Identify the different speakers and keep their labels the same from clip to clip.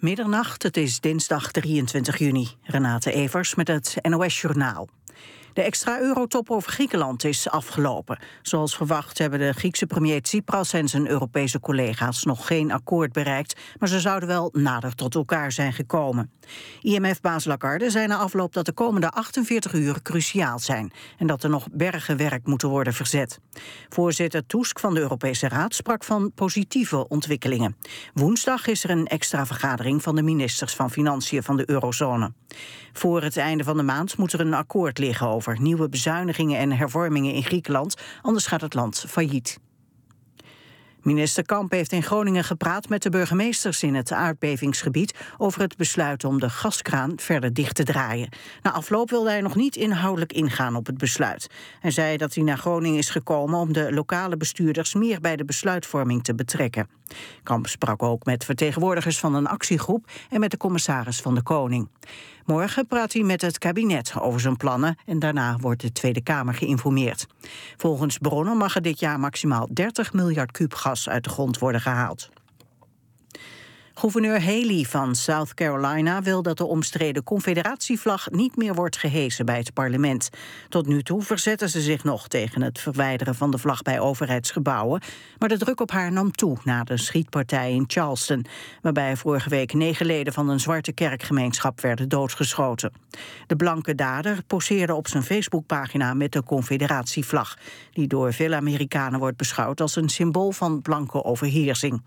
Speaker 1: Middernacht, het is dinsdag 23 juni. Renate Evers met het NOS Journaal. De extra eurotop over Griekenland is afgelopen. Zoals verwacht hebben de Griekse premier Tsipras en zijn Europese collega's nog geen akkoord bereikt, maar ze zouden wel nader tot elkaar zijn gekomen. IMF-baas Lagarde zei na afloop dat de komende 48 uur cruciaal zijn en dat er nog bergen werk moeten worden verzet. Voorzitter Tusk van de Europese Raad sprak van positieve ontwikkelingen. Woensdag is er een extra vergadering van de ministers van Financiën van de eurozone. Voor het einde van de maand moet er een akkoord liggen over nieuwe bezuinigingen en hervormingen in Griekenland, anders gaat het land failliet. Minister Kamp heeft in Groningen gepraat met de burgemeesters in het aardbevingsgebied over het besluit om de gaskraan verder dicht te draaien. Na afloop wilde hij nog niet inhoudelijk ingaan op het besluit. Hij zei dat hij naar Groningen is gekomen om de lokale bestuurders meer bij de besluitvorming te betrekken. Kamp sprak ook met vertegenwoordigers van een actiegroep en met de commissaris van de Koning. Morgen praat hij met het kabinet over zijn plannen en daarna wordt de Tweede Kamer geïnformeerd. Volgens bronnen mag er dit jaar maximaal 30 miljard kuub gas uit de grond worden gehaald. Gouverneur Haley van South Carolina wil dat de omstreden confederatievlag niet meer wordt gehesen bij het parlement. Tot nu toe verzetten ze zich nog tegen het verwijderen van de vlag bij overheidsgebouwen, maar de druk op haar nam toe na de schietpartij in Charleston, waarbij vorige week negen leden van een zwarte kerkgemeenschap werden doodgeschoten. De blanke dader poseerde op zijn Facebookpagina met de confederatievlag, die door veel Amerikanen wordt beschouwd als een symbool van blanke overheersing.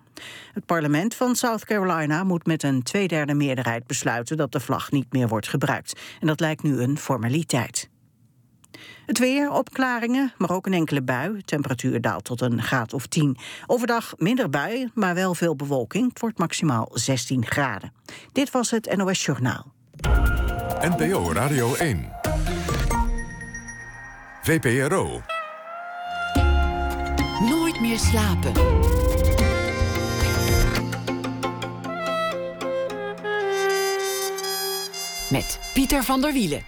Speaker 1: Het parlement van South Carolina moet met een tweederde meerderheid besluiten dat de vlag niet meer wordt gebruikt. En dat lijkt nu een formaliteit. Het weer, opklaringen, maar ook een enkele bui. Temperatuur daalt tot een graad of 10. Overdag minder buien, maar wel veel bewolking. Het wordt maximaal 16 graden. Dit was het NOS Journaal.
Speaker 2: NPO Radio 1. VPRO.
Speaker 3: Nooit meer slapen. Met Pieter van der Wielen.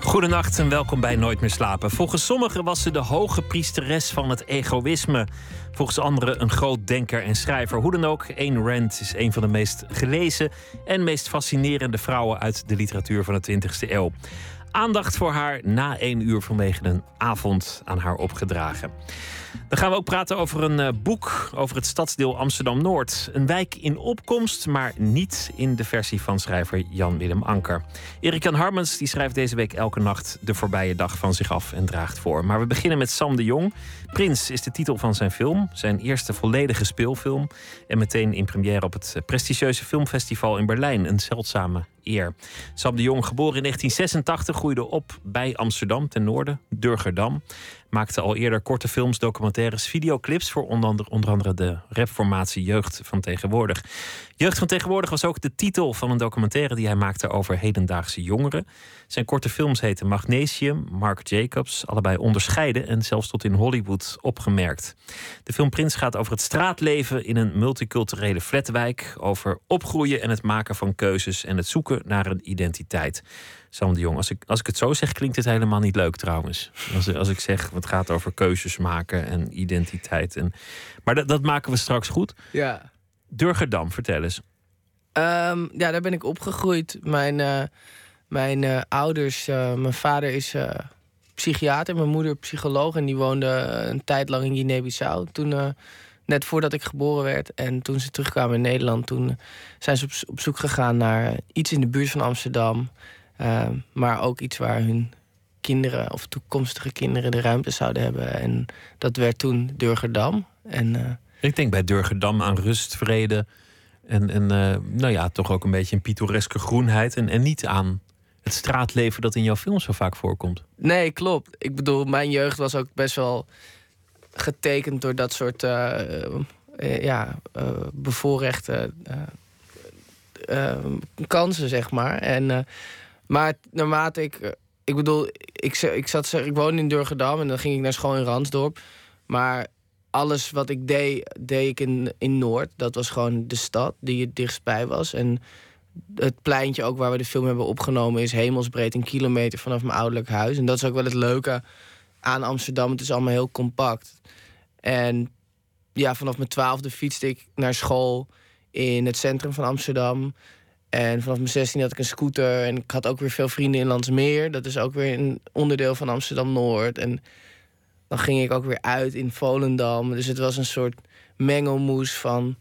Speaker 4: Goedenacht en welkom bij Nooit meer slapen. Volgens sommigen was ze de hoge priesteres van het egoïsme. Volgens anderen een groot denker en schrijver. Hoe dan ook, Ayn Rand is een van de meest gelezen en meest fascinerende vrouwen uit de literatuur van de 20e eeuw. Aandacht voor haar na één uur vanwege een avond aan haar opgedragen. Dan gaan we ook praten over een uh, boek over het stadsdeel Amsterdam-Noord. Een wijk in opkomst, maar niet in de versie van schrijver Jan-Willem Anker. Erik-Jan Harmens die schrijft deze week elke nacht de voorbije dag van zich af en draagt voor. Maar we beginnen met Sam de Jong. Prins is de titel van zijn film, zijn eerste volledige speelfilm. En meteen in première op het prestigieuze filmfestival in Berlijn. Een zeldzame eer. Sam de Jong, geboren in 1986, groeide op bij Amsterdam ten noorden, Durgerdam. Maakte al eerder korte films, documentaires, videoclips voor onder andere, onder andere de rapformatie Jeugd van Tegenwoordig. Jeugd van Tegenwoordig was ook de titel van een documentaire die hij maakte over hedendaagse jongeren. Zijn korte films heten Magnesium, Mark Jacobs, allebei onderscheiden en zelfs tot in Hollywood opgemerkt. De film Prins gaat over het straatleven in een multiculturele flatwijk, over opgroeien en het maken van keuzes en het zoeken naar een identiteit. Sam de Jong, als ik, als ik het zo zeg, klinkt het helemaal niet leuk trouwens. Als, als ik zeg, het gaat over keuzes maken en identiteit. En, maar dat, dat maken we straks goed.
Speaker 5: Ja.
Speaker 4: Durgerdam, vertel eens.
Speaker 5: Ehm, ja, daar ben ik opgegroeid. Mijn, uh, mijn uh, ouders, uh, mijn vader is psychiater, mijn moeder psycholoog. En die woonde een tijd lang in Guinea-Bissau. Toen, net voordat ik geboren werd. En toen ze terugkwamen in Nederland, toen zijn ze op, op zoek gegaan naar iets in de buurt van Amsterdam. Ehm, maar ook iets waar hun kinderen of toekomstige kinderen de ruimte zouden hebben. En dat werd toen Durgerdam. En,
Speaker 4: ik denk bij Durgerdam aan rust, vrede en, en uh, nou ja, toch ook een beetje een pittoreske groenheid. En, en niet aan het straatleven dat in jouw film zo vaak voorkomt.
Speaker 5: Nee, klopt. Ik bedoel, mijn jeugd was ook best wel getekend door dat soort uh, ja, bevoorrechte kansen, zeg maar. En, maar naarmate ik. Ik bedoel, ik, ik, zat, ik woonde in Durgedam en dan ging ik naar school in Ransdorp. Maar alles wat ik deed, deed ik in, in Noord. Dat was gewoon de stad die het dichtstbij was. En het pleintje ook waar we de film hebben opgenomen... is hemelsbreed een kilometer vanaf mijn ouderlijk huis. En dat is ook wel het leuke aan Amsterdam. Het is allemaal heel compact. En ja, vanaf mijn twaalfde fietste ik naar school in het centrum van Amsterdam. En vanaf mijn 16 had ik een scooter. En ik had ook weer veel vrienden in Landsmeer. Dat is ook weer een onderdeel van Amsterdam Noord. En dan ging ik ook weer uit in Volendam. Dus het was een soort mengelmoes van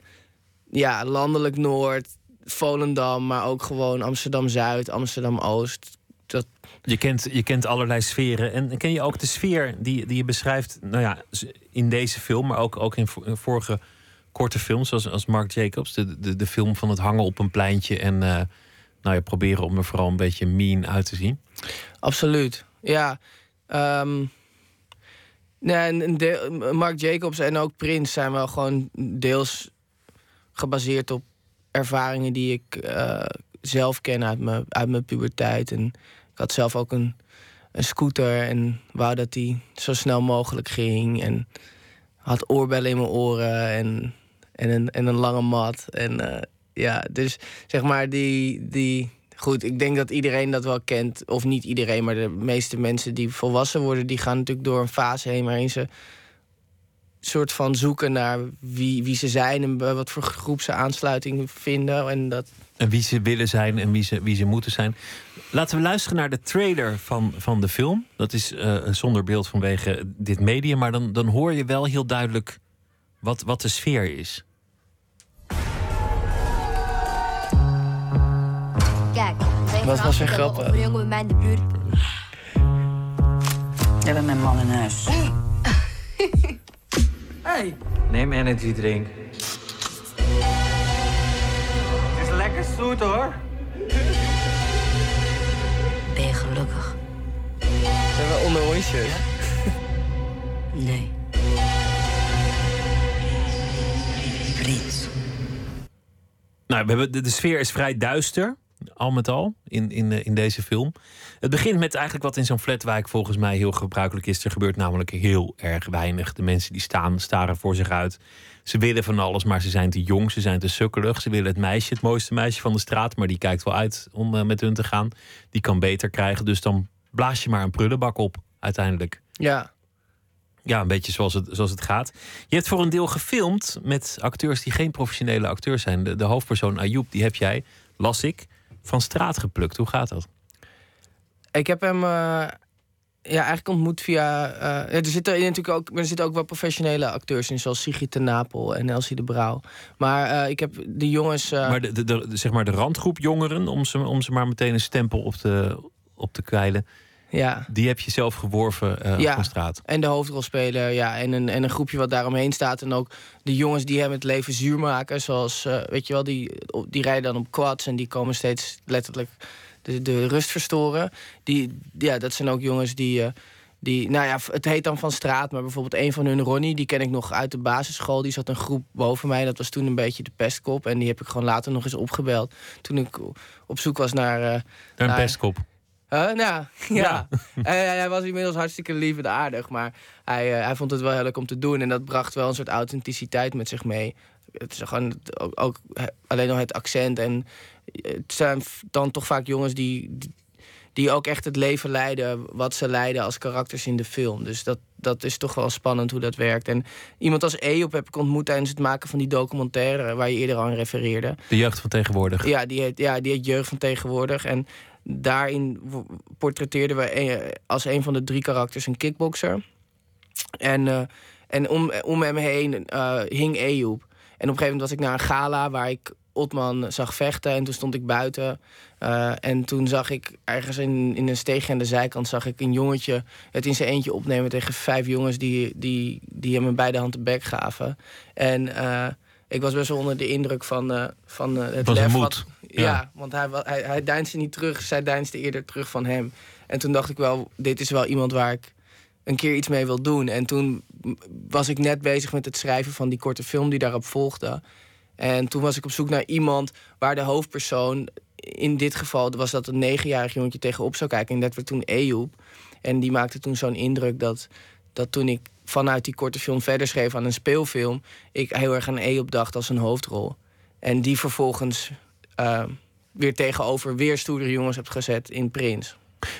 Speaker 5: ja, landelijk Noord, Volendam, maar ook gewoon Amsterdam Zuid, Amsterdam Oost. Dat...
Speaker 4: Je, kent, je kent allerlei sferen. En ken je ook de sfeer die, die je beschrijft nou ja, in deze film, maar ook, ook in vorige korte films, zoals als Mark Jacobs, de, de, de film van het hangen op een pleintje en uh, nou ja, proberen om er vooral een beetje mean uit te zien?
Speaker 5: Absoluut. Ja. Um, nee, Mark Jacobs en ook Prince zijn wel gewoon deels gebaseerd op ervaringen die ik uh, zelf ken uit mijn, uit mijn puberteit. En ik had zelf ook een, een scooter en wou dat die zo snel mogelijk ging. En had oorbellen in mijn oren en, en, een, en een lange mat. En uh, ja, dus zeg maar die, die. Goed, ik denk dat iedereen dat wel kent. Of niet iedereen, maar de meeste mensen die volwassen worden, die gaan natuurlijk door een fase heen waarin ze soort van zoeken naar wie, wie ze zijn en wat voor groep ze aansluiting vinden. En, dat...
Speaker 4: en wie ze willen zijn en wie ze, wie ze moeten zijn. Laten we luisteren naar de trailer van, van de film. Dat is uh, zonder beeld vanwege dit medium, maar dan, dan hoor je wel heel duidelijk wat, wat de sfeer is.
Speaker 5: Kijk, wat was een grap? Een jongen bij mij in de buurt.
Speaker 6: Jij bent mijn man in huis.
Speaker 7: Hey. Neem energy drink. Het is lekker zoet hoor.
Speaker 6: Ben je gelukkig?
Speaker 5: Zijn we onder onsjes? Ja?
Speaker 6: Nee.
Speaker 4: Nou, we hebben, de, sfeer is vrij duister al met al in, in, eh, in deze film. Het begint met eigenlijk wat in zo'n flatwijk volgens mij heel gebruikelijk is. Er gebeurt namelijk heel erg weinig. De mensen die staan, staren voor zich uit. Ze willen van alles, maar ze zijn te jong, ze zijn te sukkelig. Ze willen het meisje, het mooiste meisje van de straat, maar die kijkt wel uit om uh, met hun te gaan. Die kan beter krijgen, dus dan blaas je maar een prullenbak op uiteindelijk.
Speaker 5: Ja.
Speaker 4: Ja, een beetje zoals het, zoals het gaat. Je hebt voor een deel gefilmd met acteurs die geen professionele acteurs zijn. De, de hoofdpersoon Ayoub, die heb jij, las ik, van straat geplukt. Hoe gaat dat?
Speaker 5: Ik heb hem uh, ja, eigenlijk ontmoet via. Uh, er, zitten natuurlijk ook, er zitten ook wel professionele acteurs in, zoals Sigrid de Napel en Elsie de Brouw. Maar uh, ik heb die jongens.
Speaker 4: maar de, de, de, zeg maar de randgroep jongeren, om ze, om ze maar meteen een stempel op te, op te kwijlen.
Speaker 5: Ja.
Speaker 4: Die heb je zelf geworven uh, ja. op straat.
Speaker 5: En de hoofdrolspeler, ja. En een, en een groepje wat daaromheen staat. En ook de jongens die hem het leven zuur maken. Zoals, uh, weet je wel, die, die rijden dan op quads. En die komen steeds letterlijk de, de rust verstoren. Die, ja, dat zijn ook jongens die... Uh, die, nou ja, het heet dan van straat, maar bijvoorbeeld een van hun, Ronnie, die ken ik nog uit de basisschool. Die zat een groep boven mij. Dat was toen een beetje de pestkop. En die heb ik gewoon later nog eens opgebeld. Toen ik op zoek was naar. Uh,
Speaker 4: naar een pestkop.
Speaker 5: Uh, nou, ja. hij, hij, was inmiddels hartstikke lief en aardig. Maar hij, uh, hij vond het wel heel leuk om te doen. En dat bracht wel een soort authenticiteit met zich mee. Het is gewoon ook, ook alleen al het accent. En het zijn dan toch vaak jongens die, die, ook echt het leven leiden... wat ze leiden als karakters in de film. Dus dat, dat is toch wel spannend hoe dat werkt. En iemand als Eop heb ik ontmoet tijdens het maken van die documentaire... waar je eerder aan refereerde.
Speaker 4: De jeugd van tegenwoordig.
Speaker 5: Ja, die heet, ja, die heet Jeugd van Tegenwoordig. En daarin portretteerden we als een van de drie karakters een kickboxer. En, uh, en om, om hem heen uh, hing Ejoep. En op een gegeven moment was ik naar een gala waar ik Otman zag vechten. En toen stond ik buiten. Uh, en toen zag ik ergens in, in een steegje aan de zijkant... zag ik een jongetje het in zijn eentje opnemen tegen vijf jongens... die, die, die hem in beide handen bek gaven. En ik was best wel onder de indruk van, van het
Speaker 4: lef. Wat,
Speaker 5: ja. want hij, hij, hij deinsde niet terug. Zij deinsde eerder terug van hem. En toen dacht ik wel, dit is wel iemand waar ik een keer iets mee wil doen. En toen was ik net bezig met het schrijven van die korte film die daarop volgde. En toen was ik op zoek naar iemand waar de hoofdpersoon... in dit geval was dat een negenjarig jongetje tegenop zou kijken. En dat werd toen Ejoep. En die maakte toen zo'n indruk dat, dat toen ik vanuit die korte film verder schreef aan een speelfilm... ik heel erg aan E dacht als een hoofdrol. En die vervolgens uh, weer tegenover weer stoere jongens heb gezet in Prins.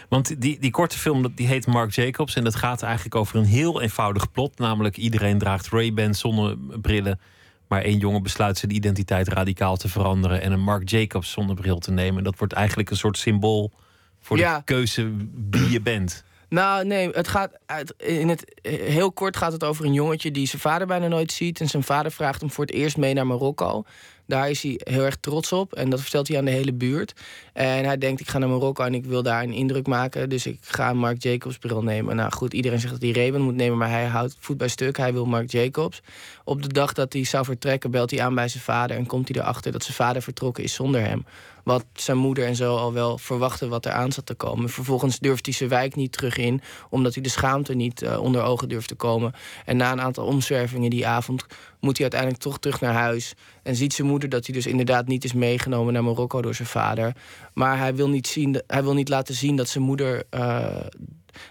Speaker 4: Want die, die korte film die heet Mark Jacobs... en dat gaat eigenlijk over een heel eenvoudig plot. Namelijk iedereen draagt Ray-Ban zonnebrillen... Maar één jongen besluit zijn identiteit radicaal te veranderen en een Marc Jacobs zonnebril te nemen. Dat wordt eigenlijk een soort symbool voor
Speaker 5: Ja.
Speaker 4: de keuze wie je bent.
Speaker 5: Nou, nee, het gaat uit, in het heel kort gaat het over een jongetje die zijn vader bijna nooit ziet. En zijn vader vraagt hem voor het eerst mee naar Marokko. Daar is hij heel erg trots op en dat vertelt hij aan de hele buurt. En hij denkt, ik ga naar Marokko en ik wil daar een indruk maken. Dus ik ga een Marc Jacobs bril nemen. Nou goed, iedereen zegt dat hij Ray-Ban moet nemen, maar hij houdt voet bij stuk. Hij wil Marc Jacobs. Op de dag dat hij zou vertrekken, belt hij aan bij zijn vader en komt hij erachter dat zijn vader vertrokken is zonder hem. Wat zijn moeder en zo al wel verwachten wat er aan zat te komen. Vervolgens durft hij zijn wijk niet terug in, omdat hij de schaamte niet eh, onder ogen durft te komen. En na een aantal omzwervingen die avond moet hij uiteindelijk toch terug naar huis. En ziet zijn moeder dat hij dus inderdaad niet is meegenomen naar Marokko door zijn vader. Maar hij wil niet, zien, hij wil niet laten zien dat zijn moeder. eh,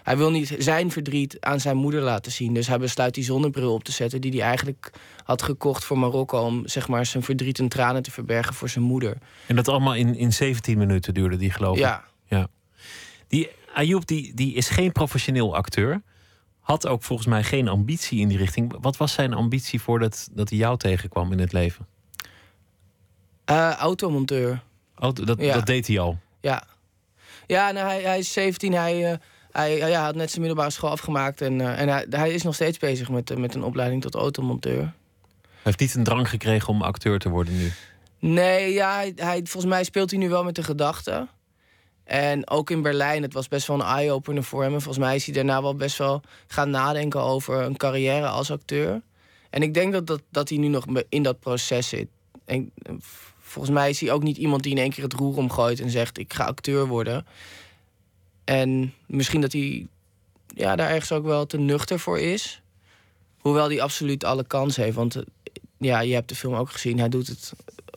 Speaker 5: hij wil niet zijn verdriet aan zijn moeder laten zien. Dus hij besluit die zonnebril op te zetten die hij eigenlijk had gekocht voor Marokko om zeg maar zijn verdriet en tranen te verbergen voor zijn moeder.
Speaker 4: En dat allemaal in, in 17 minuten duurde die, geloof ik.
Speaker 5: Ja,
Speaker 4: Ja. Die Ayoub die, die is geen professioneel acteur. Had ook volgens mij geen ambitie in die richting. Wat was zijn ambitie voordat dat hij jou tegenkwam in het leven?
Speaker 5: Eh, automonteur.
Speaker 4: Oh, dat,
Speaker 5: Ja.
Speaker 4: dat deed hij al.
Speaker 5: Ja, ja nou, hij, hij is 17. Hij, eh, hij had net zijn middelbare school afgemaakt. En, eh, en hij, hij is nog steeds bezig met, eh, met een opleiding tot automonteur.
Speaker 4: Hij heeft niet een drang gekregen om acteur te worden nu.
Speaker 5: Nee, ja, hij, volgens mij speelt hij nu wel met de gedachte. En ook in Berlijn, het was best wel een eye-opener voor hem. En volgens mij is hij daarna wel best wel gaan nadenken over een carrière als acteur. En ik denk dat, dat, dat hij nu nog in dat proces zit. En eh, volgens mij is hij ook niet iemand die in één keer het roer omgooit en zegt: Ik ga acteur worden. En misschien dat hij ja, daar ergens ook wel te nuchter voor is. Hoewel hij absoluut alle kans heeft. Want eh, ja, je hebt de film ook gezien. Hij doet het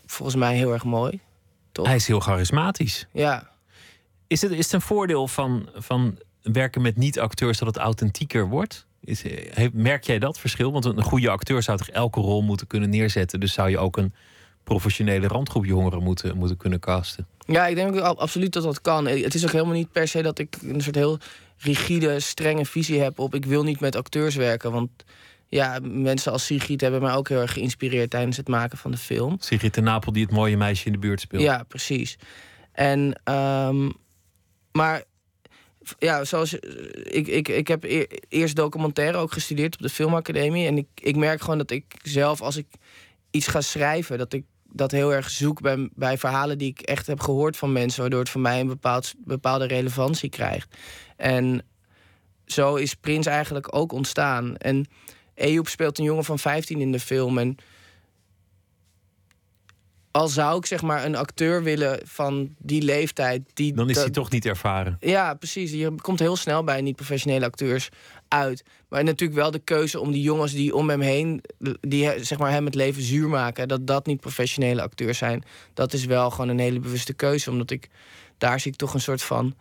Speaker 5: volgens mij heel erg mooi. Toch?
Speaker 4: Hij is heel charismatisch.
Speaker 5: Ja.
Speaker 4: Is het, is het een voordeel van, van werken met niet-acteurs dat het authentieker wordt? Is, eh, merk jij dat verschil? Want een goede acteur zou toch elke rol moeten kunnen neerzetten. Dus zou je ook een professionele randgroep jongeren moeten, moeten kunnen casten.
Speaker 5: Ja, ik denk ook ab- absoluut dat dat kan. Het is ook helemaal niet per se dat ik een soort heel rigide, strenge visie heb op... ik wil niet met acteurs werken, want... Ja, mensen als Sigrid hebben mij ook heel erg geïnspireerd tijdens het maken van de film.
Speaker 4: Sigrid de Napel die het mooie meisje in de buurt speelt.
Speaker 5: Ja, precies. En, ehm, maar ja, zoals ik, ik, ik heb e- eerst documentaire ook gestudeerd op de Filmacademie. En ik, ik merk gewoon dat ik zelf, als ik iets ga schrijven, dat ik dat heel erg zoek bij, bij verhalen die ik echt heb gehoord van mensen, waardoor het voor mij een bepaald, bepaalde relevantie krijgt. En zo is Prins eigenlijk ook ontstaan. En Ejoep speelt een jongen van 15 in de film. En al zou ik zeg maar een acteur willen van die leeftijd. Die,
Speaker 4: Dan is hij toch niet ervaren.
Speaker 5: Ja, precies. Je komt heel snel bij niet-professionele acteurs uit. Maar natuurlijk wel de keuze om die jongens die om hem heen... die zeg maar, hem het leven zuur maken... dat dat niet professionele acteurs zijn. Dat is wel gewoon een hele bewuste keuze. Omdat ik... daar zie ik toch een soort van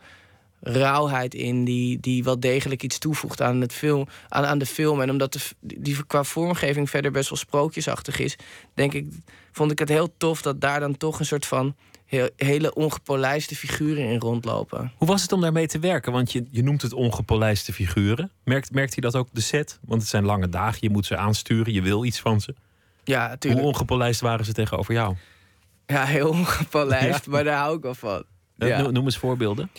Speaker 5: rauwheid in... die, die wel degelijk iets toevoegt aan, het film, aan, aan de film. En omdat de, die qua vormgeving verder best wel sprookjesachtig is... denk ik, vond ik het heel tof dat daar dan toch een soort van... Heel, hele ongepolijste figuren in rondlopen.
Speaker 4: Hoe was het om daarmee te werken? Want je, je noemt het ongepolijste figuren. Merkt, merkt hij dat ook de set? Want het zijn lange dagen, je moet ze aansturen, je wil iets van ze.
Speaker 5: Ja, natuurlijk.
Speaker 4: Hoe ongepolijst waren ze tegenover jou?
Speaker 5: Ja, heel ongepolijst, maar daar hou ik wel van.
Speaker 4: Eh,
Speaker 5: Ja.
Speaker 4: no- Noem eens voorbeelden.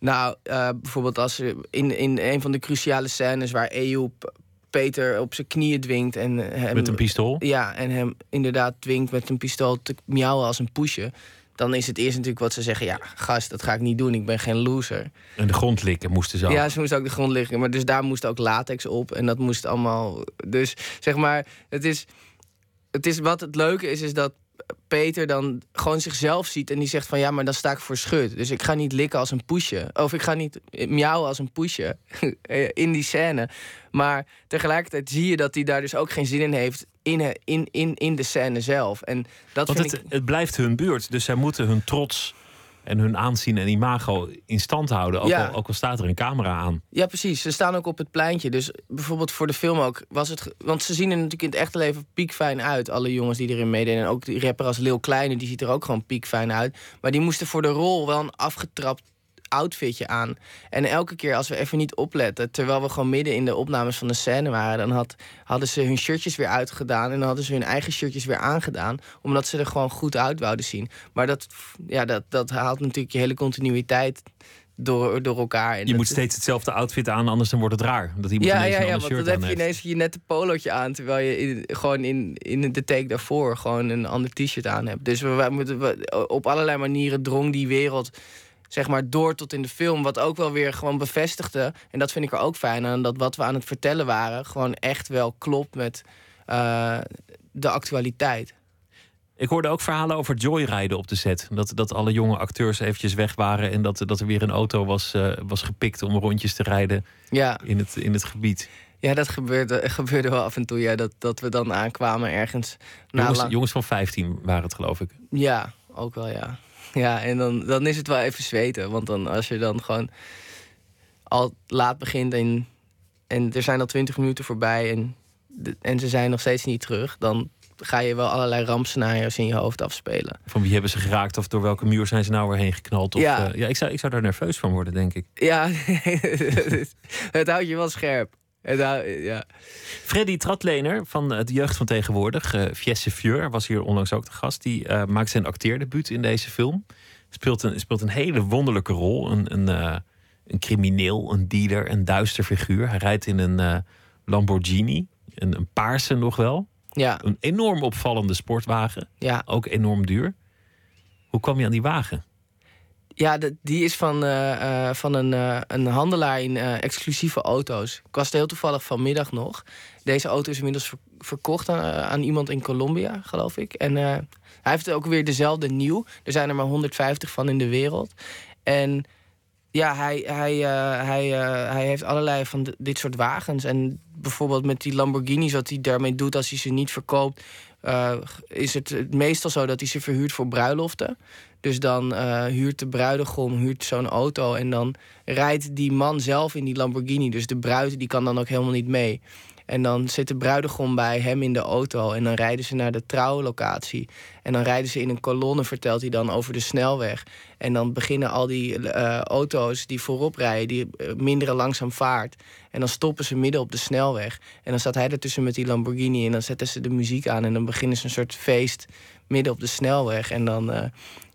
Speaker 5: Nou, eh, bijvoorbeeld als in, in een van de cruciale scènes waar Ejoep Peter op zijn knieën dwingt en hem,
Speaker 4: Met een pistool.
Speaker 5: Ja, en hem inderdaad dwingt met een pistool te miauwen als een poesje. Dan is het eerst natuurlijk wat ze zeggen: ja, gast, dat ga ik niet doen, ik ben geen loser.
Speaker 4: En de grond likken moesten ze ook.
Speaker 5: Ja, ze moest ook de grond liggen. Maar dus daar moest ook latex op. En dat moest allemaal. Dus zeg maar, het is. Het is wat het leuke is, is dat Peter dan gewoon zichzelf ziet. En die zegt van ja, maar dan sta ik voor schut. Dus ik ga niet likken als een poesje. Of ik ga niet miauwen als een poesje. in die scène. Maar tegelijkertijd zie je dat hij daar dus ook geen zin in heeft. In, he- in, in, in de scène zelf. En dat
Speaker 4: Want
Speaker 5: vind
Speaker 4: het,
Speaker 5: ik.
Speaker 4: het blijft hun buurt. Dus zij moeten hun trots en hun aanzien en imago in stand houden. Ook,
Speaker 5: Ja.
Speaker 4: al, ook al staat er een camera aan.
Speaker 5: Ja, precies. Ze staan ook op het pleintje. Dus bijvoorbeeld voor de film ook was het. Want ze zien er natuurlijk in het echte leven piekfijn uit. Alle jongens die erin meededen. En ook die rapper als Lil Kleine, die ziet er ook gewoon piekfijn uit. Maar die moesten voor de rol wel een afgetrapt outfitje aan. En elke keer als we even niet opletten, terwijl we gewoon midden in de opnames van de scène waren, dan had, hadden ze hun shirtjes weer uitgedaan en dan hadden ze hun eigen shirtjes weer aangedaan, omdat ze er gewoon goed uit wouden zien. Maar dat, ja, dat, dat haalt natuurlijk je hele continuïteit door, door elkaar. En
Speaker 4: Je moet steeds hetzelfde outfit aan, anders dan wordt het raar. Dat iemand
Speaker 5: ja,
Speaker 4: ineens
Speaker 5: ja,
Speaker 4: een
Speaker 5: ja, want dan heb je ineens je nette polootje aan... terwijl je in, gewoon in, in de take daarvoor gewoon een ander t-shirt aan hebt. Dus we, moeten, we- op allerlei manieren drong die wereld zeg maar door tot in de film. Wat ook wel weer gewoon bevestigde. En dat vind ik er ook fijn aan. Dat wat we aan het vertellen waren... gewoon echt wel klopt met eh, de actualiteit.
Speaker 4: Ik hoorde ook verhalen over joyriden op de set. Dat, dat alle jonge acteurs eventjes weg waren en dat, dat er weer een auto was, eh, was gepikt om rondjes te rijden
Speaker 5: Ja,
Speaker 4: in het, in het gebied.
Speaker 5: ja dat gebeurde, gebeurde wel af en toe. Ja, dat, dat we dan aankwamen ergens.
Speaker 4: jongens van 15 waren het, geloof ik.
Speaker 5: Ja, ook wel ja. Ja, en dan, dan is het wel even zweten. Want dan als je dan gewoon al laat begint en, en er zijn al twintig minuten voorbij en, en ze zijn nog steeds niet terug, dan ga je wel allerlei rampscenario's in je hoofd afspelen.
Speaker 4: Van wie hebben ze geraakt of door welke muur zijn ze nou weer heen geknald? Of,
Speaker 5: Ja.
Speaker 4: ja. ja, ik, zou, ik zou daar nerveus van worden, denk ik.
Speaker 5: Ja, het houdt je wel scherp. Het hou- ja.
Speaker 4: Freddy Tratlener van de jeugd van tegenwoordig, eh Fiesse Fjeur, was hier onlangs ook de gast. Die eh, maakt zijn acteerdebuut in deze film. Speelt een, speelt een hele wonderlijke rol. Een, een, eh, een crimineel, een dealer, een duister figuur. Hij rijdt in een eh, Lamborghini, een, een paarse nog wel.
Speaker 5: Ja,
Speaker 4: Een enorm opvallende sportwagen,
Speaker 5: ja.
Speaker 4: ook enorm duur. Hoe kwam je aan die wagen?
Speaker 5: Ja, die is van, eh, eh, van een, eh, een handelaar in exclusieve auto's. Ik was heel toevallig vanmiddag nog. Deze auto is inmiddels ver- verkocht aan, aan iemand in Colombia, geloof ik. En hij heeft ook weer dezelfde nieuw. Er zijn er maar 150 van in de wereld. En ja, hij, hij, hij, hij heeft allerlei van di- dit soort wagens. En bijvoorbeeld met die Lamborghinis, wat hij daarmee doet als hij ze niet verkoopt... is het meestal zo dat hij ze verhuurt voor bruiloften. Dus dan eh, huurt de bruidegom huurt zo'n auto en dan rijdt die man zelf in die Lamborghini. Dus de bruid die kan dan ook helemaal niet mee. En dan zit de bruidegom bij hem in de auto en dan rijden ze naar de trouwlocatie. En dan rijden ze in een kolonne, vertelt hij dan, over de snelweg. En dan beginnen al die eh, auto's die voorop rijden, die eh, minderen langzaam vaart. En dan stoppen ze midden op de snelweg. En dan staat hij ertussen met die Lamborghini en dan zetten ze de muziek aan. En dan beginnen ze een soort feest midden op de snelweg. En dan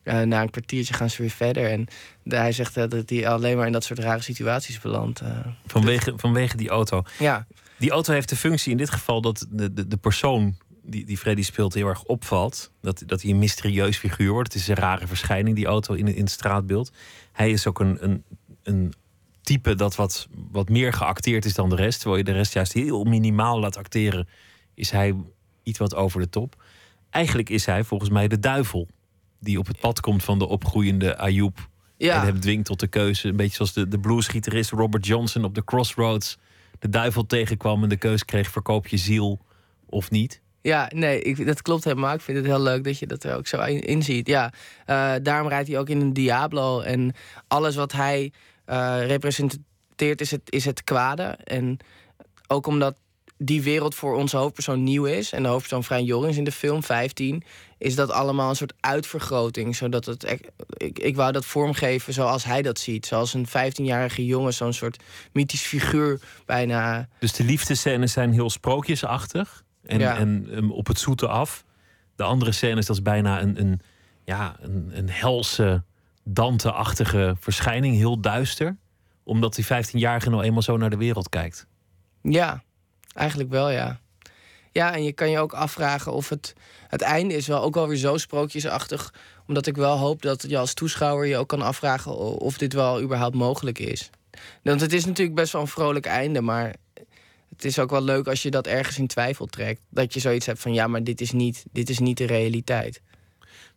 Speaker 5: eh, na een kwartiertje gaan ze weer verder. En de- hij zegt eh, dat hij alleen maar in dat soort rare situaties belandt. eh.
Speaker 4: Vanwege, vanwege die auto.
Speaker 5: ja,
Speaker 4: Die auto heeft de functie in dit geval dat de, de, de persoon die, die Freddy speelt heel erg opvalt. Dat, dat hij een mysterieus figuur wordt. Het is een rare verschijning, die auto in, in het straatbeeld. Hij is ook een, een, een type dat wat, wat meer geacteerd is dan de rest. Terwijl je de rest juist heel minimaal laat acteren, is hij iets wat over de top. Eigenlijk is hij volgens mij de duivel. Die op het pad komt van de opgroeiende Ayoub. En hem dwingt tot de keuze. Een beetje zoals de, de bluesgitarist Robert Johnson op de Crossroads. De duivel tegenkwam en de keuze kreeg: verkoop je ziel of niet.
Speaker 5: Ja, nee, ik, dat klopt helemaal. Ik vind het heel leuk dat je dat er ook zo in, in ziet. Ja, eh, daarom rijdt hij ook in een Diablo. En alles wat hij eh, representeert is het, is het kwade. En ook omdat die wereld voor onze hoofdpersoon nieuw is... en de hoofdpersoon vrij jong is in de film, 15... is dat allemaal een soort uitvergroting. Zodat het, ek, ik, ik wou dat vormgeven zoals hij dat ziet. Zoals een 15-jarige jongen, zo'n soort mythisch figuur bijna...
Speaker 4: Dus de liefdescènes zijn heel sprookjesachtig. En,
Speaker 5: Ja.
Speaker 4: en um, op het zoete af. De andere scènes, dat is bijna een, een, ja, een, een helse, Dante-achtige verschijning. Heel duister. Omdat die 15-jarige nou eenmaal zo naar de wereld kijkt.
Speaker 5: Ja, eigenlijk wel, ja. Ja, en je kan je ook afvragen of het, het einde is wel ook wel weer zo sprookjesachtig. Omdat ik wel hoop dat je als toeschouwer je ook kan afvragen of dit wel überhaupt mogelijk is. Want het is natuurlijk best wel een vrolijk einde, maar het is ook wel leuk als je dat ergens in twijfel trekt. Dat je zoiets hebt van ja, maar dit is niet, dit is niet de realiteit.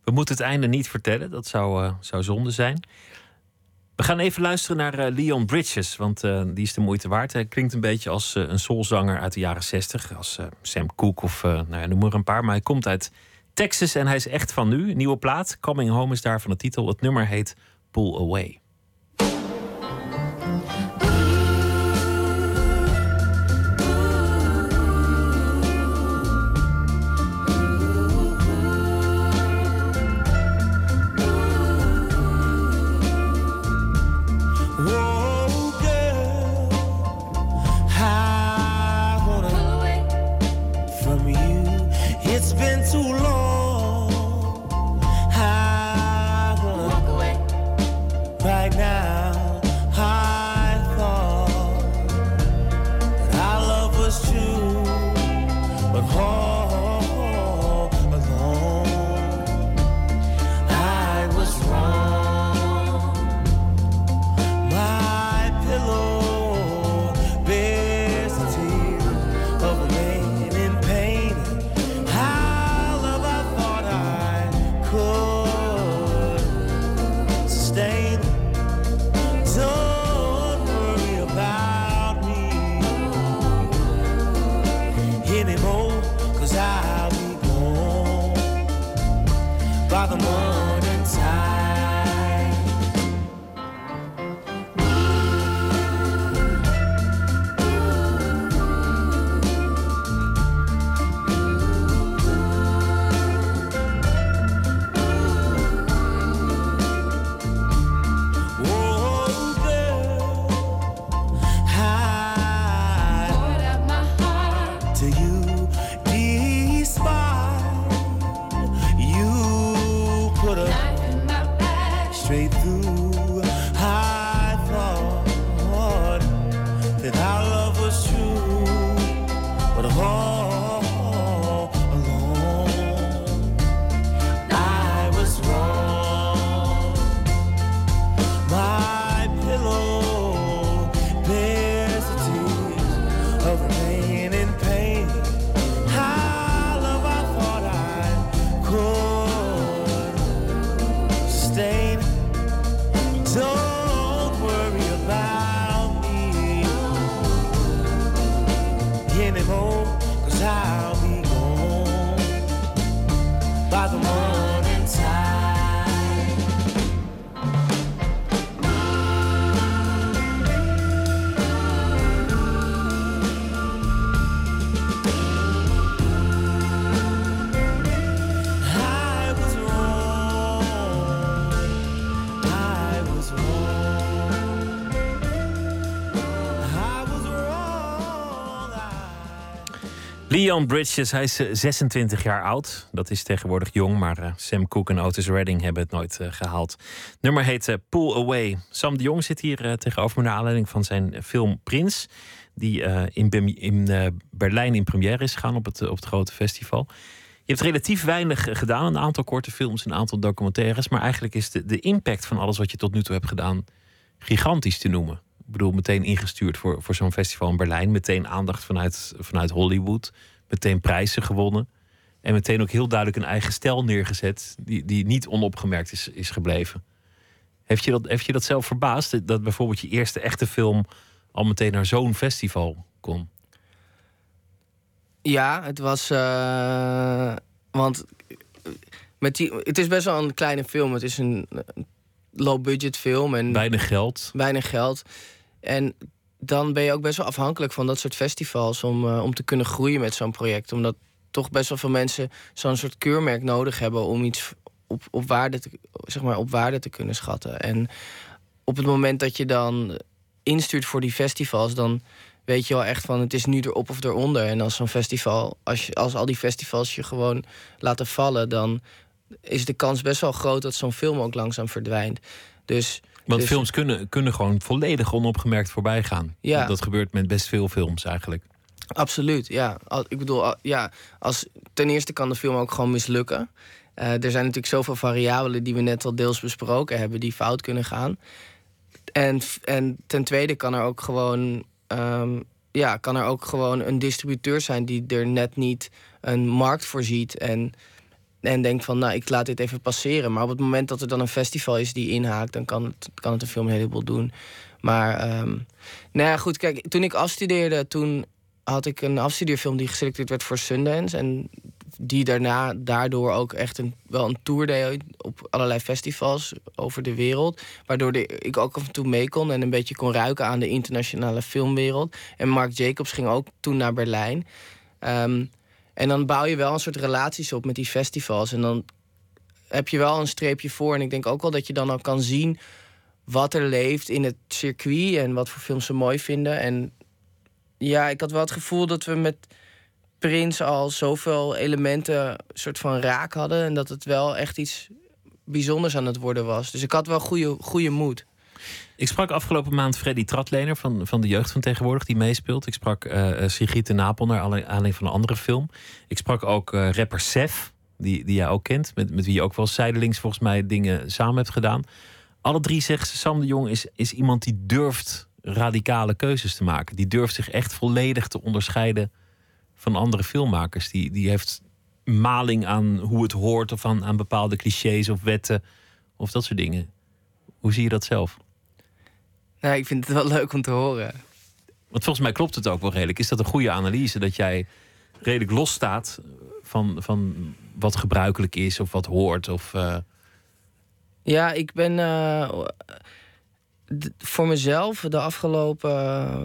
Speaker 4: We moeten het einde niet vertellen. Dat zou, uh, zou zonde zijn. We gaan even luisteren naar uh, Leon Bridges, want uh, die is de moeite waard. Hij klinkt een beetje als uh, een soulzanger uit de jaren 60, als Sam Cooke of nou ja, noem maar een paar. Maar hij komt uit Texas en hij is echt van nu. Nieuwe plaat, Coming Home is daarvan de titel. Het nummer heet Pull Away. Leon Bridges, hij is eh, 26 jaar oud. Dat is tegenwoordig jong, maar eh, Sam Cooke en Otis Redding hebben het nooit eh, gehaald. Nummer heet eh, Pull Away. Sam de Jong zit hier eh, tegenover me naar aanleiding van zijn film Prins. Die eh, in, eh, Berlijn in première is gegaan op het, eh, op het grote festival. Je hebt relatief weinig eh, gedaan. Een aantal korte films, een aantal documentaires. Maar eigenlijk is de, de impact van alles wat je tot nu toe hebt gedaan gigantisch te noemen. Ik bedoel, meteen ingestuurd voor, voor zo'n festival in Berlijn. Meteen aandacht vanuit, vanuit Hollywood. Meteen prijzen gewonnen. En meteen ook heel duidelijk een eigen stijl neergezet. Die, die niet onopgemerkt is, is gebleven. Heeft je, dat, heeft je dat zelf verbaasd? Dat- bijvoorbeeld je eerste echte film al meteen naar zo'n festival kon?
Speaker 5: Ja, het was. eh, want met die, het is best wel een kleine film. Het is een low-budget film en
Speaker 4: Weinig geld.
Speaker 5: weinig geld. En dan ben je ook best wel afhankelijk van dat soort festivals om, eh, om te kunnen groeien met zo'n project. Omdat toch best wel veel mensen zo'n soort keurmerk nodig hebben om iets op, op, waarde te, zeg maar, op waarde te kunnen schatten. En op het moment dat je dan instuurt voor die festivals, dan weet je wel echt van het is nu erop of eronder. En als zo'n festival, als, als al die festivals je gewoon laten vallen, dan is de kans best wel groot dat zo'n film ook langzaam verdwijnt. Dus,
Speaker 4: Want
Speaker 5: dus-
Speaker 4: films kunnen, kunnen gewoon volledig onopgemerkt voorbij gaan.
Speaker 5: Ja.
Speaker 4: Dat gebeurt met best veel films eigenlijk.
Speaker 5: Absoluut, ja. Ik bedoel, ja, als, ten eerste kan de film ook gewoon mislukken. Eh, er zijn natuurlijk zoveel variabelen die we net al deels besproken hebben, die fout kunnen gaan. En, en ten tweede kan er ook gewoon, ehm, ja, kan er ook gewoon een distributeur zijn die er net niet een markt voor ziet. En, en denkt van, nou, ik laat dit even passeren. Maar op het moment dat er dan een festival is die inhaakt, dan kan het, kan het de film een heleboel doen. Maar, ehm, nou ja, goed, kijk, toen ik afstudeerde, toen had ik een afstudeerfilm die geselecteerd werd voor Sundance. En die daarna daardoor ook echt een, wel een tour deed op allerlei festivals over de wereld. Waardoor de, ik ook af en toe mee kon en een beetje kon ruiken aan de internationale filmwereld. En Mark Jacobs ging ook toen naar Berlijn. Ehm, en dan bouw je wel een soort relaties op met die festivals. En dan heb je wel een streepje voor. En ik denk ook wel dat je dan al kan zien wat er leeft in het circuit en wat voor films ze mooi vinden. En ja, ik had wel het gevoel dat we met Prins al zoveel elementen soort van raak hadden. En dat het wel echt iets bijzonders aan het worden was. Dus ik had wel goede, goede moed.
Speaker 4: Ik sprak afgelopen maand Freddy Tratlener van, van de jeugd van tegenwoordig, die meespeelt. Ik sprak eh eh, Sigrid de Napel naar aanleiding van een andere film. Ik sprak ook eh, rapper Sef, die, die jij ook kent, met, met wie je ook wel zijdelings volgens mij dingen samen hebt gedaan. Alle drie zeggen ze, Sam de Jong is, is iemand die durft radicale keuzes te maken. Die durft zich echt volledig te onderscheiden van andere filmmakers. Die, die heeft maling aan hoe het hoort of aan, aan bepaalde clichés of wetten of dat soort dingen. Hoe zie je dat zelf?
Speaker 5: Nou, ik vind het wel leuk om te horen.
Speaker 4: Want volgens mij klopt het ook wel redelijk. Is dat een goede analyse dat jij redelijk los staat van, van wat gebruikelijk is of wat hoort? Of, eh,
Speaker 5: Ja, ik ben eh, voor mezelf de afgelopen eh,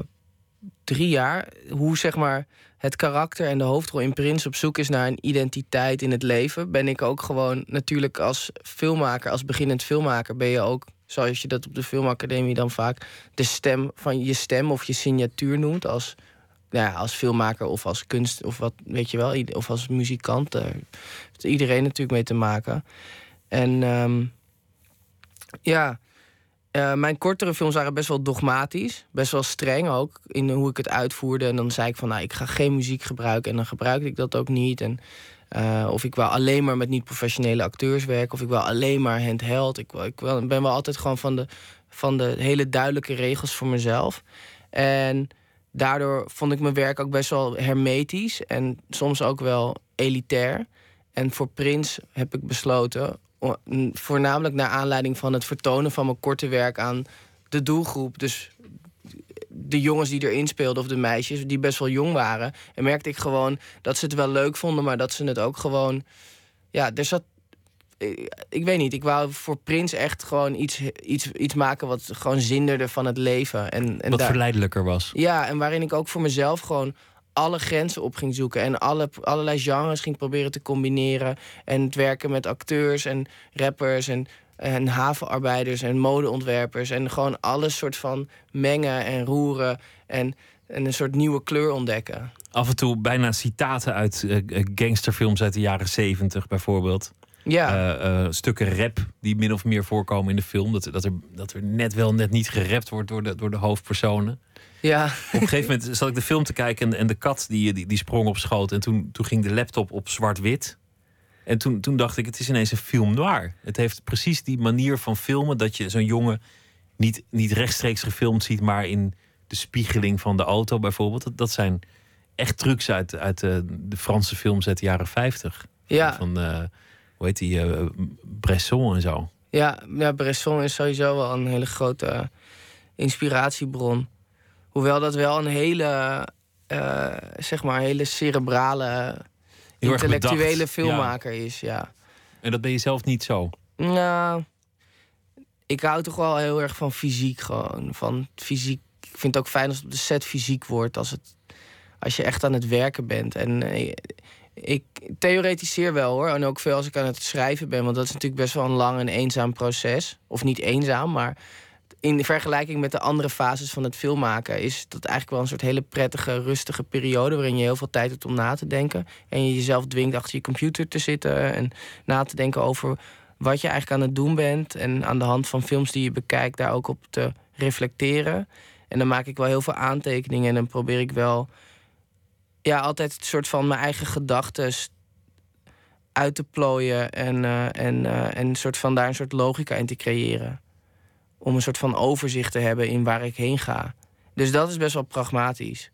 Speaker 5: drie jaar, hoe zeg maar het karakter en de hoofdrol in Prins op zoek is naar een identiteit in het leven, ben ik ook gewoon natuurlijk als filmmaker, als beginnend filmmaker, ben je ook, zoals je dat op de filmacademie dan vaak, de stem van je stem of je signatuur noemt als, nou ja, als filmmaker of als kunst of wat, weet je wel, of als muzikant. Daar heeft iedereen natuurlijk mee te maken. En ehm, ja, eh, mijn kortere films waren best wel dogmatisch. Best wel streng ook in hoe ik het uitvoerde. En dan zei ik van, nou, ik ga geen muziek gebruiken. En dan gebruikte ik dat ook niet. En, eh, of ik wil alleen maar met niet-professionele acteurs werken. Of ik wil alleen maar handheld. Ik, ik ben wel altijd gewoon van de, van de hele duidelijke regels voor mezelf. En daardoor vond ik mijn werk ook best wel hermetisch. En soms ook wel elitair. En voor Prins heb ik besloten, voornamelijk naar aanleiding van het vertonen van mijn korte werk aan de doelgroep. Dus de jongens die erin speelden of de meisjes die best wel jong waren. En merkte ik gewoon dat ze het wel leuk vonden, maar dat ze het ook gewoon. Ja, er zat. Ik, ik weet niet, ik wou voor Prins echt gewoon iets, iets, iets maken wat gewoon zinderde van het leven. En, en
Speaker 4: wat
Speaker 5: daar-
Speaker 4: verleidelijker was.
Speaker 5: ja, en waarin ik ook voor mezelf gewoon alle grenzen op ging zoeken. En alle, allerlei genres ging proberen te combineren. En het werken met acteurs en rappers en, en havenarbeiders en modeontwerpers. En gewoon alles soort van mengen en roeren. En, en een soort nieuwe kleur ontdekken.
Speaker 4: Af en toe bijna citaten uit eh, eh, gangsterfilms uit de jaren zeventig bijvoorbeeld.
Speaker 5: Ja,
Speaker 4: Eh, stukken rap die min of meer voorkomen in de film. Dat, dat, er, dat er net wel net niet gerapt wordt door de, door de hoofdpersonen.
Speaker 5: ja,
Speaker 4: Op een gegeven moment zat ik de film te kijken en, en de kat die, die, die sprong op schoot. En toen, toen ging de laptop op zwart-wit. En toen, toen dacht ik, het is ineens een film noir. Het heeft precies die manier van filmen dat je zo'n jongen niet, niet rechtstreeks gefilmd ziet, maar in de spiegeling van de auto bijvoorbeeld. Dat, dat zijn echt trucs uit, uit eh, de Franse films uit de jaren 50.
Speaker 5: ja.
Speaker 4: Van, eh, hoe heet die, eh, Bresson en zo.
Speaker 5: Ja, ja, Bresson is sowieso wel een hele grote inspiratiebron. Hoewel dat wel een hele, zeg maar, hele cerebrale, intellectuele filmmaker is. Ja.
Speaker 4: En dat ben je zelf niet zo.
Speaker 5: Nou, ik hou toch wel heel erg van fysiek gewoon. Van fysiek. Ik vind het ook fijn als het op de set fysiek wordt. Als, het, als je echt aan het werken bent. En eh, ik theoretiseer wel hoor. En ook veel als ik aan het schrijven ben. Want dat is natuurlijk best wel een lang en eenzaam proces. Of niet eenzaam, maar in vergelijking met de andere fases van het filmmaken is dat eigenlijk wel een soort hele prettige, rustige periode waarin je heel veel tijd hebt om na te denken. En je jezelf dwingt achter je computer te zitten en na te denken over wat je eigenlijk aan het doen bent. En aan de hand van films die je bekijkt, daar ook op te reflecteren. En dan maak ik wel heel veel aantekeningen en dan probeer ik wel ja, altijd het soort van mijn eigen gedachten uit te plooien en, eh, en, en een soort van daar een soort logica in te creëren. Om een soort van overzicht te hebben in waar ik heen ga. Dus dat is best wel pragmatisch.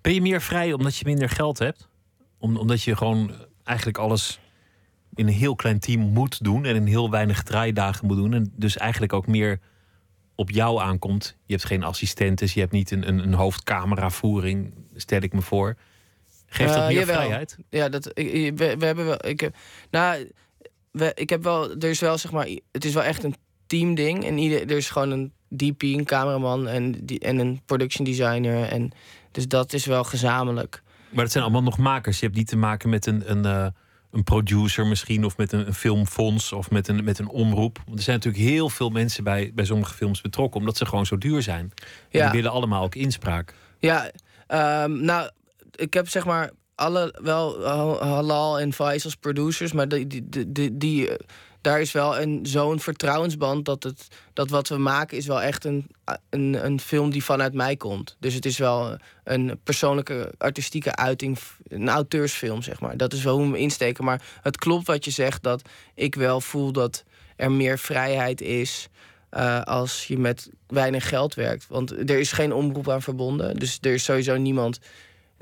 Speaker 4: Ben je meer vrij omdat je minder geld hebt? Om, omdat je gewoon eigenlijk alles in een heel klein team moet doen en in heel weinig draaidagen moet doen. En dus eigenlijk ook meer op jou aankomt. Je hebt geen assistenten, je hebt niet een, een, een hoofdcameravoering, stel ik me voor. Geeft dat
Speaker 5: Eh,
Speaker 4: meer
Speaker 5: jawel.
Speaker 4: vrijheid?
Speaker 5: Ja, dat, we, we hebben wel. Ik heb, nou, we, ik heb wel. Er is wel zeg maar. Het is wel echt een teamding. En ieder, er is gewoon een DP, een cameraman en, die, en een production designer. En, dus dat is wel gezamenlijk.
Speaker 4: Maar het zijn allemaal nog makers. Je hebt niet te maken met een, een, eh, een producer misschien, of met een, een filmfonds of met een, met een omroep. Want er zijn natuurlijk heel veel mensen bij, bij sommige films betrokken, omdat ze gewoon zo duur zijn. En
Speaker 5: Ja.
Speaker 4: die willen allemaal ook inspraak.
Speaker 5: Ja, ehm, nou, ik heb zeg maar alle wel ha- Halal en Vice als producers, maar die, die, die, die, eh, daar is wel zo'n vertrouwensband dat, het, dat wat we maken is wel echt een, een, een film die vanuit mij komt. Dus het is wel een persoonlijke artistieke uiting, een auteursfilm zeg maar. Dat is wel hoe we insteken. Maar het klopt wat je zegt dat ik wel voel dat er meer vrijheid is. eh, als je met weinig geld werkt. Want er is geen omroep aan verbonden. Dus er is sowieso niemand.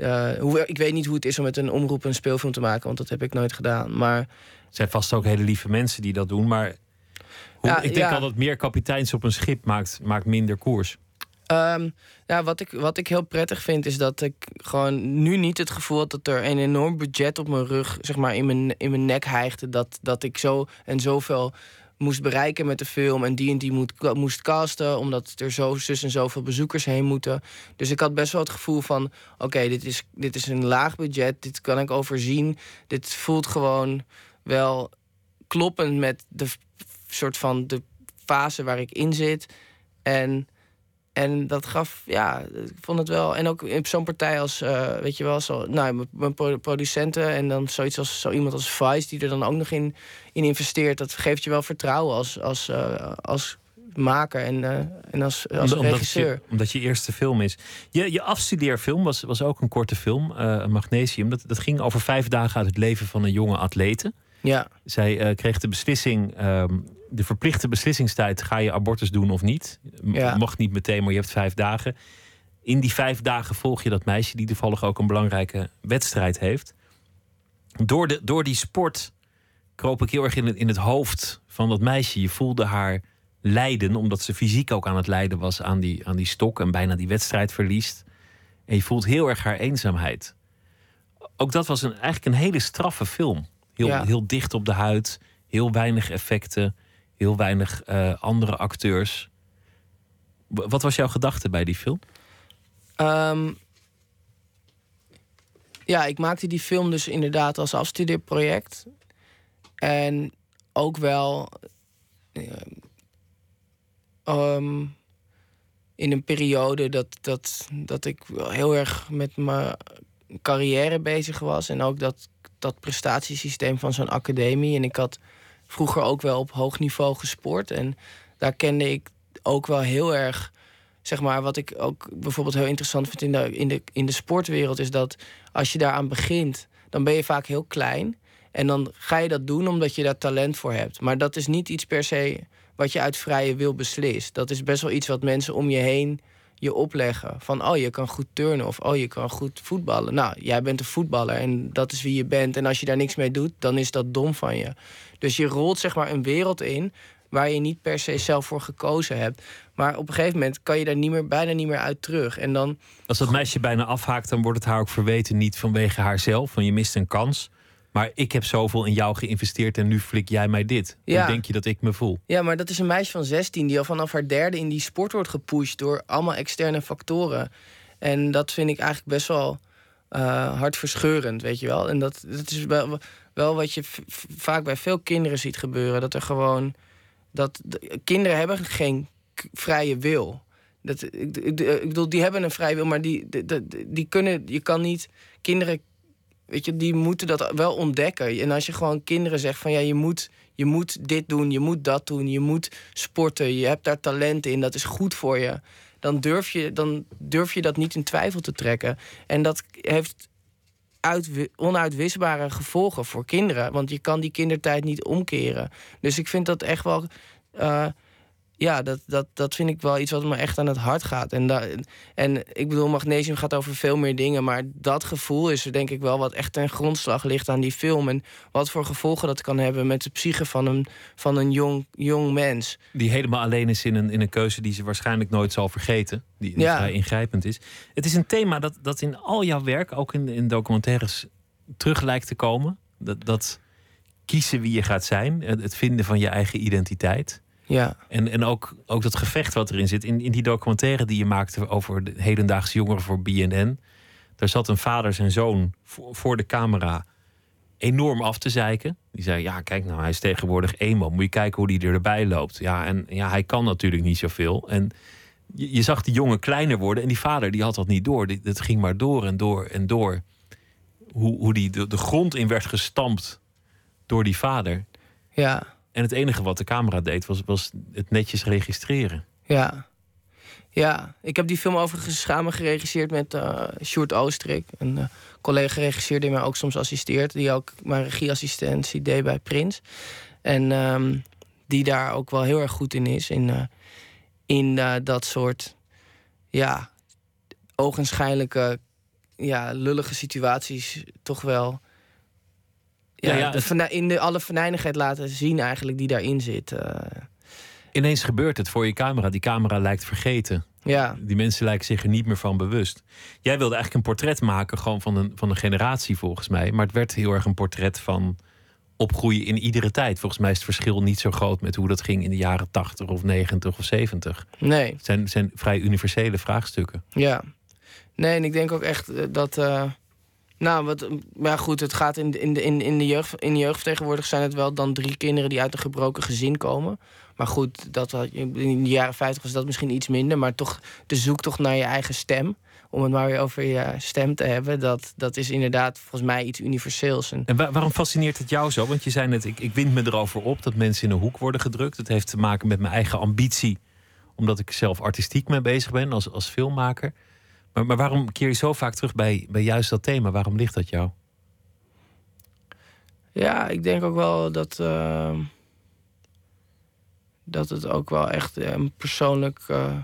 Speaker 5: Eh, ik weet niet hoe het is om met een omroep een speelfilm te maken, want dat heb ik nooit gedaan. Maar
Speaker 4: Er zijn vast ook hele lieve mensen die dat doen. Maar hoe,
Speaker 5: Ja,
Speaker 4: ik denk
Speaker 5: ja.
Speaker 4: al dat meer kapiteins op een schip maakt, maakt minder koers.
Speaker 5: Ehm, nou, wat, ik, wat ik heel prettig vind is dat ik gewoon nu niet het gevoel had dat er een enorm budget op mijn rug, zeg maar, in mijn, in mijn nek hijgde. Dat, dat ik zo en zoveel moest bereiken met de film en die en die moet, moest casten, omdat er zo zus en zoveel bezoekers heen moeten. Dus ik had best wel het gevoel van: oké, dit, is, dit is een laag budget, dit kan ik overzien. Dit voelt gewoon wel kloppend met de soort van de fase waar ik in zit. En, en dat gaf, ja, ik vond het wel. En ook in zo'n partij als, eh, weet je wel, zo, nou, mijn- mijn pro- producenten en dan zoiets als zo iemand als Vice die er dan ook nog in, in investeert. Dat geeft je wel vertrouwen als, als, eh, als maker en, eh, en als, als
Speaker 4: Omdat-
Speaker 5: regisseur.
Speaker 4: je, omdat je eerste film is. Je, je afstudeerfilm was, was ook een korte film, Magnesium. Dat, dat ging over vijf dagen uit het leven van een jonge atlete.
Speaker 5: Ja,
Speaker 4: Zij kreeg de beslissing, ehm, de verplichte beslissingstijd: ga je abortus doen of niet?
Speaker 5: Ja.
Speaker 4: Mag niet meteen, maar je hebt vijf dagen. In die vijf dagen volg je dat meisje, die toevallig ook een belangrijke wedstrijd heeft. Door, de, door die sport kroop ik heel erg in het, in het hoofd van dat meisje. Je voelde haar lijden, omdat ze fysiek ook aan het lijden was aan die, aan die stok en bijna die wedstrijd verliest. En je voelt heel erg haar eenzaamheid. Ook dat was een, eigenlijk een hele straffe film. Heel,
Speaker 5: Ja.
Speaker 4: heel dicht op de huid, heel weinig effecten, heel weinig eh, andere acteurs. Wat was jouw gedachte bij die film?
Speaker 5: Ehm, ja, ik maakte die film dus inderdaad als afstudeerproject. En ook wel eh, ehm, in een periode dat, dat, dat ik heel erg met mijn carrière bezig was. En ook dat, dat prestatiesysteem van zo'n academie. En ik had vroeger ook wel op hoog niveau gesport. En daar kende ik ook wel heel erg zeg maar, wat ik ook bijvoorbeeld heel interessant vind in de, in, de, in de sportwereld, is dat als je daaraan begint, dan ben je vaak heel klein. En dan ga je dat doen omdat je daar talent voor hebt. Maar dat is niet iets per se wat je uit vrije wil beslist. Dat is best wel iets wat mensen om je heen je opleggen. Van, oh, je kan goed turnen of oh, je kan goed voetballen. Nou, jij bent een voetballer en dat is wie je bent. En als je daar niks mee doet, dan is dat dom van je. Dus je rolt zeg maar een wereld in waar je niet per se zelf voor gekozen hebt. Maar op een gegeven moment kan je daar niet meer, bijna niet meer uit terug. En dan,
Speaker 4: Als dat meisje bijna afhaakt, dan wordt het haar ook verweten. Niet vanwege haarzelf, van je mist een kans. Maar ik heb zoveel in jou geïnvesteerd en nu flik jij mij dit.
Speaker 5: Ja.
Speaker 4: Hoe denk je dat ik me voel?
Speaker 5: ja, maar dat is een meisje van 16 die al vanaf haar derde in die sport wordt gepusht door allemaal externe factoren. En dat vind ik eigenlijk best wel eh, hartverscheurend, weet je wel. En dat, dat is wel, wel wat je vaak bij veel kinderen ziet gebeuren. Dat er gewoon. Dat, de- kinderen hebben geen vrije wil. Dat, ik, ik, ik bedoel, die hebben een vrije wil, maar die, die, die, kunnen. Je kan niet. Kinderen. Weet je, die moeten dat wel ontdekken. En als je gewoon kinderen zegt van ja, je moet, je moet dit doen, je moet dat doen, je moet sporten, je hebt daar talent in, dat is goed voor je. Dan durf je, dan durf je dat niet in twijfel te trekken. En dat heeft onuitwisbare gevolgen voor kinderen. Want je kan die kindertijd niet omkeren. Dus ik vind dat echt wel. eh, ja, dat, dat, dat vind ik wel iets wat me echt aan het hart gaat. En, da- en ik bedoel, magnesium gaat over veel meer dingen. Maar dat gevoel is er denk ik wel wat echt ten grondslag ligt aan die film. En wat voor gevolgen dat kan hebben met de psyche van een, van een jong, jong mens.
Speaker 4: Die helemaal alleen is in een, in een keuze die ze waarschijnlijk nooit zal vergeten. Die, die
Speaker 5: Ja.
Speaker 4: vrij ingrijpend is. Het is een thema dat, dat in al jouw werk, ook in, in documentaires, terug lijkt te komen. Dat, dat kiezen wie je gaat zijn. Het het vinden van je eigen identiteit.
Speaker 5: Ja,
Speaker 4: En, en ook, ook dat gevecht wat erin zit. In, in die documentaire die je maakte over de hedendaagse jongeren voor BNN. Daar zat een vader zijn zoon voor, voor de camera enorm af te zeiken. Die zei, ja kijk nou, hij is tegenwoordig eenmaal. Moet je kijken hoe hij erbij loopt. Ja, en ja, hij kan natuurlijk niet zoveel. En je, je zag die jongen kleiner worden. En die vader die had dat niet door. Het ging maar door en door en door. Hoe, hoe die de, de grond in werd gestampt door die vader.
Speaker 5: ja,
Speaker 4: En het enige wat de camera deed was, was het netjes registreren.
Speaker 5: ja. Ja, ik heb die film overigens samen geregisseerd met eh Sjoerd Oostrik. Een eh, collega-regisseur die mij ook soms assisteert. Die ook mijn regieassistentie deed bij Prins. En ehm, die daar ook wel heel erg goed in is. In, eh, in dat soort, ja, ogenschijnlijke, ja, lullige situaties toch wel... Ja, de in de alle venijnigheid laten zien eigenlijk die daarin zit. eh.
Speaker 4: Ineens gebeurt het voor je camera. Die camera lijkt vergeten
Speaker 5: Ja,
Speaker 4: Die mensen lijken zich er niet meer van bewust. Jij wilde eigenlijk een portret maken gewoon van een, van een generatie volgens mij. Maar het werd heel erg een portret van opgroeien in iedere tijd. Volgens mij is het verschil niet zo groot met hoe dat ging in de jaren 80 of 90 of 70.
Speaker 5: nee.
Speaker 4: Het zijn, zijn vrij universele vraagstukken.
Speaker 5: Ja. Nee, en ik denk ook echt eh, dat. eh, nou, wat, maar goed, het gaat in, in, de, in, in, de jeugd, in de jeugdvertegenwoordig zijn het wel dan drie kinderen die uit een gebroken gezin komen. Maar goed, dat, had- in de jaren 50 was dat misschien iets minder. Maar toch de zoektocht naar je eigen stem. Om het maar weer over je stem te hebben. Dat, dat is inderdaad volgens mij iets universeels. En
Speaker 4: En wa- waarom fascineert het jou zo? Want je zei net, ik, ik wind me erover op dat mensen in een hoek worden gedrukt. Het heeft te maken met mijn eigen ambitie. Omdat ik zelf artistiek mee bezig ben als, als filmmaker. Maar, maar waarom keer je zo vaak terug bij, bij juist dat thema? Waarom ligt dat jou?
Speaker 5: Ja, ik denk ook wel dat. eh, dat het ook wel echt een persoonlijk eh,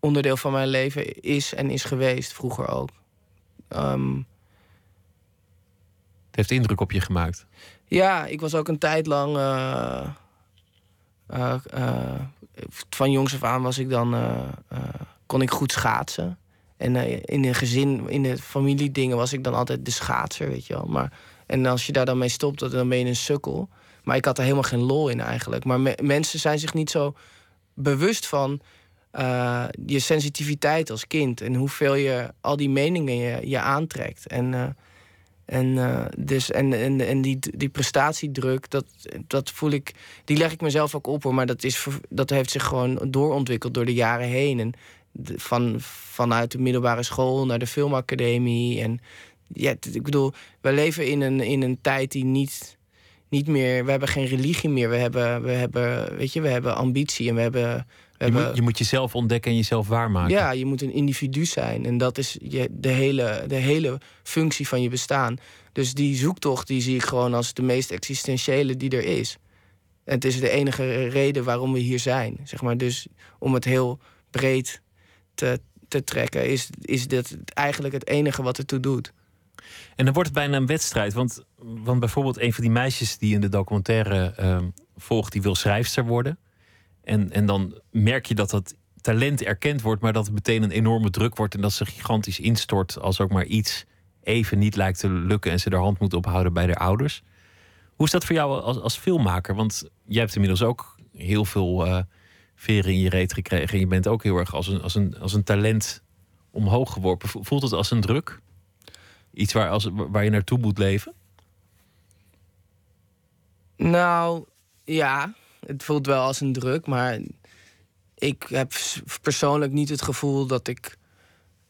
Speaker 5: onderdeel van mijn leven is en is geweest, vroeger ook. Ehm,
Speaker 4: Het heeft indruk op je gemaakt.
Speaker 5: ja, ik was ook een tijd lang. eh, eh, van jongs af aan was ik dan. kon ik goed schaatsen. En eh, in de gezin, in de familiedingen was ik dan altijd de schaatser, weet je wel. Maar, en als je daar dan mee stopt, dan ben je een sukkel. Maar ik had er helemaal geen lol in eigenlijk. Maar me- mensen zijn zich niet zo bewust van eh, je sensitiviteit als kind. En hoeveel je al die meningen je, aantrekt. En, eh, en, dus, en, en, en die, die prestatiedruk, dat, dat voel ik, die leg ik mezelf ook op hoor. Maar dat, is, dat heeft zich gewoon doorontwikkeld door de jaren heen. En de- van, vanuit de middelbare school naar de filmacademie. En ja, ik bedoel, we leven in een, in een tijd die niet, niet meer. We hebben geen religie meer. We hebben, we hebben, weet je, we hebben ambitie en we hebben. We
Speaker 4: Je
Speaker 5: hebben
Speaker 4: moet, je moet jezelf ontdekken en jezelf waarmaken.
Speaker 5: ja, je moet een individu zijn. En dat is je, de, hele, de hele functie van je bestaan. Dus die zoektocht die zie ik gewoon als de meest existentiële die er is. En het is de enige reden waarom we hier zijn. Zeg maar. Dus om het heel breed te, te trekken, is, is dit eigenlijk het enige wat ertoe doet.
Speaker 4: En dan wordt het bijna een wedstrijd. Want, want bijvoorbeeld een van die meisjes die in de documentaire ehm, volgt, die wil schrijfster worden. En, en dan merk je dat dat talent erkend wordt, maar dat het meteen een enorme druk wordt en dat ze gigantisch instort als ook maar iets even niet lijkt te lukken en ze er hand moet ophouden bij de ouders. Hoe is dat voor jou als, als filmmaker? Want jij hebt inmiddels ook heel veel eh, veren in je reet gekregen. En je bent ook heel erg als een, als een, als een talent omhoog geworpen. Voelt het als een druk? Iets waar, als, waar je naartoe moet leven?
Speaker 5: Nou, ja, het voelt wel als een druk, maar ik heb persoonlijk niet het gevoel dat ik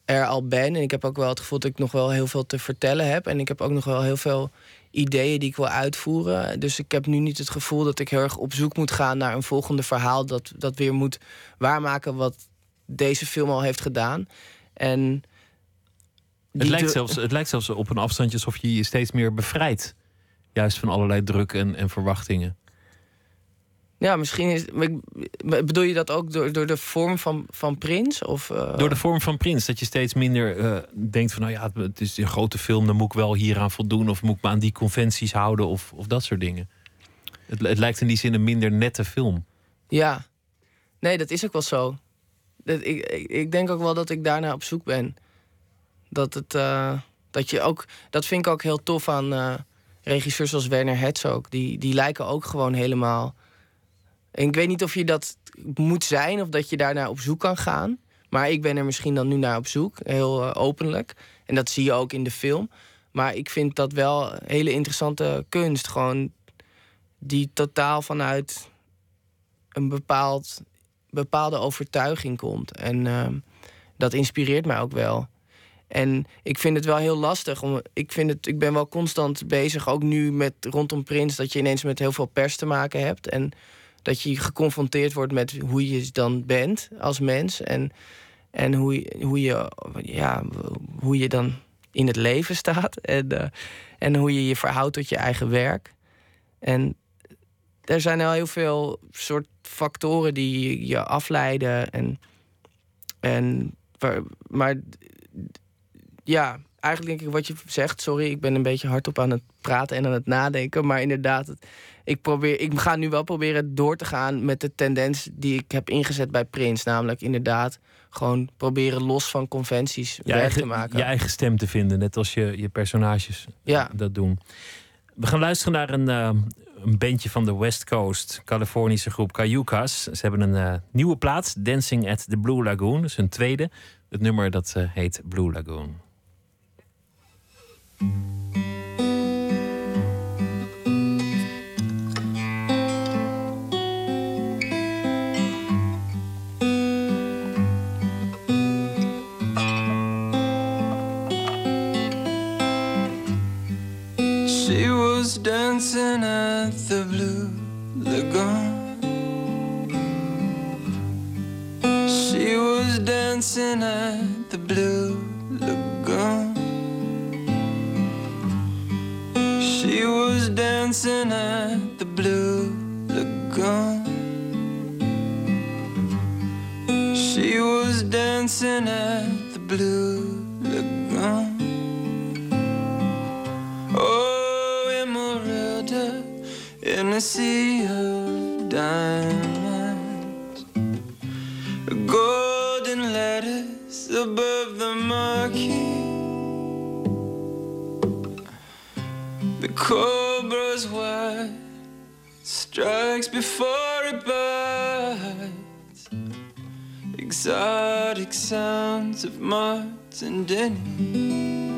Speaker 5: er al ben. En ik heb ook wel het gevoel dat ik nog wel heel veel te vertellen heb. En ik heb ook nog wel heel veel ideeën die ik wil uitvoeren. Dus ik heb nu niet het gevoel dat ik heel erg op zoek moet gaan naar een volgende verhaal dat, dat weer moet waarmaken wat deze film al heeft gedaan. En
Speaker 4: Het lijkt, zelfs, het lijkt zelfs op een afstandje alsof je je steeds meer bevrijdt. Juist van allerlei druk en, en verwachtingen.
Speaker 5: Ja, misschien is. Bedoel je dat ook door, door de vorm van, van Prins? Of, eh,
Speaker 4: Door de vorm van Prins. Dat je steeds minder eh, denkt van... nou ja, het- is een grote film, dan moet ik wel hieraan voldoen... of moet ik me aan die conventies houden of, of dat soort dingen. Het, het lijkt in die zin een minder nette film.
Speaker 5: Ja. Nee, dat is ook wel zo. Dat, ik, ik, ik denk ook wel dat ik daarna op zoek ben. Dat het. eh, dat je ook. Dat vind ik ook heel tof aan regisseurs zoals Werner Herzog. Die, die lijken ook gewoon helemaal. En ik weet niet of je dat moet zijn of dat je daarnaar op zoek kan gaan. Maar ik ben er misschien dan nu naar op zoek, heel eh, openlijk. En dat zie je ook in de film. Maar ik vind dat wel hele interessante kunst. Gewoon die totaal vanuit een bepaald, bepaalde overtuiging komt. En ehm, dat inspireert mij ook wel. En ik vind het wel heel lastig. Om, ik, vind het, ik ben wel constant bezig, ook nu met rondom Prins, dat je ineens met heel veel pers te maken hebt. En dat je geconfronteerd wordt met hoe je dan bent als mens. En, en hoe, hoe, je, ja, hoe je dan in het leven staat. En, eh, en hoe je je verhoudt tot je eigen werk. En er zijn al heel veel soort factoren die je afleiden. En, en, maar ja, eigenlijk denk ik wat je zegt. Sorry, ik ben een beetje hardop aan het praten en aan het nadenken. Maar inderdaad, ik, probeer, ik ga nu wel proberen door te gaan met de tendens die ik heb ingezet bij Prins. Namelijk inderdaad gewoon proberen los van conventies
Speaker 4: Je eigen,
Speaker 5: te maken.
Speaker 4: je eigen stem te vinden, net als je, je personages
Speaker 5: Ja.
Speaker 4: dat doen. We gaan luisteren naar een, eh, een bandje van de West Coast, Californische groep Cayucas. Ze hebben een eh, nieuwe plaat, Dancing at the Blue Lagoon. Dat is hun tweede. Het nummer dat eh, heet Blue Lagoon.
Speaker 8: She was dancing at the Blue Lagoon. Dancing at the Blue Lagoon. She was dancing at the Blue Lagoon. Oh, Emeralda in a sea of diamonds. Golden letters above the marquee. The white strikes before it bites. Exotic sounds of Martin Denny.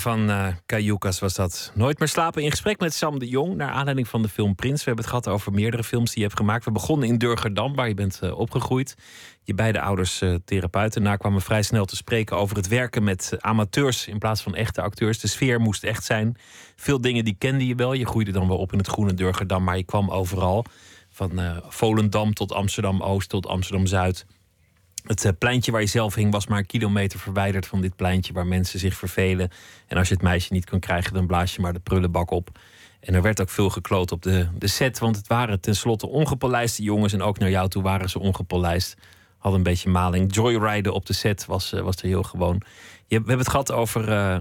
Speaker 4: Van Cayucas was dat. Nooit meer slapen in gesprek met Sam de Jong. Naar aanleiding van de film Prins. We hebben het gehad over meerdere films die je hebt gemaakt. We begonnen in Durgerdam, waar je bent eh, opgegroeid. Je beide ouders eh, therapeuten. Daarna kwamen we vrij snel te spreken over het werken met amateurs in plaats van echte acteurs. De sfeer moest echt zijn. Veel dingen die kende je wel. Je groeide dan wel op in het groene Durgerdam, maar je kwam overal. Van Volendam tot Amsterdam Oost tot Amsterdam Zuid. Het eh, pleintje waar je zelf hing was maar een kilometer verwijderd van dit pleintje waar mensen zich vervelen. En als je het meisje niet kon krijgen, dan blaas je maar de prullenbak op. En er werd ook veel gekloot op de, de set, want het waren tenslotte ongepolijste jongens. En ook naar jou toe waren ze ongepolijst. Hadden een beetje maling. Joyriden op de set was, eh, was er heel gewoon. Je, we hebben het gehad over eh,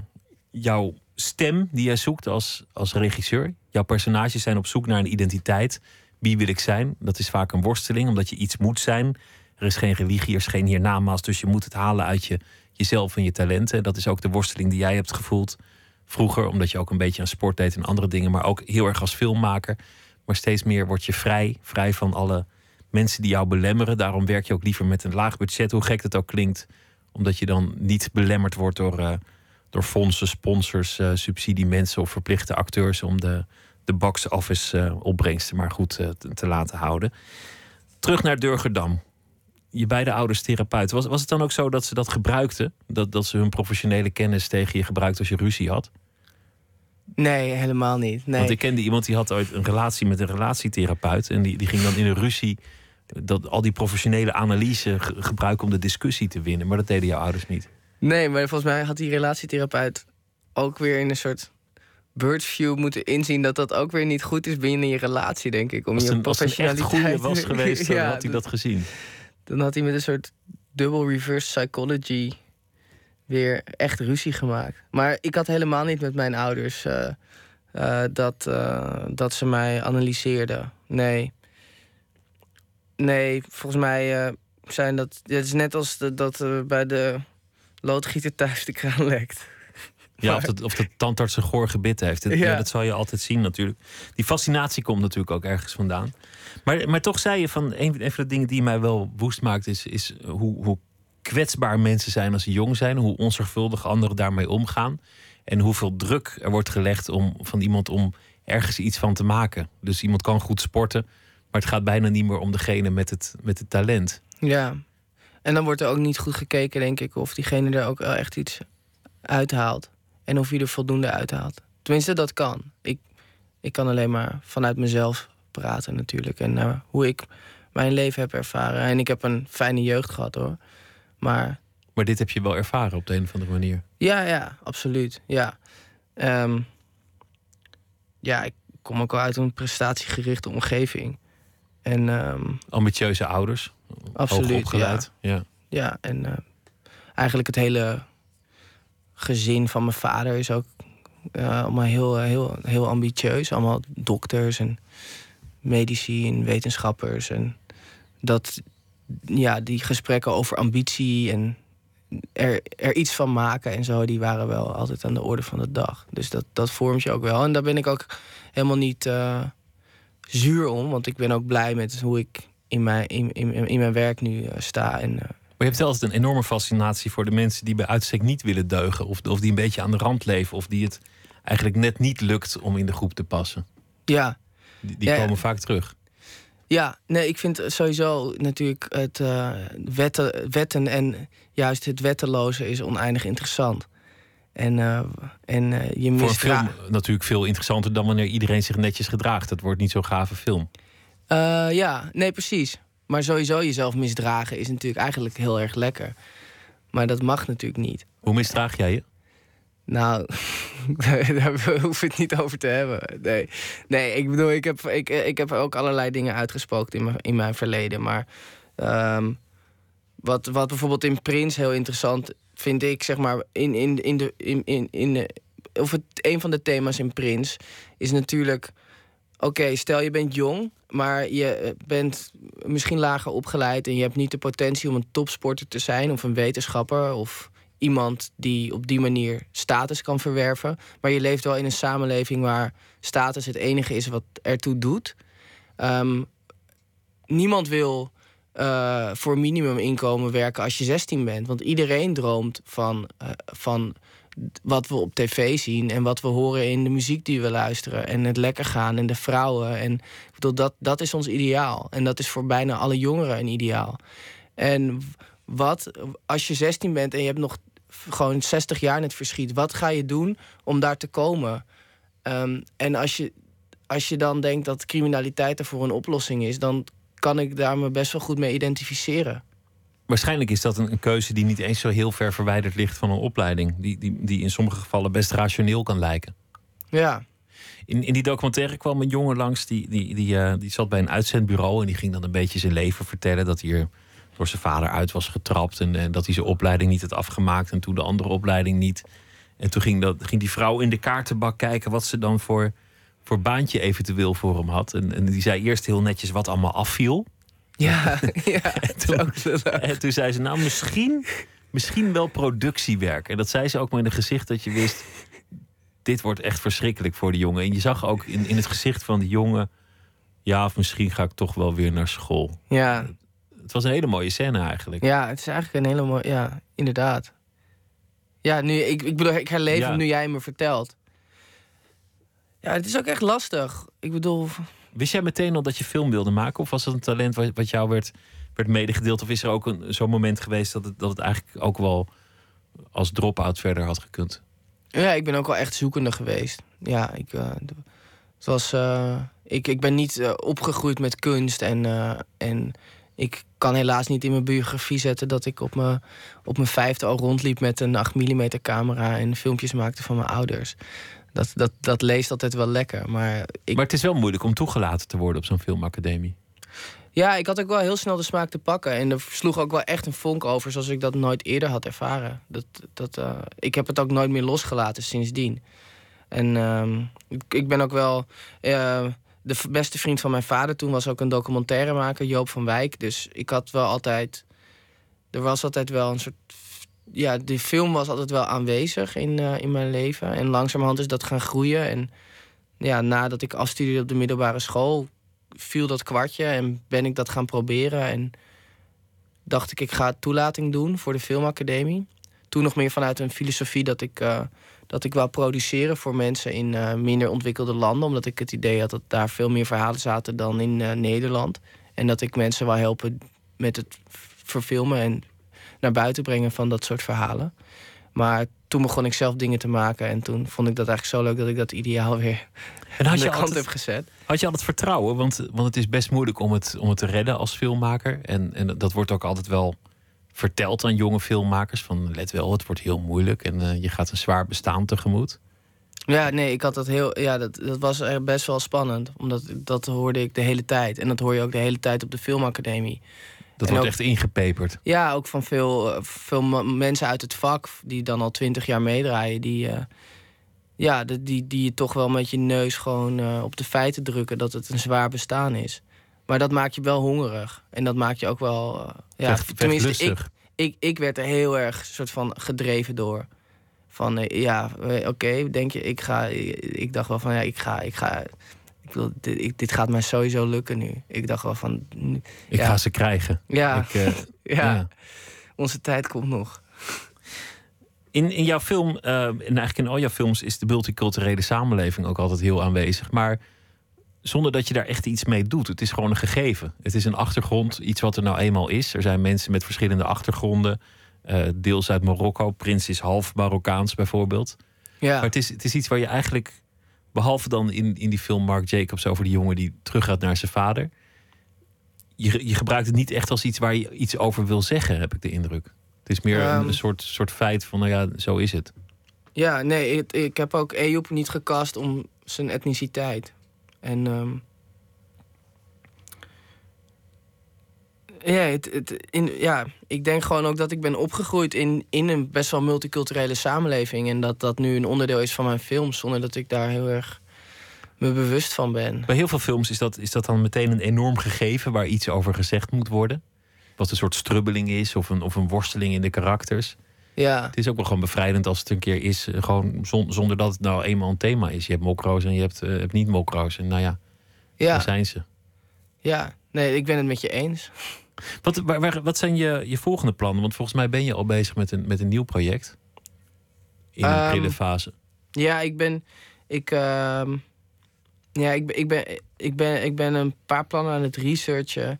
Speaker 4: jouw stem die jij zoekt als, als regisseur. Jouw personages zijn op zoek naar een identiteit. Wie wil ik zijn? Dat is vaak een worsteling, omdat je iets moet zijn. Er is geen religie, er is geen hiernamaals. Dus je moet het halen uit je, jezelf en je talenten. Dat is ook de worsteling die jij hebt gevoeld vroeger. Omdat je ook een beetje aan sport deed en andere dingen. Maar ook heel erg als filmmaker. Maar steeds meer word je vrij. Vrij van alle mensen die jou belemmeren. Daarom werk je ook liever met een laag budget. Hoe gek dat ook klinkt. Omdat je dan niet belemmerd wordt door, eh, door fondsen, sponsors, eh subsidiemensen of verplichte acteurs. Om de, de box office eh, opbrengsten maar goed te, te laten houden. Terug naar Durgerdam je beide ouders therapeut. Was, was het dan ook zo dat ze dat gebruikten? Dat, dat ze hun professionele kennis tegen je gebruikten als je ruzie had?
Speaker 5: Nee, helemaal niet. Nee.
Speaker 4: Want ik kende iemand die had ooit een relatie met een relatietherapeut. En die, die ging dan in een ruzie dat, al die professionele analyse ge- gebruiken om de discussie te winnen. Maar dat deden jouw ouders niet.
Speaker 5: Nee, maar volgens mij had die relatietherapeut ook weer in een soort birdsview moeten inzien dat dat ook weer niet goed is binnen je relatie, denk ik. Om
Speaker 4: Als
Speaker 5: je
Speaker 4: een, als het een echt
Speaker 5: professionaliteit
Speaker 4: goede was geweest, dan
Speaker 5: Ja,
Speaker 4: had hij dat gezien.
Speaker 5: Dan had hij met een soort dubbel reverse psychology weer echt ruzie gemaakt. Maar ik had helemaal niet met mijn ouders eh, eh, dat, eh, dat ze mij analyseerden. Nee. Nee, volgens mij zijn dat. Het is net als dat bij de loodgieter thuis de kraan lekt.
Speaker 4: Ja, of, de, of de tandarts een goor gebit heeft. Dat, ja.
Speaker 5: Ja.
Speaker 4: dat zal je altijd zien natuurlijk. Die fascinatie komt natuurlijk ook ergens vandaan. Maar, maar toch zei je van... Een, een van de dingen die mij wel woest maakt... is, is hoe, hoe kwetsbaar mensen zijn als ze jong zijn. Hoe onzorgvuldig anderen daarmee omgaan. En hoeveel druk er wordt gelegd om, van iemand om ergens iets van te maken. Dus iemand kan goed sporten, maar het gaat bijna niet meer om degene met het, met het talent.
Speaker 5: Ja. En dan wordt er ook niet goed gekeken, denk ik, of diegene er ook wel echt iets uithaalt. En of hij er voldoende uithaalt. Tenminste, dat kan. Ik, ik kan alleen maar vanuit mezelf praten natuurlijk. En eh, hoe ik mijn leven heb ervaren. En ik heb een fijne jeugd gehad hoor. Maar
Speaker 4: Maar dit heb je wel ervaren op de een of andere manier.
Speaker 5: ja, ja, absoluut. Ja. Ehm, ja, ik kom ook wel uit een prestatiegerichte omgeving. En ehm,
Speaker 4: Ambitieuze ouders,
Speaker 5: Absoluut,
Speaker 4: opgeleid. Ja.
Speaker 5: ja, en eh, eigenlijk het hele gezin van mijn vader is ook eh, allemaal heel, heel, heel ambitieus. Allemaal dokters en medici en wetenschappers. En dat, ja, die gesprekken over ambitie en er, er iets van maken en zo, die waren wel altijd aan de orde van de dag. Dus dat, dat vormt je ook wel. En daar ben ik ook helemaal niet eh, zuur om, want ik ben ook blij met hoe ik in mijn, in, in, in mijn werk nu eh, sta. En, eh,
Speaker 4: je hebt altijd een enorme fascinatie voor de mensen die bij uitstek niet willen deugen. Of, of die een beetje aan de rand leven. Of die het eigenlijk net niet lukt om in de groep te passen.
Speaker 5: ja,
Speaker 4: Die, die
Speaker 5: Ja, ja.
Speaker 4: komen vaak terug.
Speaker 5: Ja, nee, ik vind sowieso natuurlijk het eh, wetten, wetten en juist het wetteloze is oneindig interessant. En, eh, en eh, je
Speaker 4: Voor een film natuurlijk veel interessanter dan wanneer iedereen zich netjes gedraagt. Dat wordt niet zo'n gave film.
Speaker 5: Ja, nee, precies. Maar sowieso jezelf misdragen is natuurlijk eigenlijk heel erg lekker. Maar dat mag natuurlijk niet.
Speaker 4: Hoe misdraag jij je?
Speaker 5: Nou, daar hoef ik het niet over te hebben. Nee, nee ik bedoel, ik heb, ik, ik heb ook allerlei dingen uitgesproken in mijn, in mijn verleden. Maar ehm, wat, wat bijvoorbeeld in Prins heel interessant vind ik, zeg maar, in, in, in de. In, in, in de of het, een van de thema's in Prins is natuurlijk. Oké, stel je bent jong, maar je eh, bent misschien lager opgeleid en je hebt niet de potentie om een topsporter te zijn of een wetenschapper of iemand die op die manier status kan verwerven. Maar je leeft wel in een samenleving waar status het enige is wat ertoe doet. Ehm, niemand wil eh, voor minimuminkomen werken als je 16 bent. Want iedereen droomt van, eh, van wat we op tv zien en wat we horen in de muziek die we luisteren. En het lekker gaan en de vrouwen. En ik bedoel, dat, dat is ons ideaal. En dat is voor bijna alle jongeren een ideaal. En wat als je 16 bent en je hebt nog gewoon 60 jaar in het verschiet, wat ga je doen om daar te komen? Ehm, en als je, als je dan denkt dat criminaliteit ervoor een oplossing is, dan kan ik daar me best wel goed mee identificeren.
Speaker 4: Waarschijnlijk is dat een, een keuze die niet eens zo heel ver verwijderd ligt van een opleiding. Die, die, die in sommige gevallen best rationeel kan lijken.
Speaker 5: Ja,
Speaker 4: In, in die documentaire kwam een jongen langs die, die, die, eh, die zat bij een uitzendbureau en die ging dan een beetje zijn leven vertellen. Dat hij er door zijn vader uit was getrapt en, en dat hij zijn opleiding niet had afgemaakt en toen de andere opleiding niet. En toen ging, dat, ging die vrouw in de kaartenbak kijken wat ze dan voor, voor baantje eventueel voor hem had. En, en die zei eerst heel netjes wat allemaal afviel.
Speaker 5: Ja, ja.
Speaker 4: toen, en toen zei ze, nou misschien, misschien wel productiewerk. En dat zei ze ook maar in een gezicht dat je wist... dit wordt echt verschrikkelijk voor de jongen. En je zag ook in, in het gezicht van de jongen... ja, of misschien ga ik toch wel weer naar school.
Speaker 5: ja.
Speaker 4: Het was een hele mooie scène eigenlijk.
Speaker 5: Ja, het is eigenlijk een hele mooie. Ja, inderdaad. Ja, nu, ik, ik bedoel, ik herleef
Speaker 4: Ja.
Speaker 5: hem nu jij me vertelt. Ja, het is ook echt lastig. Ik bedoel,
Speaker 4: Wist jij meteen al dat je film wilde maken? Of was dat een talent wat, wat jou werd, werd medegedeeld? Of is er ook zo'n moment geweest dat het, dat het eigenlijk ook wel als drop-out verder had gekund?
Speaker 5: ja, ik ben ook wel echt zoekende geweest. Ja, ik, eh, was, eh, ik, ik ben niet eh, opgegroeid met kunst. En, en ik kan helaas niet in mijn biografie zetten dat ik op mijn, op mijn vijfde al rondliep met een 8 mm camera en filmpjes maakte van mijn ouders. Dat, dat, dat leest altijd wel lekker. Maar ik,
Speaker 4: Maar het is wel moeilijk om toegelaten te worden op zo'n filmacademie.
Speaker 5: Ja, ik had ook wel heel snel de smaak te pakken. En er sloeg ook wel echt een vonk over, zoals ik dat nooit eerder had ervaren. Dat, dat, eh, ik heb het ook nooit meer losgelaten sindsdien. En ehm, ik, ben ook wel. eh, de beste vriend van mijn vader toen was ook een documentairemaker, Joop van Wijk. Dus ik had wel altijd. Er was altijd wel een soort. Ja, de film was altijd wel aanwezig in, eh, in mijn leven. En langzamerhand is dat gaan groeien. En ja, nadat ik afstudeerde op de middelbare school, viel dat kwartje en ben ik dat gaan proberen. En dacht ik, ik ga toelating doen voor de filmacademie. Toen nog meer vanuit een filosofie dat ik, eh, dat ik wou produceren voor mensen in eh, minder ontwikkelde landen. Omdat ik het idee had dat daar veel meer verhalen zaten dan in Nederland. En dat ik mensen wou helpen met het verfilmen en naar buiten brengen van dat soort verhalen. Maar toen begon ik zelf dingen te maken. En toen vond ik dat eigenlijk zo leuk dat ik dat ideaal weer
Speaker 4: En
Speaker 5: aan
Speaker 4: had
Speaker 5: de
Speaker 4: je,
Speaker 5: kant
Speaker 4: altijd,
Speaker 5: heb gezet.
Speaker 4: had je altijd vertrouwen? Want, want het is best moeilijk om het, om het te redden als filmmaker. En, en dat wordt ook altijd wel verteld aan jonge filmmakers. Van let wel, het wordt heel moeilijk en eh, je gaat een zwaar bestaan tegemoet.
Speaker 5: Ja, nee, ik had dat heel. Ja, dat, dat was echt best wel spannend. Omdat dat hoorde ik de hele tijd. En dat hoor je ook de hele tijd op de filmacademie.
Speaker 4: Dat
Speaker 5: En
Speaker 4: wordt
Speaker 5: ook-
Speaker 4: echt ingepeperd.
Speaker 5: Ja, ook van veel, eh, veel mensen uit het vak die dan al twintig jaar meedraaien. Die, eh, ja, de- die, die je toch wel met je neus gewoon eh, op de feiten drukken dat het een zwaar bestaan is. Maar dat maakt je wel hongerig. En dat maakt je ook wel. ja,
Speaker 4: Vecht-
Speaker 5: tenminste, ik, ik, ik werd er heel erg soort van gedreven door. Van ja, oké, denk je, ik ga. Ik dacht wel van ja, ik ga. Ik ga ik wil, dit, ik- dit gaat mij sowieso lukken nu. Ik dacht wel van. nu-
Speaker 4: Ik
Speaker 5: ja.
Speaker 4: ga ze krijgen.
Speaker 5: Ja.
Speaker 4: Ik, eh,
Speaker 5: Ja.
Speaker 4: ja.
Speaker 5: Onze tijd komt nog.
Speaker 4: In, in jouw film, eh, en eigenlijk in al jouw films, is de multiculturele samenleving ook altijd heel aanwezig. Maar zonder dat je daar echt iets mee doet. Het is gewoon een gegeven. Het is een achtergrond, iets wat er nou eenmaal is. Er zijn mensen met verschillende achtergronden. eh, deels uit Marokko. Prins is half Marokkaans bijvoorbeeld.
Speaker 5: Ja.
Speaker 4: Maar het is, het is iets waar je eigenlijk, behalve dan in, in die film Mark Jacobs over die jongen die teruggaat naar zijn vader. Je, je gebruikt het niet echt als iets waar je iets over wil zeggen, heb ik de indruk. Het is meer een,
Speaker 5: Ehm.
Speaker 4: een soort, soort feit van, nou ja, zo is het.
Speaker 5: Ja, nee, ik, ik heb ook Ejoep niet gecast om zijn etniciteit. En ehm, ja, het, het, in, ja, ik denk gewoon ook dat ik ben opgegroeid in, in een best wel multiculturele samenleving. En dat dat nu een onderdeel is van mijn films, zonder dat ik daar heel erg me bewust van ben.
Speaker 4: Bij heel veel films is dat, is dat dan meteen een enorm gegeven waar iets over gezegd moet worden. Wat een soort strubbeling is of een, of een worsteling in de karakters.
Speaker 5: Ja,
Speaker 4: Het is ook wel gewoon bevrijdend als het een keer is, eh, gewoon zon- zonder dat het nou eenmaal een thema is. Je hebt mokro's en je hebt, eh, hebt niet mokro's. En nou ja, daar
Speaker 5: ja,
Speaker 4: zijn ze.
Speaker 5: ja. Nee, ik ben het met je eens.
Speaker 4: Wat, waar, waar- wat zijn je, je volgende plannen? Want volgens mij ben je al bezig met een, met een nieuw project. In een
Speaker 5: Ehm,
Speaker 4: prille fase.
Speaker 5: Ja, ik ben. Ik, ehm, ja, ik, ben- ik, ben, ik, ben, ik ben een paar plannen aan het researchen.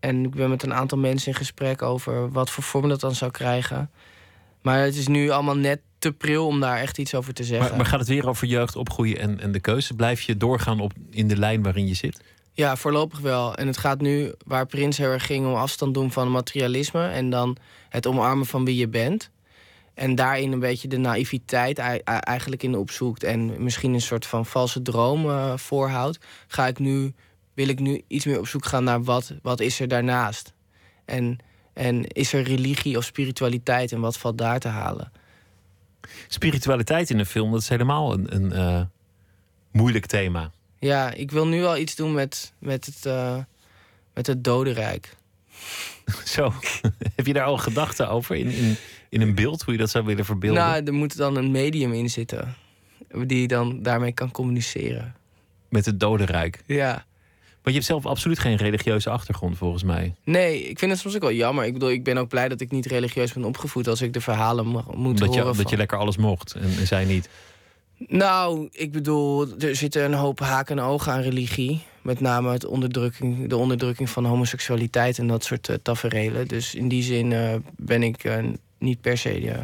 Speaker 5: En ik ben met een aantal mensen in gesprek over wat voor vorm dat dan zou krijgen. Maar het is nu allemaal net te pril om daar echt iets over te zeggen.
Speaker 4: Maar, maar gaat het weer over jeugd opgroeien en, en de keuze? Blijf je doorgaan op, in de lijn waarin je zit?
Speaker 5: Ja, voorlopig wel. En het gaat nu waar Prins heel erg ging om afstand doen van materialisme. En dan het omarmen van wie je bent. En daarin een beetje de naïviteit ei- ei- eigenlijk in opzoekt. En misschien een soort van valse droom eh, voorhoudt. Ga ik nu, wil ik nu iets meer op zoek gaan naar wat, wat is er daarnaast. En, en is er religie of spiritualiteit en wat valt daar te halen?
Speaker 4: Spiritualiteit in een film, dat is helemaal een, een eh, moeilijk thema.
Speaker 5: Ja, ik wil nu wel iets doen met, met, het, eh, met het dodenrijk.
Speaker 4: Zo, heb je daar al gedachten over in, in, in een beeld, hoe je dat zou willen verbeelden?
Speaker 5: Nou, er moet dan een medium in zitten. Die dan daarmee kan communiceren.
Speaker 4: Met het dodenrijk.
Speaker 5: Ja.
Speaker 4: Maar je hebt zelf absoluut geen religieuze achtergrond, volgens mij.
Speaker 5: Nee, ik vind het soms ook wel jammer. Ik bedoel, ik ben ook blij dat ik niet religieus ben opgevoed als ik de verhalen mag, moet
Speaker 4: je,
Speaker 5: horen.
Speaker 4: omdat
Speaker 5: van-
Speaker 4: je lekker alles mocht en, en zij niet.
Speaker 5: Nou, ik bedoel, er zitten een hoop haken en ogen aan religie. Met name het onderdrukking, de onderdrukking van homoseksualiteit en dat soort uh, taferelen. Dus in die zin uh, ben ik uh, niet per se.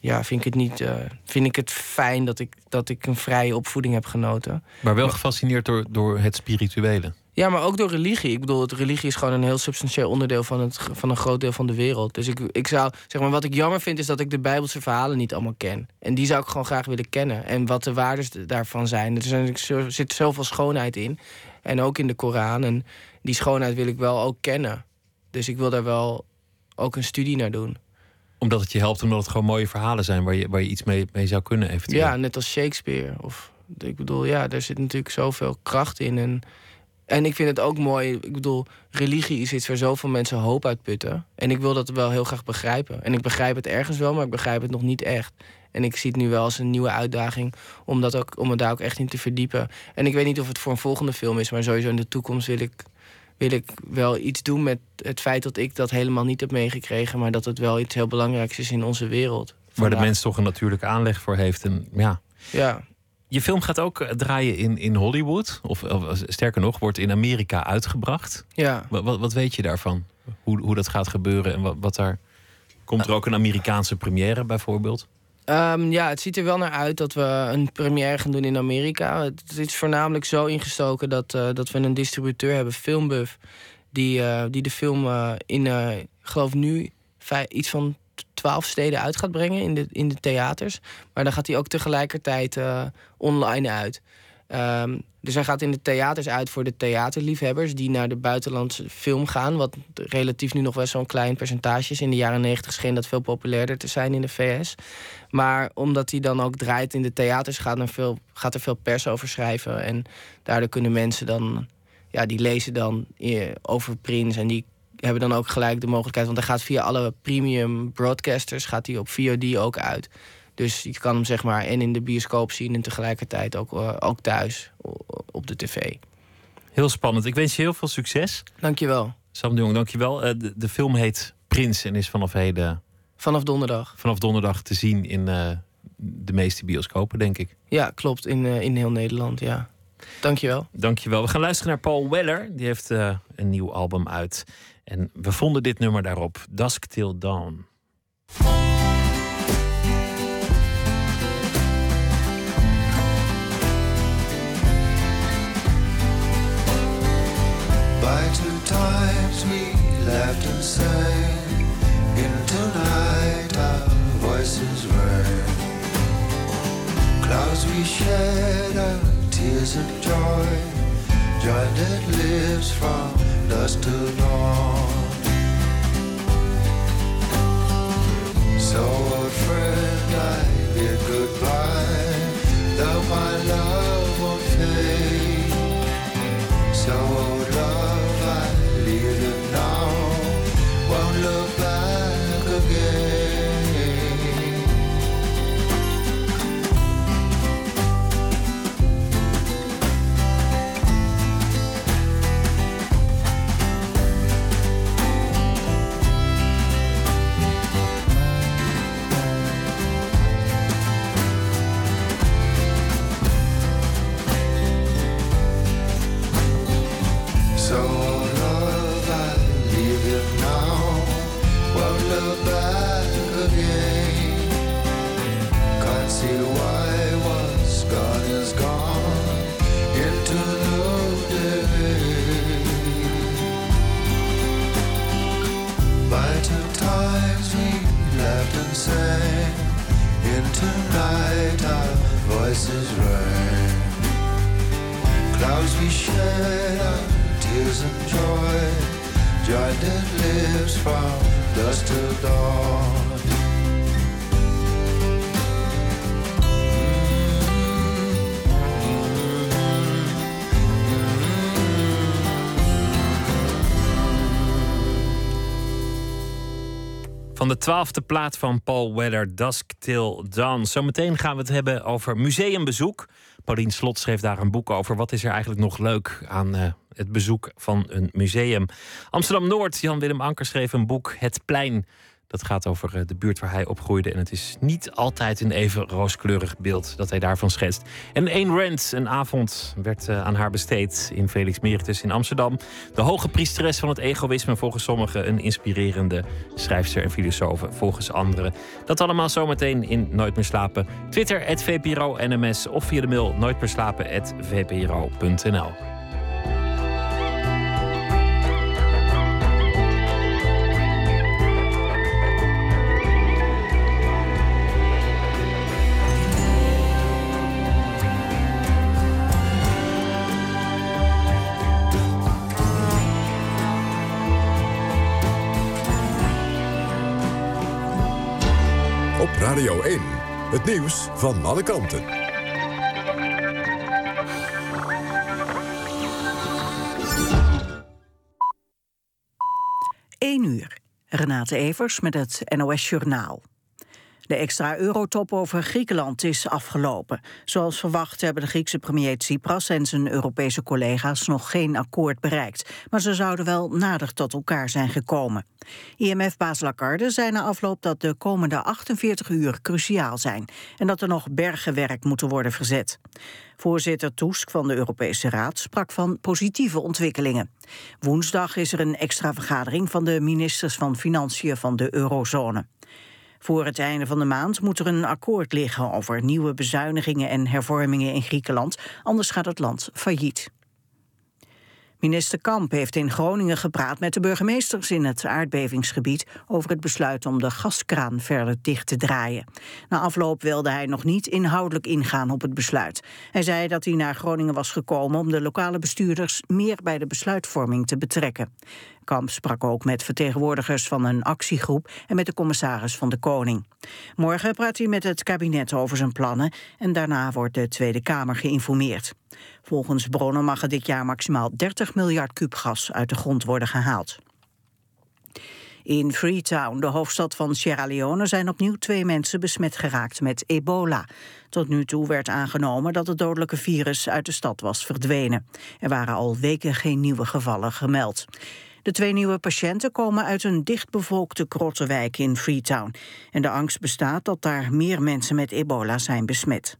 Speaker 5: Ja, vind ik het niet. vind ik het fijn dat ik, dat ik een vrije opvoeding heb genoten.
Speaker 4: Maar wel gefascineerd door, door het spirituele.
Speaker 5: Ja, maar ook door religie. Ik bedoel, het religie is gewoon een heel substantieel onderdeel van, het, van een groot deel van de wereld. Dus ik, ik zou, zeg maar, wat ik jammer vind, is dat ik de Bijbelse verhalen niet allemaal ken. En die zou ik gewoon graag willen kennen. En wat de waarden daarvan zijn. Er, zijn, er zit zoveel schoonheid in. En ook in de Koran. En die schoonheid wil ik wel ook kennen. Dus ik wil daar wel ook een studie naar doen.
Speaker 4: Omdat het je helpt, omdat het gewoon mooie verhalen zijn waar je, waar je iets mee, mee zou kunnen eventueel.
Speaker 5: Ja, net als Shakespeare. Of, ik bedoel, ja, daar zit natuurlijk zoveel kracht in. En en ik vind het ook mooi, ik bedoel, religie is iets waar zoveel mensen hoop uit putten. En ik wil dat wel heel graag begrijpen. En ik begrijp het ergens wel, maar ik begrijp het nog niet echt. En ik zie het nu wel als een nieuwe uitdaging om, dat ook, om me daar ook echt in te verdiepen. En ik weet niet of het voor een volgende film is, maar sowieso in de toekomst wil ik, wil ik wel iets doen met het feit dat ik dat helemaal niet heb meegekregen, maar dat het wel iets heel belangrijks is in onze wereld.
Speaker 4: Waar de
Speaker 5: vandaag.
Speaker 4: mens toch een natuurlijke aanleg voor heeft. En ja,
Speaker 5: Ja,
Speaker 4: Je film gaat ook eh, draaien in, in Hollywood. Of, of sterker nog, wordt in Amerika uitgebracht.
Speaker 5: ja.
Speaker 4: Wat, wat, weet je daarvan? Hoe, hoe dat gaat gebeuren en wat, wat daar. Komt er ook een Amerikaanse première bijvoorbeeld?
Speaker 5: Ehm, ja, het ziet er wel naar uit dat we een première gaan doen in Amerika. Het is voornamelijk zo ingestoken dat, eh, dat we een distributeur hebben, Filmbuff, die, eh, die de film eh, in, eh, ik geloof nu, iets van twaalf steden uit gaat brengen in de, in de theaters. Maar dan gaat hij ook tegelijkertijd eh, online uit. Ehm, dus hij gaat in de theaters uit voor de theaterliefhebbers die naar de buitenlandse film gaan. Wat relatief nu nog wel zo'n klein percentage is. In de jaren negentig scheen dat veel populairder te zijn in de VS. Maar omdat hij dan ook draait in de theaters, gaat er veel, gaat er veel pers over schrijven. En daardoor kunnen mensen dan, ja, die lezen dan eh, over Prince. En die hebben dan ook gelijk de mogelijkheid. Want hij gaat via alle premium broadcasters, gaat hij op VOD ook uit. Dus je kan hem zeg maar en in de bioscoop zien en tegelijkertijd ook, eh, ook thuis op de tv.
Speaker 4: Heel spannend. Ik wens je heel veel succes.
Speaker 5: Dankjewel.
Speaker 4: Sam de Jong, dankjewel. Eh de, de film heet Prins en is vanaf heden,
Speaker 5: Vanaf donderdag.
Speaker 4: vanaf donderdag te zien in eh, de meeste bioscopen, denk ik.
Speaker 5: Ja, klopt. In, in heel Nederland, ja. Dankjewel.
Speaker 4: Dankjewel. We gaan luisteren naar Paul Weller. Die heeft een nieuw album uit. En we vonden dit nummer daarop. Dusk Till Dawn.
Speaker 9: By two times we laughed and sang. Into night our voices rang. Clouds we shed our tears of joy. Joy that lives from dusk till dawn. So, old friend, I bid goodbye. Though my love voices rang. Clouds we shed our tears and joy, joy that lives from dusk till dawn.
Speaker 4: De twaalfde plaat van Paul Weller, Dusk Till Dawn. Zometeen gaan we het hebben over museumbezoek. Paulien Slot schreef daar een boek over. Wat is er eigenlijk nog leuk aan eh, het bezoek van een museum? Amsterdam-Noord, Jan-Willem Anker schreef een boek, Het Plein. Dat gaat over eh, de buurt waar hij opgroeide. En het is niet altijd een even rooskleurig beeld dat hij daarvan schetst. En Ayn Rand, een avond werd eh, aan haar besteed in Felix Meritus in Amsterdam. De hoge priesteres van het egoïsme, volgens sommigen een inspirerende schrijfster en filosoof, volgens anderen. Dat allemaal zometeen in Nooit meer slapen. Twitter, het VPRO NMS of via de mail nooitmeerslapen.vpro.nl.
Speaker 2: Radio 1. Het nieuws van alle kanten.
Speaker 1: 1 uur. Renate Evers met het NOS Journaal. De extra eurotop over Griekenland is afgelopen. Zoals verwacht hebben de Griekse premier Tsipras en zijn Europese collega's nog geen akkoord bereikt. Maar ze zouden wel nader tot elkaar zijn gekomen. IMF-baas Lagarde zei na afloop dat de komende 48 uur cruciaal zijn en dat er nog bergen werk moeten worden verzet. Voorzitter Tusk van de Europese Raad sprak van positieve ontwikkelingen. Woensdag is er een extra vergadering van de ministers van Financiën van de eurozone. Voor het einde van de maand moet er een akkoord liggen over nieuwe bezuinigingen en hervormingen in Griekenland, anders gaat het land failliet. Minister Kamp heeft in Groningen gepraat met de burgemeesters in het aardbevingsgebied over het besluit om de gaskraan verder dicht te draaien. Na afloop wilde hij nog niet inhoudelijk ingaan op het besluit. Hij zei dat hij naar Groningen was gekomen om de lokale bestuurders meer bij de besluitvorming te betrekken. Kamp sprak ook met vertegenwoordigers van een actiegroep en met de commissaris van de Koning. Morgen praat hij met het kabinet over zijn plannen en daarna wordt de Tweede Kamer geïnformeerd. Volgens bronnen mag er dit jaar maximaal 30 miljard kuub gas uit de grond worden gehaald. In Freetown, de hoofdstad van Sierra Leone, zijn opnieuw twee mensen besmet geraakt met ebola. Tot nu toe werd aangenomen dat het dodelijke virus uit de stad was verdwenen. Er waren al weken geen nieuwe gevallen gemeld. De twee nieuwe patiënten komen uit een dichtbevolkte krottenwijk in Freetown. En de angst bestaat dat daar meer mensen met ebola zijn besmet.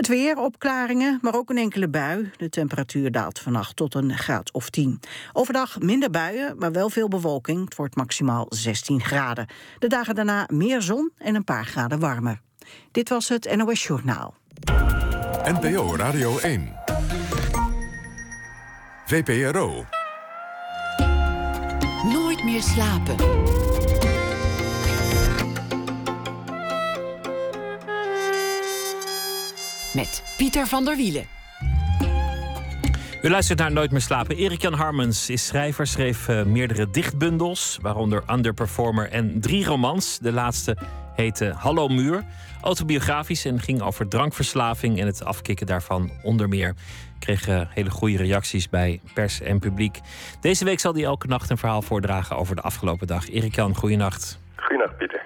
Speaker 1: Het weer, opklaringen, maar ook een enkele bui. De temperatuur daalt vannacht tot een graad of 10. Overdag minder buien, maar wel veel bewolking. Het wordt maximaal 16 graden. De dagen daarna meer zon en een paar graden warmer. Dit was het NOS Journaal.
Speaker 2: NPO Radio 1. VPRO.
Speaker 3: Nooit meer slapen. Met Pieter van der Wielen.
Speaker 4: U luistert naar Nooit meer slapen. Erik-Jan Harmens is schrijver, schreef uh, meerdere dichtbundels, waaronder Underperformer en drie romans. De laatste heette Hallo Muur. Autobiografisch en ging over drankverslaving en het afkicken daarvan onder meer. Kreeg uh, hele goede reacties bij pers en publiek. Deze week zal hij elke nacht een verhaal voordragen over de afgelopen dag. Erik-Jan, goeienacht.
Speaker 10: Goeienacht, Pieter.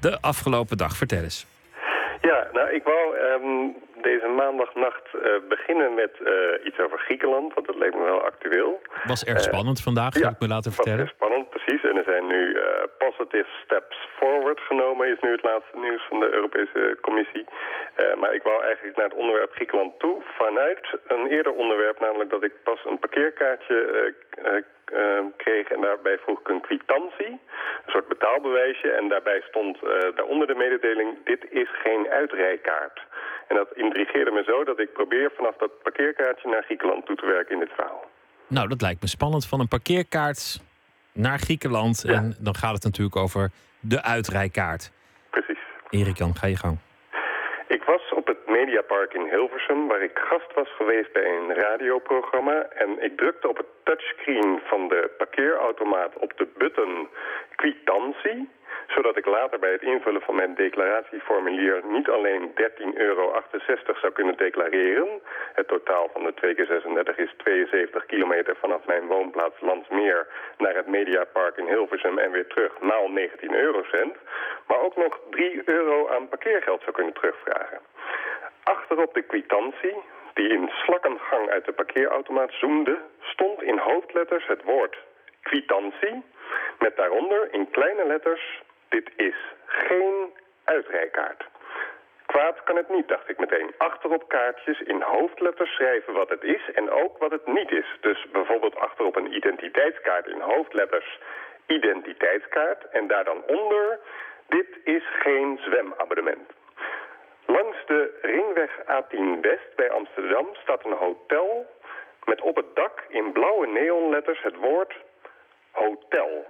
Speaker 4: De afgelopen dag, vertel eens.
Speaker 10: Ja, nou, ik wou deze maandagnacht uh, beginnen met uh, iets over Griekenland, want dat leek me wel actueel.
Speaker 4: Was erg spannend vandaag, heb
Speaker 10: ja,
Speaker 4: ik me laten vertellen.
Speaker 10: Was erg spannend, precies. Er zijn nu uh, positive steps forward genomen, is nu het laatste nieuws van de Europese Commissie. maar ik wou eigenlijk naar het onderwerp Griekenland toe vanuit een eerder onderwerp, namelijk dat ik pas een parkeerkaartje uh, kreeg en daarbij vroeg ik een kwitantie, een soort betaalbewijsje. En daarbij stond daaronder de mededeling, dit is geen uitrijkaart. En dat intrigeerde me zo dat ik probeer vanaf dat parkeerkaartje naar Griekenland toe te werken in dit verhaal.
Speaker 4: Nou, dat lijkt me spannend. Van een parkeerkaart naar Griekenland. Ja. En dan gaat het natuurlijk over de uitrijkaart.
Speaker 10: Precies.
Speaker 4: Erik Jan, ga je gang.
Speaker 10: Ik was op het Mediapark in Hilversum, waar ik gast was geweest bij een radioprogramma. En ik drukte op het touchscreen van de parkeerautomaat op de button kwitantie zodat ik later bij het invullen van mijn declaratieformulier niet alleen 13,68 euro zou kunnen declareren. Het totaal van de 2 keer 36 is 72 kilometer vanaf mijn woonplaats Landsmeer naar het Mediapark in Hilversum en weer terug, maal 19 eurocent. Maar ook nog 3 euro aan parkeergeld zou kunnen terugvragen. Achterop de kwitantie, die in slakkengang uit de parkeerautomaat zoomde, stond in hoofdletters het woord kwitantie, met daaronder in kleine letters dit is geen uitrijkaart. Kwaad kan het niet, dacht ik meteen. Achterop kaartjes in hoofdletters schrijven wat het is en ook wat het niet is. Dus bijvoorbeeld achterop een identiteitskaart in hoofdletters identiteitskaart en daar dan onder dit is geen zwemabonnement. Langs de ringweg A10 West bij Amsterdam staat een hotel met op het dak in blauwe neonletters het woord hotel.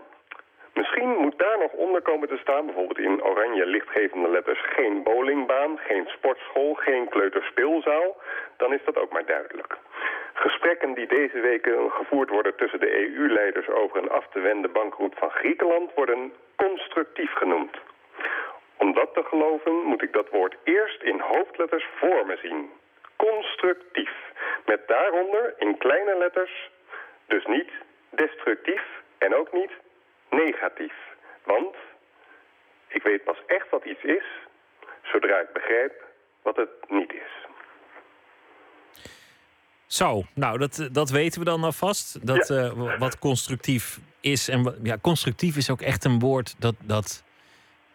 Speaker 10: Misschien moet daar nog onder komen te staan, bijvoorbeeld in oranje lichtgevende letters, geen bowlingbaan, geen sportschool, geen kleuterspeelzaal. Dan is dat ook maar duidelijk. Gesprekken die deze weken gevoerd worden tussen de EU-leiders over een af te wenden bankroet van Griekenland worden constructief genoemd. Om dat te geloven moet ik dat woord eerst in hoofdletters voor me zien. Constructief. Met daaronder in kleine letters dus niet destructief en ook niet negatief. Want Ik weet pas echt wat iets is, zodra ik begrijp wat het niet is.
Speaker 4: Zo, nou, dat, dat weten we dan alvast. Dat eh, wat constructief is. En ja, constructief is ook echt een woord dat, dat.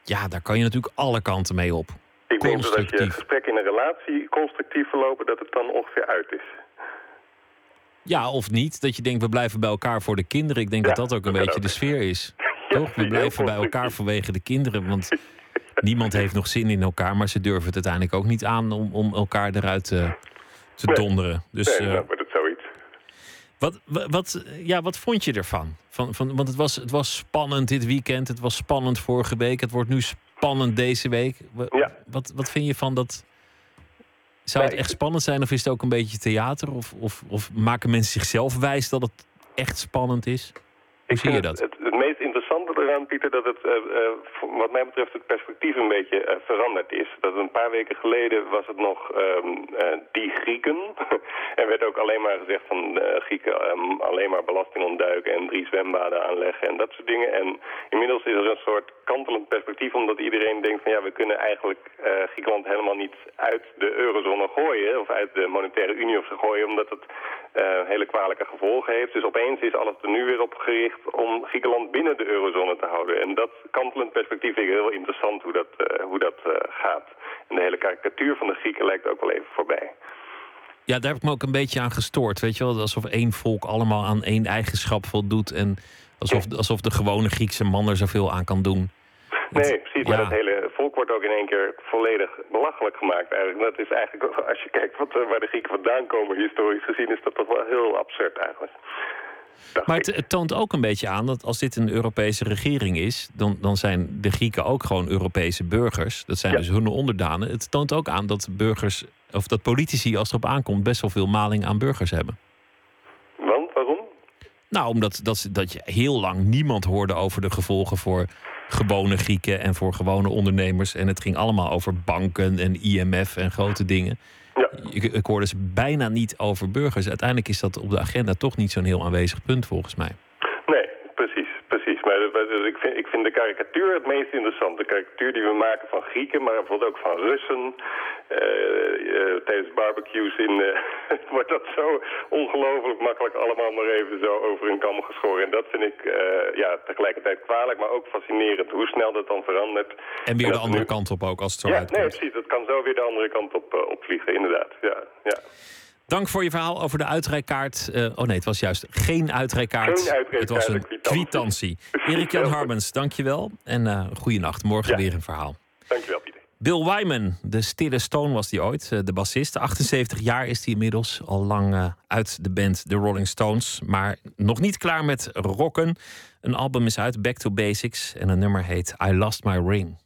Speaker 4: Ja, daar kan je natuurlijk alle kanten mee op.
Speaker 10: Ik denk dat als je
Speaker 4: Constructief.
Speaker 10: gesprekken in een relatie constructief verlopen, dat het dan ongeveer uit is.
Speaker 4: Ja, of niet. Dat je denkt, we blijven bij elkaar voor de kinderen. Ik denk dat dat ook een beetje de sfeer is. Toch? We blijven bij elkaar vanwege de kinderen. Want niemand heeft nog zin in elkaar. Maar ze durven het uiteindelijk ook niet aan om, om elkaar eruit eh, te
Speaker 10: Nee.
Speaker 4: donderen. Dus
Speaker 10: nee,
Speaker 4: eh,
Speaker 10: dan wordt het zoiets.
Speaker 4: Wat, wa- wat, ja, wat vond je ervan? Van, van, want het was, het was spannend dit weekend. Het was spannend vorige week. Het wordt nu spannend deze week. Wa- Wat, wat vind je van dat? Zou het echt spannend zijn of is het ook een beetje theater? Of, of, of maken mensen zichzelf wijs dat het echt spannend is? Hoe zie je dat?
Speaker 10: Het, het meest interessante eraan, Pieter, dat het, eh, eh, wat mij betreft, het perspectief een beetje eh, veranderd is. Dat een paar weken geleden was het nog ehm, eh, die Grieken. er werd ook alleen maar gezegd van Grieken ehm, alleen maar belasting ontduiken en drie zwembaden aanleggen en dat soort dingen. En inmiddels is er een soort kantelend perspectief, omdat iedereen denkt van ja, we kunnen eigenlijk Griekenland helemaal niet uit de eurozone gooien, of uit de monetaire unie of zo gooien, omdat het hele kwalijke gevolgen heeft. Dus opeens is alles er nu weer op gericht om Griekenland binnen de eurozone te houden. En dat kantelend perspectief vind ik heel interessant hoe dat, eh, hoe dat eh, gaat. En de hele karikatuur van de Grieken lijkt ook wel even voorbij.
Speaker 4: Ja, daar heb ik me ook een beetje aan gestoord. Weet je wel, alsof één volk allemaal aan één eigenschap voldoet. En alsof, alsof de gewone Griekse man er zoveel aan kan doen.
Speaker 10: Nee, precies. Maar
Speaker 4: ja.
Speaker 10: dat hele volk wordt ook in één keer volledig belachelijk gemaakt. Eigenlijk. Dat is eigenlijk, als je kijkt wat, eh, waar de Grieken vandaan komen, historisch gezien, is dat toch wel heel absurd eigenlijk.
Speaker 4: Maar het, het toont ook een beetje aan dat als dit een Europese regering is, dan, dan zijn de Grieken ook gewoon Europese burgers. Dat zijn dus hun onderdanen. Het toont ook aan dat burgers, of dat politici, als het erop aankomt, best wel veel maling aan burgers hebben.
Speaker 10: Want, waarom?
Speaker 4: Nou, omdat dat, dat je heel lang niemand hoorde over de gevolgen voor gewone Grieken en voor gewone ondernemers. En het ging allemaal over banken en IMF en grote dingen. Ik, ik hoorde ze bijna niet over burgers. Uiteindelijk is dat op de agenda toch niet zo'n heel aanwezig punt volgens mij.
Speaker 10: Precies. Maar ik, vind, ik vind de karikatuur het meest interessant. De karikatuur die we maken van Grieken, maar bijvoorbeeld ook van Russen. eh, eh, tijdens barbecues in, eh, wordt dat zo ongelooflijk makkelijk allemaal maar even zo over een kam geschoren. En dat vind ik ja, tegelijkertijd kwalijk, maar ook fascinerend. Hoe snel dat dan verandert.
Speaker 4: En weer de andere
Speaker 10: nu-
Speaker 4: kant op ook als het zo
Speaker 10: Ja,
Speaker 4: uitkomt.
Speaker 10: nee, precies. Dat kan zo weer de andere kant op eh, opvliegen, inderdaad. Ja, ja.
Speaker 4: Dank voor je verhaal over de uitrijkaart. Eh, oh nee, het was juist geen uitrijkaart.
Speaker 10: Geen uitrijkaart,
Speaker 4: het was een
Speaker 10: kwitantie.
Speaker 4: Erik-Jan Harbens, dank je wel. En eh goeienacht. Morgen weer een verhaal.
Speaker 10: Dankjewel, Pieter.
Speaker 4: Bill Wyman, de stille stone was die ooit, eh, de bassist. 78 jaar is hij inmiddels, al lang uit de band The Rolling Stones. Maar nog niet klaar met rocken. Een album is uit, Back to Basics. En een nummer heet I Lost My Ring.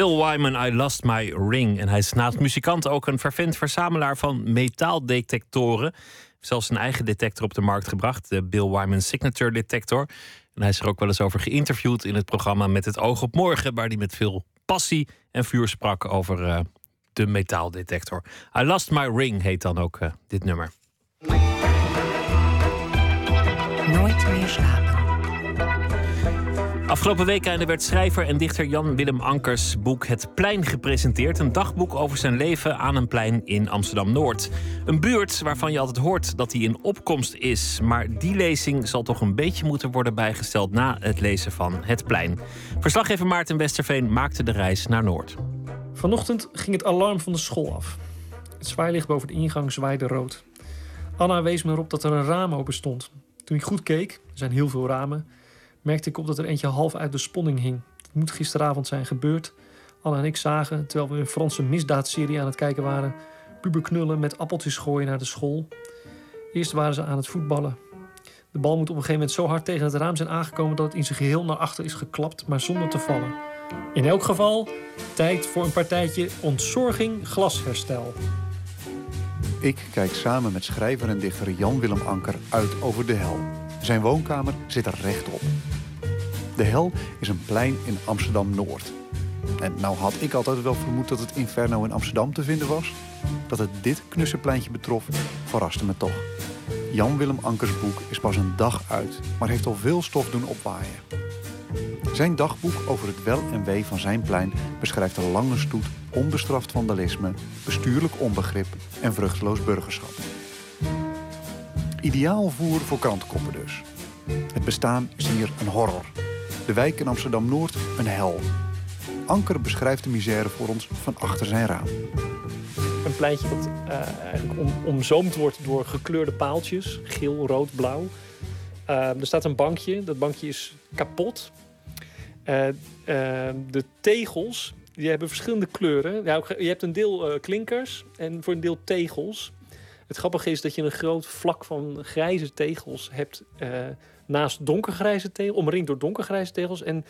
Speaker 4: Bill Wyman, I Lost My Ring. En hij is naast muzikant ook een vervent verzamelaar van metaaldetectoren. Zelfs een eigen detector op de markt gebracht, de Bill Wyman Signature Detector. En hij is er ook wel eens over geïnterviewd in het programma Met het Oog op Morgen, waar hij met veel passie en vuur sprak over uh, de metaaldetector. I Lost My Ring heet dan ook uh, dit nummer.
Speaker 3: Nooit meer slapen.
Speaker 4: Afgelopen weekende werd schrijver en dichter Jan Willem Ankers boek Het Plein gepresenteerd. Een dagboek over zijn leven aan een plein in Amsterdam Noord. Een buurt waarvan je altijd hoort dat die in opkomst is. Maar die lezing zal toch een beetje moeten worden bijgesteld na het lezen van Het Plein. Verslaggever Maarten Westerveen maakte de reis naar Noord.
Speaker 11: Vanochtend ging het alarm van de school af. Het zwaailicht boven de ingang zwaaide rood. Anna wees me erop dat er een raam open stond. Toen ik goed keek, er zijn heel veel ramen merkte ik op dat er eentje half uit de sponning hing. Het moet gisteravond zijn gebeurd. Anna en ik zagen, terwijl we een Franse misdaadserie aan het kijken waren, puberknullen met appeltjes gooien naar de school. Eerst waren ze aan het voetballen. De bal moet op een gegeven moment zo hard tegen het raam zijn aangekomen dat het in zijn geheel naar achter is geklapt, maar zonder te vallen. In elk geval, tijd voor een partijtje ontzorging glasherstel.
Speaker 12: Ik kijk samen met schrijver en dichter Jan Willem Anker uit over de hel. Zijn woonkamer zit er rechtop. De Hel is een plein in Amsterdam-Noord. En nou had ik altijd wel vermoed dat het Inferno in Amsterdam te vinden was. Dat het dit knusse pleintje betrof, verraste me toch. Jan Willem Ankers boek is pas een dag uit, maar heeft al veel stof doen opwaaien. Zijn dagboek over het wel en wee van zijn plein beschrijft een lange stoet onbestraft vandalisme, bestuurlijk onbegrip en vruchteloos burgerschap. Ideaal voer voor krantenkoppen dus. Het bestaan is hier een horror. De wijk in Amsterdam-Noord een hel. Anker beschrijft de misère voor ons van achter zijn raam.
Speaker 11: Een pleintje dat uh, eigenlijk om, omzoomd wordt door gekleurde paaltjes. Geel, rood, blauw. Uh, er staat een bankje. Dat bankje is kapot. Uh, de tegels die hebben verschillende kleuren. Je hebt een deel klinkers en voor een deel tegels. Het grappige is dat je een groot vlak van grijze tegels hebt naast donkergrijze tegels, omringd door donkergrijze tegels. En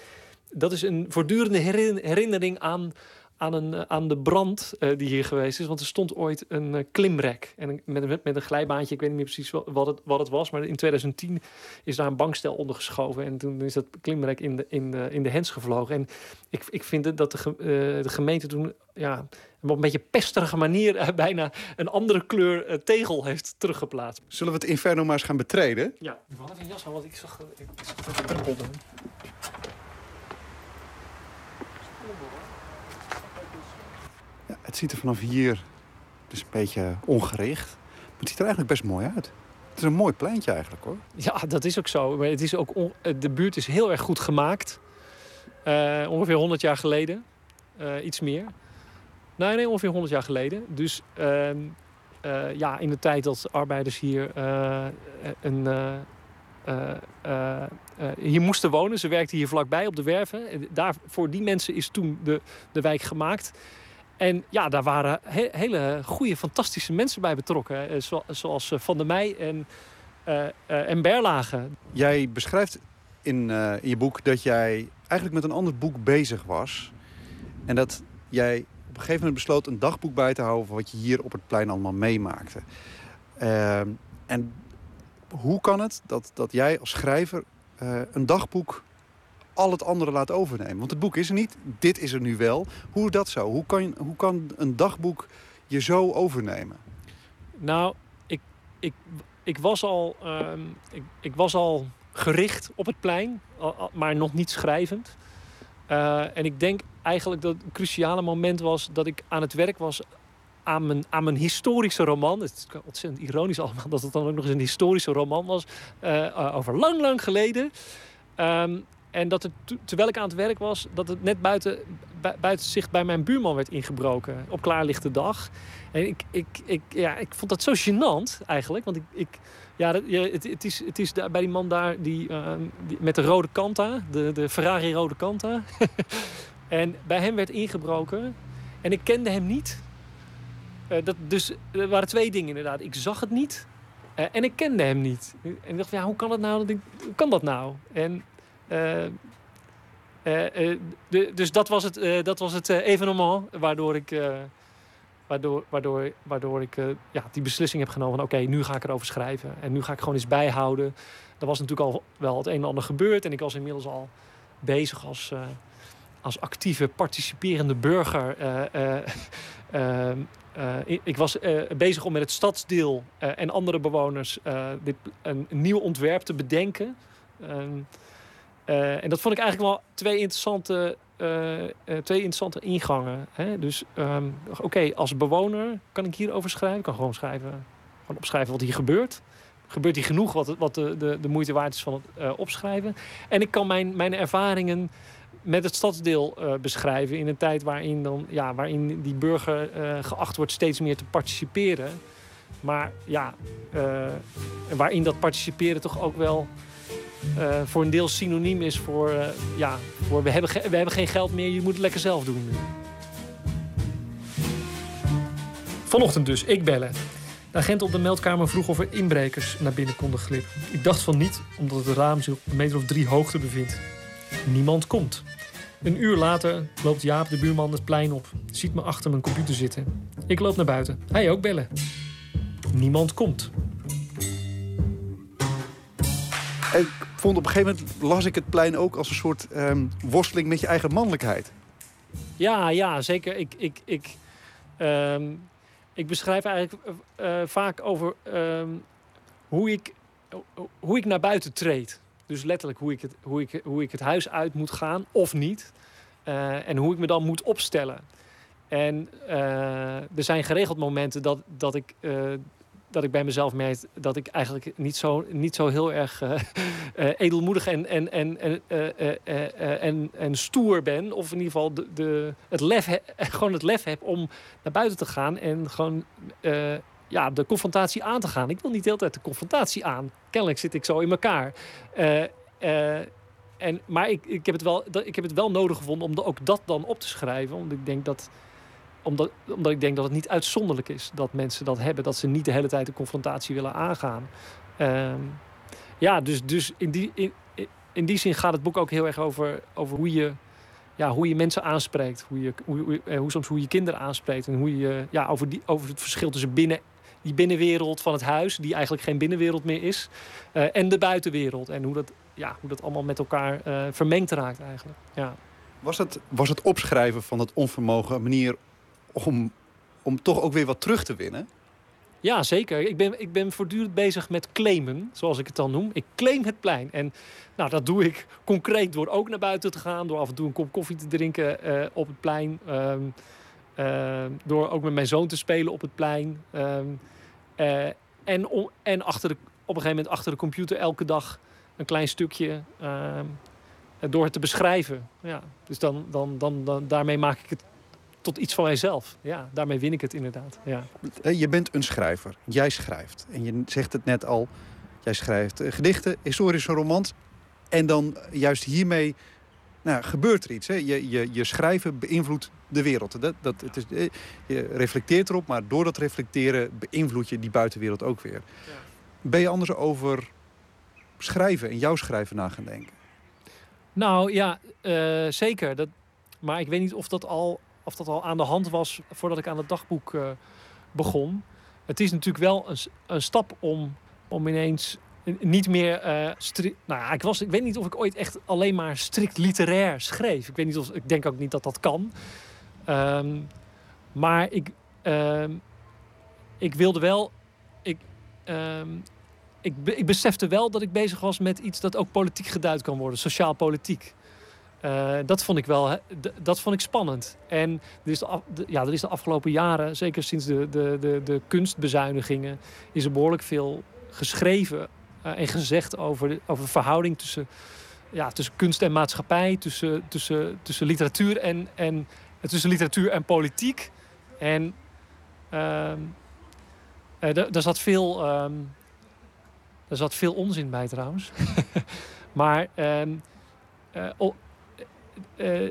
Speaker 11: dat is een voortdurende herinnering aan, aan, een, eh, aan de brand uh, die hier geweest is. Want er stond ooit een uh, klimrek en met, met, met, een glijbaantje. Ik weet niet meer precies wat het, wat het was. Maar in 2010 is daar een bankstel onder geschoven. En toen is dat klimrek in de, in de, in de hens gevlogen. En ik, ik vind dat de, de gemeente toen ja, op een beetje pesterige manier uh, bijna een andere kleur uh, tegel heeft teruggeplaatst.
Speaker 12: Zullen we het Inferno maar eens gaan betreden?
Speaker 11: Ja, ik wil even een jas aan, want ik zag, ik zag dat het druppelde.
Speaker 12: Ja, het ziet er vanaf hier dus een beetje ongericht. Maar het ziet er eigenlijk best mooi uit. Het is een mooi pleintje eigenlijk hoor.
Speaker 11: Ja, dat is ook zo. Maar het is ook de buurt is heel erg goed gemaakt. Uh, ongeveer 100 jaar geleden. iets meer. Nee, nee, ongeveer 100 jaar geleden. Dus uh, uh, ja, in de tijd dat arbeiders hier, een, hier moesten wonen. Ze werkten hier vlakbij op de werven. Daar, voor die mensen is toen de, de wijk gemaakt. En ja, daar waren he hele goede, fantastische mensen bij betrokken. Zo, zoals Van der Meij en, en Berlage.
Speaker 12: Jij beschrijft in, in je boek dat jij eigenlijk met een ander boek bezig was. En dat jij op een gegeven moment besloot een dagboek bij te houden... van wat je hier op het plein allemaal meemaakte. Uh, en hoe kan het dat, dat jij als schrijver uh, een dagboek al het andere laat overnemen? Want het boek is er niet, dit is er nu wel. Hoe dat zo? Hoe kan, hoe kan een dagboek je zo overnemen?
Speaker 11: Nou, ik, ik, ik, was, al, uh, ik, ik was al gericht op het plein, maar nog niet schrijvend. Uh, en ik denk eigenlijk dat het cruciale moment was dat ik aan het werk was aan mijn, aan mijn historische roman. Het is ontzettend ironisch allemaal dat het dan ook nog eens een historische roman was. Uh, over lang, lang geleden. Um, en dat het, terwijl ik aan het werk was, dat het net buiten, buiten zicht bij mijn buurman werd ingebroken. Op klaarlichte dag. En ik, ik, ik, ja, ik vond dat zo gênant eigenlijk. Want ik, ik, ja, het, het, is, het is bij die man daar die, uh, die met de rode Kanta, de, de Ferrari rode Kanta. en bij hem werd ingebroken. En ik kende hem niet. Uh, dat, dus er waren twee dingen inderdaad. Ik zag het niet. Uh, en ik kende hem niet. En ik dacht, ja, hoe kan dat nou? Hoe kan dat nou? En eh, eh, de- dus dat was het, eh, dat was het eh, evenement waardoor ik, eh, waardoor, waardoor, waardoor ik eh, ja, die beslissing heb genomen van oké, nu ga ik erover schrijven. En nu ga ik gewoon eens bijhouden. Er was natuurlijk al wel het een en ander gebeurd. En ik was inmiddels al bezig als, eh, als actieve, participerende burger. eh, eh, ehm, eh, ik- was eh, bezig om met het stadsdeel eh, en andere bewoners eh, dit, een, een nieuw ontwerp te bedenken. Eh, en dat vond ik eigenlijk wel twee interessante, eh, eh, twee interessante ingangen. Hè? Dus ehm, oké, als bewoner kan ik hierover schrijven. Ik kan gewoon schrijven, gewoon opschrijven wat hier gebeurt. Gebeurt hier genoeg wat, wat de, de, de moeite waard is van het opschrijven. En ik kan mijn, mijn ervaringen met het stadsdeel beschrijven in een tijd waarin, dan, ja, waarin die burger geacht wordt steeds meer te participeren. Maar ja, waarin dat participeren toch ook wel eh, voor een deel synoniem is voor, eh, ja, voor we, hebben we hebben geen geld meer, je moet het lekker zelf doen. Vanochtend dus, ik bellen. De agent op de meldkamer vroeg of er inbrekers naar binnen konden glippen. Ik dacht van niet, omdat het raam zich op een meter of drie hoogte bevindt. Niemand komt. Een uur later loopt Jaap, de buurman, het plein op. Ziet me achter mijn computer zitten. Ik loop naar buiten. Hij ook bellen. Niemand komt.
Speaker 12: Ik vond op een gegeven moment las ik het plein ook als een soort ehm, worsteling met je eigen mannelijkheid.
Speaker 11: Ja, ja, zeker. Ik, ik, ik, ehm, ik beschrijf eigenlijk eh, eh, vaak over ehm, hoe, ik, hoe ik naar buiten treed. Dus letterlijk hoe ik het, hoe ik, hoe ik het huis uit moet gaan of niet. Eh, en hoe ik me dan moet opstellen. En er zijn geregeld momenten dat, dat, ik, dat ik bij mezelf merk dat ik eigenlijk niet zo, niet zo heel erg eh, eh, edelmoedig en, en, en, en, eh, en, en stoer ben. Of in ieder geval de, de, het lef gewoon het lef heb om naar buiten te gaan en gewoon ja, de confrontatie aan te gaan. Ik wil niet de hele tijd de confrontatie aan. Kennelijk zit ik zo in elkaar. En, maar ik, ik, heb het wel, ik heb het wel nodig gevonden om de- ook dat dan op te schrijven. Omdat ik denk dat omdat, omdat ik denk dat het niet uitzonderlijk is dat mensen dat hebben. Dat ze niet de hele tijd de confrontatie willen aangaan. Ehm, ja, dus, dus in, die, in, in die zin gaat het boek ook heel erg over, over hoe, je, ja, hoe je mensen aanspreekt. Hoe, je, hoe, hoe, eh, hoe soms hoe je kinderen aanspreekt. En hoe je ja, over, die, over het verschil tussen binnen, die binnenwereld van het huis, die eigenlijk geen binnenwereld meer is, eh, en de buitenwereld. En hoe dat, ja, hoe dat allemaal met elkaar eh, vermengd raakt eigenlijk. Ja.
Speaker 12: Was het, was het opschrijven van het onvermogen een manier om, om toch ook weer wat terug te winnen?
Speaker 11: Ja, zeker. Ik ben, ik ben voortdurend bezig met claimen, zoals ik het dan noem. Ik claim het plein. En nou, dat doe ik concreet door ook naar buiten te gaan. Door af en toe een kop koffie te drinken eh, op het plein. Ehm, ehm, door ook met mijn zoon te spelen op het plein. Ehm, eh, en en achter de, op een gegeven moment achter de computer elke dag een klein stukje. door het te beschrijven. Ja. Dus dan, dan, dan, dan, daarmee maak ik het tot iets van mijzelf. Ja, daarmee win ik het inderdaad. Ja.
Speaker 12: Je bent een schrijver. Jij schrijft. En je zegt het net al. Jij schrijft eh, gedichten, historische romans. En dan juist hiermee nou, gebeurt er iets. Hè? Je, je, je schrijven beïnvloedt de wereld. Dat, dat, het is, eh, je reflecteert erop, maar door dat reflecteren beïnvloed je die buitenwereld ook weer. Ben je anders over schrijven en jouw schrijven na gaan denken?
Speaker 11: Nou ja, eh, zeker. Dat, maar ik weet niet of dat, al, of dat al aan de hand was voordat ik aan het dagboek eh, begon. Het is natuurlijk wel een, stap om, om ineens niet meer eh. Nou ik, was, ik weet niet of ik ooit echt alleen maar strikt literair schreef. Ik, weet niet of, ik denk ook niet dat dat kan. Ehm, maar ik, ehm, ik wilde wel. Ik, ehm, ik, ik besefte wel dat ik bezig was met iets dat ook politiek geduid kan worden, sociaal-politiek. Eh, dat vond ik wel, dat vond ik spannend. En er is de, af- de- ja, er is de afgelopen jaren, zeker sinds de, de, de, de kunstbezuinigingen, is er behoorlijk veel geschreven eh, en gezegd over de, over de verhouding tussen, ja, tussen kunst en maatschappij, tussen, tussen, tussen literatuur en, en tussen literatuur en politiek. En ehm, eh, daar daar zat veel. ehm, er zat veel onzin bij trouwens. maar ehm, eh, eh,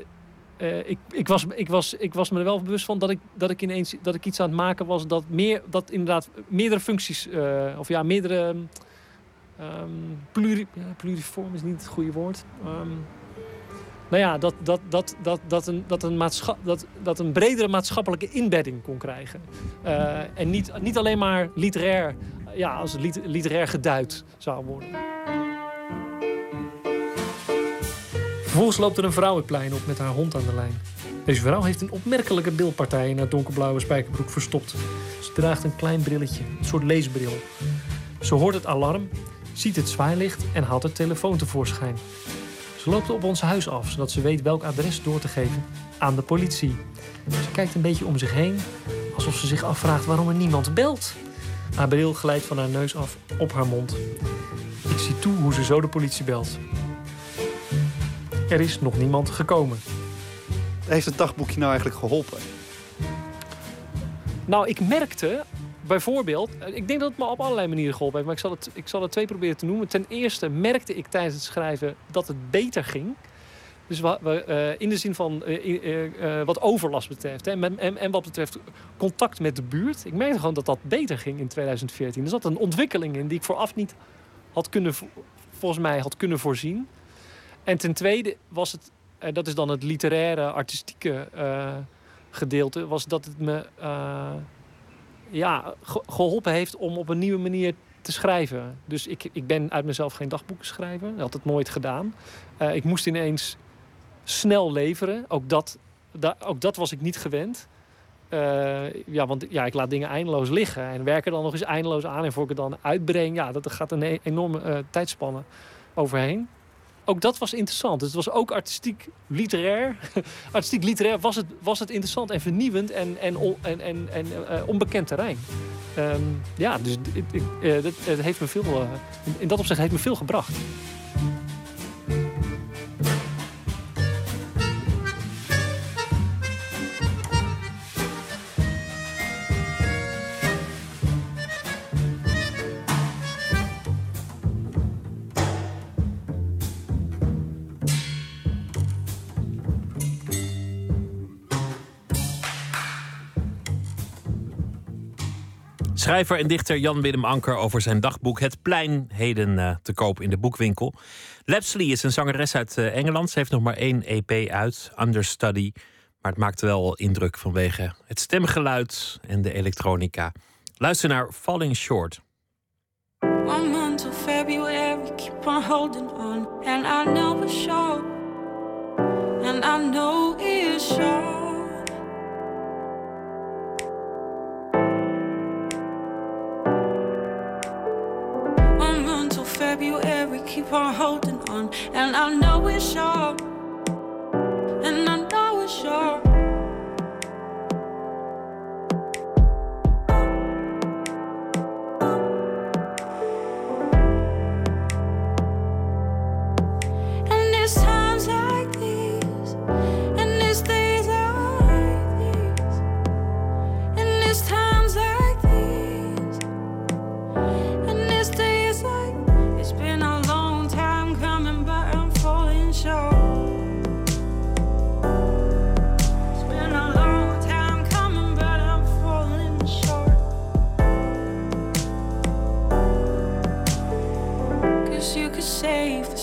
Speaker 11: eh, ik, ik, was, ik, was, ik was me er wel bewust van dat ik, dat ik ineens dat ik iets aan het maken was dat, meer, dat inderdaad meerdere functies, eh, of ja, meerdere. ehm pluriform is niet het goede woord. Ehm, nou ja, dat, dat, dat, dat, dat, een, dat, een dat, dat een bredere maatschappelijke inbedding kon krijgen. En niet, niet alleen maar literair, ja, als lit- literair geduid zou worden. Vervolgens loopt er een vrouw het plein op met haar hond aan de lijn. Deze vrouw heeft een opmerkelijke bilpartij in haar donkerblauwe spijkerbroek verstopt. Ze draagt een klein brilletje, een soort leesbril. Ze hoort het alarm, ziet het zwaailicht en haalt haar telefoon tevoorschijn. Ze loopt op ons huis af, zodat ze weet welk adres door te geven aan de politie. Ze kijkt een beetje om zich heen, alsof ze zich afvraagt waarom er niemand belt. Haar bril glijdt van haar neus af op haar mond. Ik zie toe hoe ze zo de politie belt. Er is nog niemand gekomen.
Speaker 12: Heeft het dagboekje nou eigenlijk geholpen?
Speaker 11: Nou, ik merkte bijvoorbeeld, eh, ik denk dat het me op allerlei manieren geholpen heeft, maar ik zal, het, ik zal er twee proberen te noemen. Ten eerste merkte ik tijdens het schrijven dat het beter ging. Dus we, eh, in de zin van eh, wat overlast betreft hè, en, en, en wat betreft contact met de buurt. Ik merkte gewoon dat dat beter ging in 2014. Er zat een ontwikkeling in die ik vooraf niet had kunnen, vo- volgens mij had kunnen voorzien. En ten tweede was het, en dat is dan het literaire, artistieke eh, gedeelte, was dat het me eh, ja, ge- geholpen heeft om op een nieuwe manier te schrijven. Dus ik, ik ben uit mezelf geen dagboekenschrijver. Dat had het nooit gedaan. Eh, ik moest ineens snel leveren. Ook dat, da- ook dat was ik niet gewend. Eh, ja, want ja, ik laat dingen eindeloos liggen en werk er dan nog eens eindeloos aan. En voor ik het dan uitbreng, ja, dat gaat een e- enorme eh, tijdspanne overheen. Ook dat was interessant. Dus het was ook artistiek literair. artistiek literair was het, was het interessant en vernieuwend en, en, en, en, eh, onbekend terrein. Ehm, ja, dus ik- eh, dat, heeft me veel, eh, in dat opzicht heeft me veel gebracht.
Speaker 4: Schrijver en dichter Jan Willem Anker over zijn dagboek Het Plein, heden eh, te koop in de boekwinkel. Lapsley is een zangeres uit eh, Engeland. Ze heeft nog maar één EP uit, Understudy. Maar het maakte wel indruk vanwege het stemgeluid en de elektronica. Luister naar Falling Short.
Speaker 13: One month February, keep on holding on. And I know it's. And short. Month till February, keep on holding on. And I know it's short. And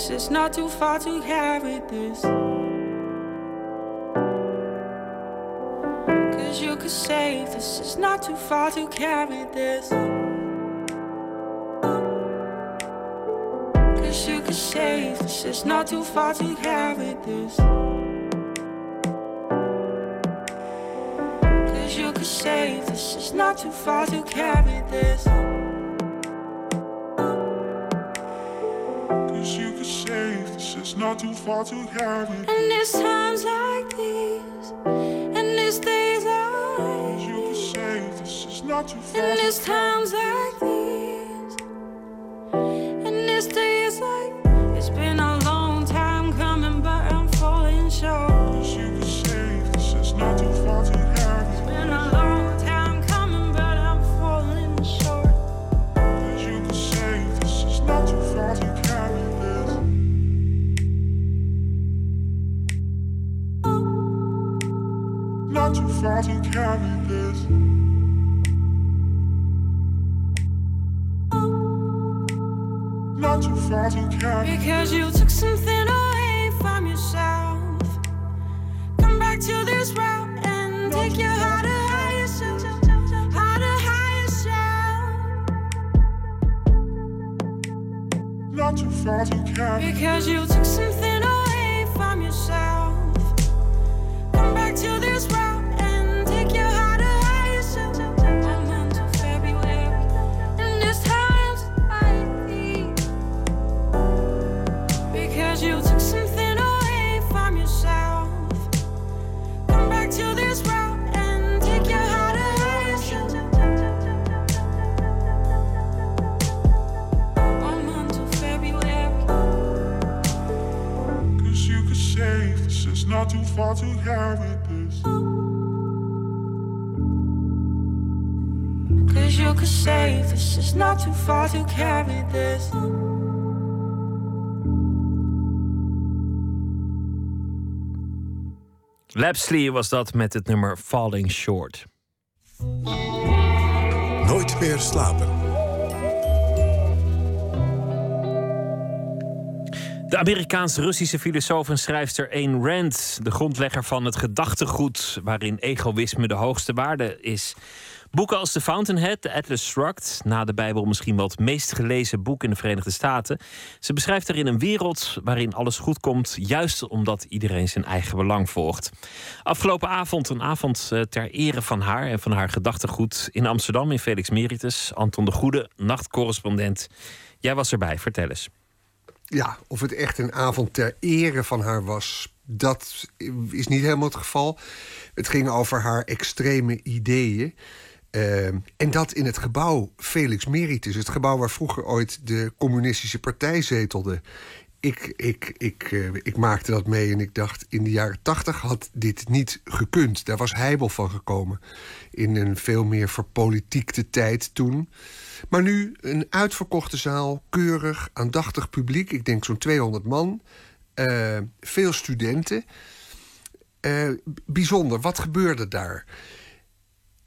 Speaker 13: it's not too far to carry this. Cause you could save this, it's not too far to carry this. Cause you could save this, it's not too far to carry this. Cause you could save this, it's not too far to carry this.
Speaker 14: It's not too far to carry.
Speaker 13: And it's times like these, and it's days like
Speaker 14: You could save this, it's not too far
Speaker 13: And it's times like these, and it's days like.
Speaker 4: Lapsley was dat met het nummer Falling Short.
Speaker 2: Nooit meer slapen.
Speaker 4: De Amerikaans-Russische filosoof en schrijfster Ayn Rand, de grondlegger van het gedachtegoed waarin egoïsme de hoogste waarde is. Boeken als The Fountainhead, The Atlas Shrugged, na de Bijbel misschien wel het meest gelezen boek in de Verenigde Staten. Ze beschrijft erin een wereld waarin alles goed komt, juist omdat iedereen zijn eigen belang volgt. Afgelopen avond een avond eh, ter ere van haar en van haar gedachtegoed in Amsterdam in Felix Meritus. Anton de Goede, nachtcorrespondent. Jij was erbij, vertel eens.
Speaker 15: Ja, of het echt een avond ter ere van haar was, dat is niet helemaal het geval. Het ging over haar extreme ideeën. Eh, en dat in het gebouw Felix Meritus, het gebouw waar vroeger ooit de Communistische Partij zetelde. Ik, ik, ik, eh, ik maakte dat mee en ik dacht, in de jaren tachtig had dit niet gekund. Daar was heibel van gekomen. In een veel meer verpolitiekte tijd toen. Maar nu een uitverkochte zaal, keurig, aandachtig publiek. Ik denk zo'n 200 man. eh, veel studenten. Eh, bijzonder, wat gebeurde daar?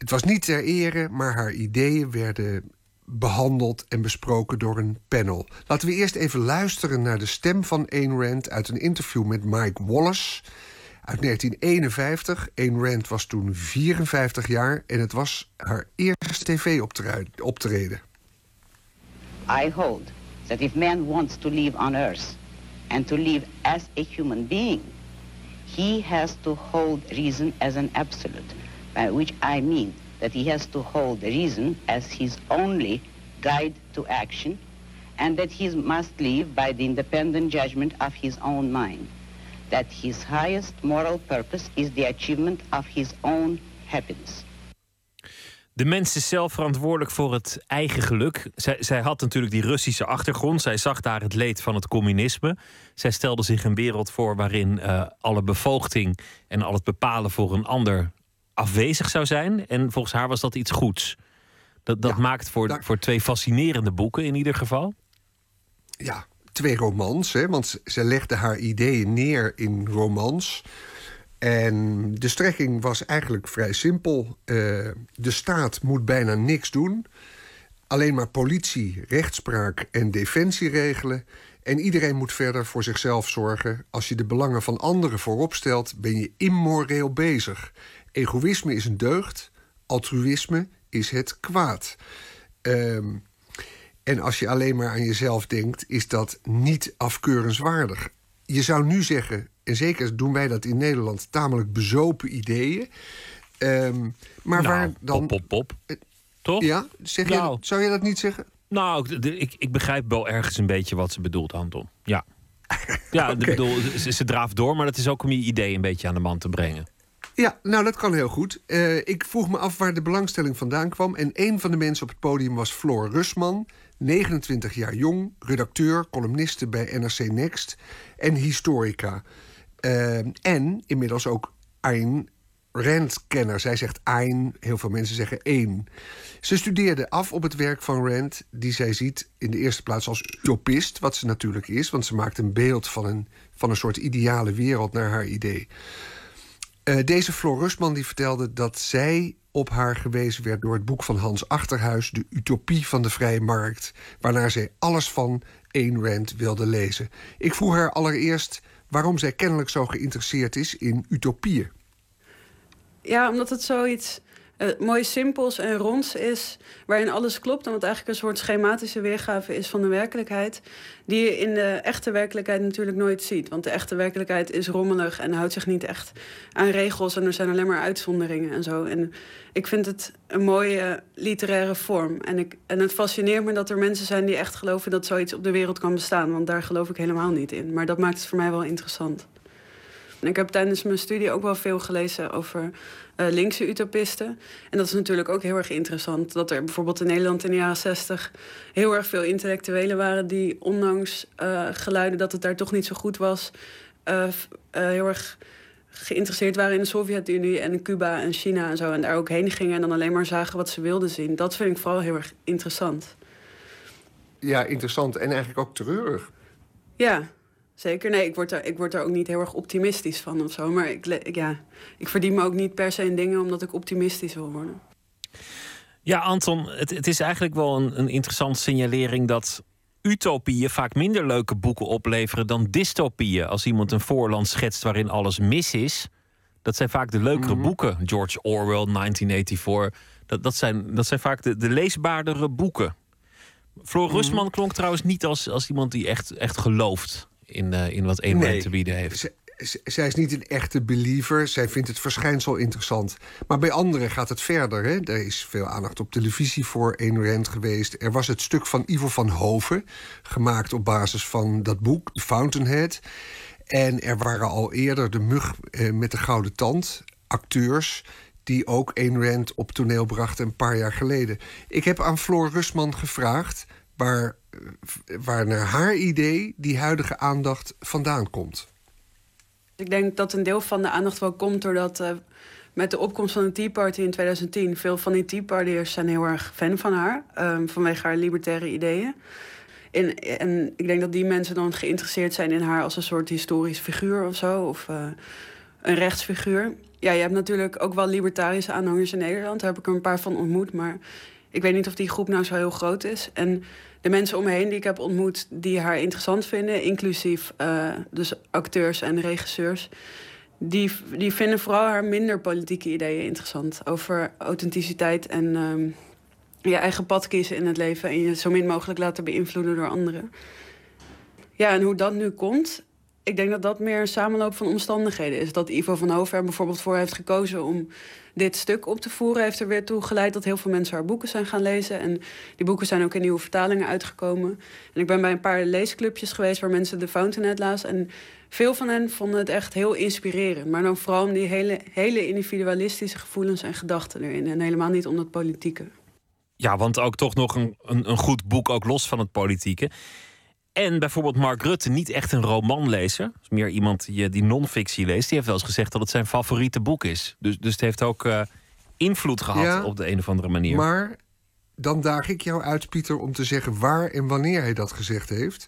Speaker 15: Het was niet ter ere, maar haar ideeën werden behandeld en besproken door een panel. Laten we eerst even luisteren naar de stem van Ayn Rand uit een interview met Mike Wallace uit 1951. Ayn Rand was toen 54 jaar en het was haar eerste tv-optreden.
Speaker 16: I hold that if man wants to live on earth and to live as a human being, he has to hold reason as an absolute, by which I mean that he has to hold reason as his only guide to action, and that he must live by the independent judgment of his own mind, that his highest moral purpose is the achievement of his own happiness.
Speaker 4: De mens is zelf verantwoordelijk voor het eigen geluk. Zij, zij had natuurlijk die Russische achtergrond. Zij zag daar het leed van het communisme. Zij stelde zich een wereld voor waarin eh, alle bevoogding en al het bepalen voor een ander afwezig zou zijn. En volgens haar was dat iets goeds. Dat, dat maakt voor, voor twee fascinerende boeken in ieder geval.
Speaker 15: Ja, twee romans, hè, want ze legde haar ideeën neer in romans. En de strekking was eigenlijk vrij simpel. Eh, de staat moet bijna niks doen. Alleen maar politie, rechtspraak en defensie regelen. En iedereen moet verder voor zichzelf zorgen. Als je de belangen van anderen voorop stelt, ben je immoreel bezig. Egoïsme is een deugd, altruïsme is het kwaad. Ehm, en als je alleen maar aan jezelf denkt, is dat niet afkeurenswaardig. Je zou nu zeggen, en zeker doen wij dat in Nederland, tamelijk bezopen ideeën. Ehm, maar
Speaker 4: Nou,
Speaker 15: waar dan.
Speaker 4: Pop, pop, pop. Toch?
Speaker 15: Ja, zeg je,
Speaker 4: Nou.
Speaker 15: zou je dat niet zeggen?
Speaker 4: Nou, ik- ik, begrijp wel ergens een beetje wat ze bedoelt, Anton. Ja. Ja, bedoel, ze, ze draaft door, maar dat is ook om je idee een beetje aan de man te brengen.
Speaker 15: Ja, nou dat kan heel goed. Eh, ik vroeg me af waar de belangstelling vandaan kwam. En een van de mensen op het podium was Floor Rusman. 29 jaar jong, redacteur, columniste bij NRC Next en historica. Eh, en inmiddels ook Ayn Rand-kenner. Zij zegt Ayn, heel veel mensen zeggen één. Ze studeerde af op het werk van Rand, die zij ziet in de eerste plaats als utopist, wat ze natuurlijk is, want ze maakt een beeld van een, van een soort ideale wereld naar haar idee. Eh, deze Floor Rustman die vertelde dat zij op haar gewezen werd door het boek van Hans Achterhuis, De Utopie van de Vrije Markt, waarnaar zij alles van Ayn Rand wilde lezen. Ik vroeg haar allereerst waarom zij kennelijk zo geïnteresseerd is in utopieën.
Speaker 17: Ja, omdat het zoiets eh, mooi simpels en ronds is, waarin alles klopt en wat eigenlijk een soort schematische weergave is van de werkelijkheid, die je in de echte werkelijkheid natuurlijk nooit ziet. Want de echte werkelijkheid is rommelig en houdt zich niet echt aan regels en er zijn alleen maar uitzonderingen en zo. En ik vind het een mooie literaire vorm. En, ik, en het fascineert me dat er mensen zijn die echt geloven dat zoiets op de wereld kan bestaan, want daar geloof ik helemaal niet in. Maar dat maakt het voor mij wel interessant. En ik heb tijdens mijn studie ook wel veel gelezen over eh, linkse utopisten. En dat is natuurlijk ook heel erg interessant. Dat er bijvoorbeeld in Nederland in de jaren zestig heel erg veel intellectuelen waren die, ondanks eh, geluiden dat het daar toch niet zo goed was, eh, heel erg geïnteresseerd waren in de Sovjet-Unie en Cuba en China en zo. En daar ook heen gingen en dan alleen maar zagen wat ze wilden zien. Dat vind ik vooral heel erg interessant.
Speaker 15: Ja, interessant en eigenlijk ook treurig.
Speaker 17: Ja, zeker. Nee, ik word, er, ik word er ook niet heel erg optimistisch van of zo. Maar ik, ja, ik verdien me ook niet per se in dingen omdat ik optimistisch wil worden.
Speaker 4: Ja, Anton, het, het is eigenlijk wel een, een interessante signalering dat utopieën vaak minder leuke boeken opleveren dan dystopieën. Als iemand een voorland schetst waarin alles mis is, dat zijn vaak de leukere boeken. George Orwell, 1984, dat, dat, zijn, dat zijn vaak de, de leesbaardere boeken. Floor Rustman klonk trouwens niet als, als iemand die echt, echt gelooft in, eh, in wat man te bieden heeft.
Speaker 15: Z- zij is niet een echte believer. Zij vindt het verschijnsel interessant. Maar bij anderen gaat het verder. Hè? Er is veel aandacht op televisie voor Rand geweest. Er was het stuk van Ivo van Hoven, gemaakt op basis van dat boek, Fountainhead. En er waren al eerder de mug eh, met de gouden tand, acteurs die ook Ayn Rand op toneel brachten een paar jaar geleden. Ik heb aan Floor Rustman gevraagd waar, waar naar haar idee die huidige aandacht vandaan komt.
Speaker 17: Ik denk dat een deel van de aandacht wel komt doordat eh, met de opkomst van de Tea Party in 2010... veel van die Tea Party'ers zijn heel erg fan van haar. ehm, vanwege haar libertaire ideeën. En, en ik denk dat die mensen dan geïnteresseerd zijn in haar als een soort historisch figuur of zo. Of eh, een rechtsfiguur. Ja, je hebt natuurlijk ook wel libertarische aanhangers in Nederland. Daar heb ik er een paar van ontmoet. Maar ik weet niet of die groep nou zo heel groot is. En de mensen om me heen die ik heb ontmoet die haar interessant vinden, inclusief eh, dus acteurs en regisseurs, die, die vinden vooral haar minder politieke ideeën interessant. Over authenticiteit en ehm, je eigen pad kiezen in het leven en je zo min mogelijk laten beïnvloeden door anderen. Ja, en hoe dat nu komt, ik denk dat dat meer een samenloop van omstandigheden is. Dat Ivo van Hoven er bijvoorbeeld voor heeft gekozen om dit stuk op te voeren, heeft er weer toe geleid dat heel veel mensen haar boeken zijn gaan lezen. En die boeken zijn ook in nieuwe vertalingen uitgekomen. En ik ben bij een paar leesclubjes geweest waar mensen de Fountainhead lazen. En veel van hen vonden het echt heel inspirerend. Maar dan vooral om die hele, hele individualistische gevoelens en gedachten erin. En helemaal niet om dat politieke.
Speaker 4: Ja, want ook toch nog een, een, een goed boek, ook los van het politieke. En bijvoorbeeld Mark Rutte, niet echt een romanlezer. is meer iemand die, die non-fictie leest. Die heeft wel eens gezegd dat het zijn favoriete boek is. Dus, dus het heeft ook eh, invloed gehad
Speaker 15: Ja,
Speaker 4: op de een of andere manier.
Speaker 15: Maar dan daag ik jou uit, Pieter, om te zeggen waar en wanneer hij dat gezegd heeft.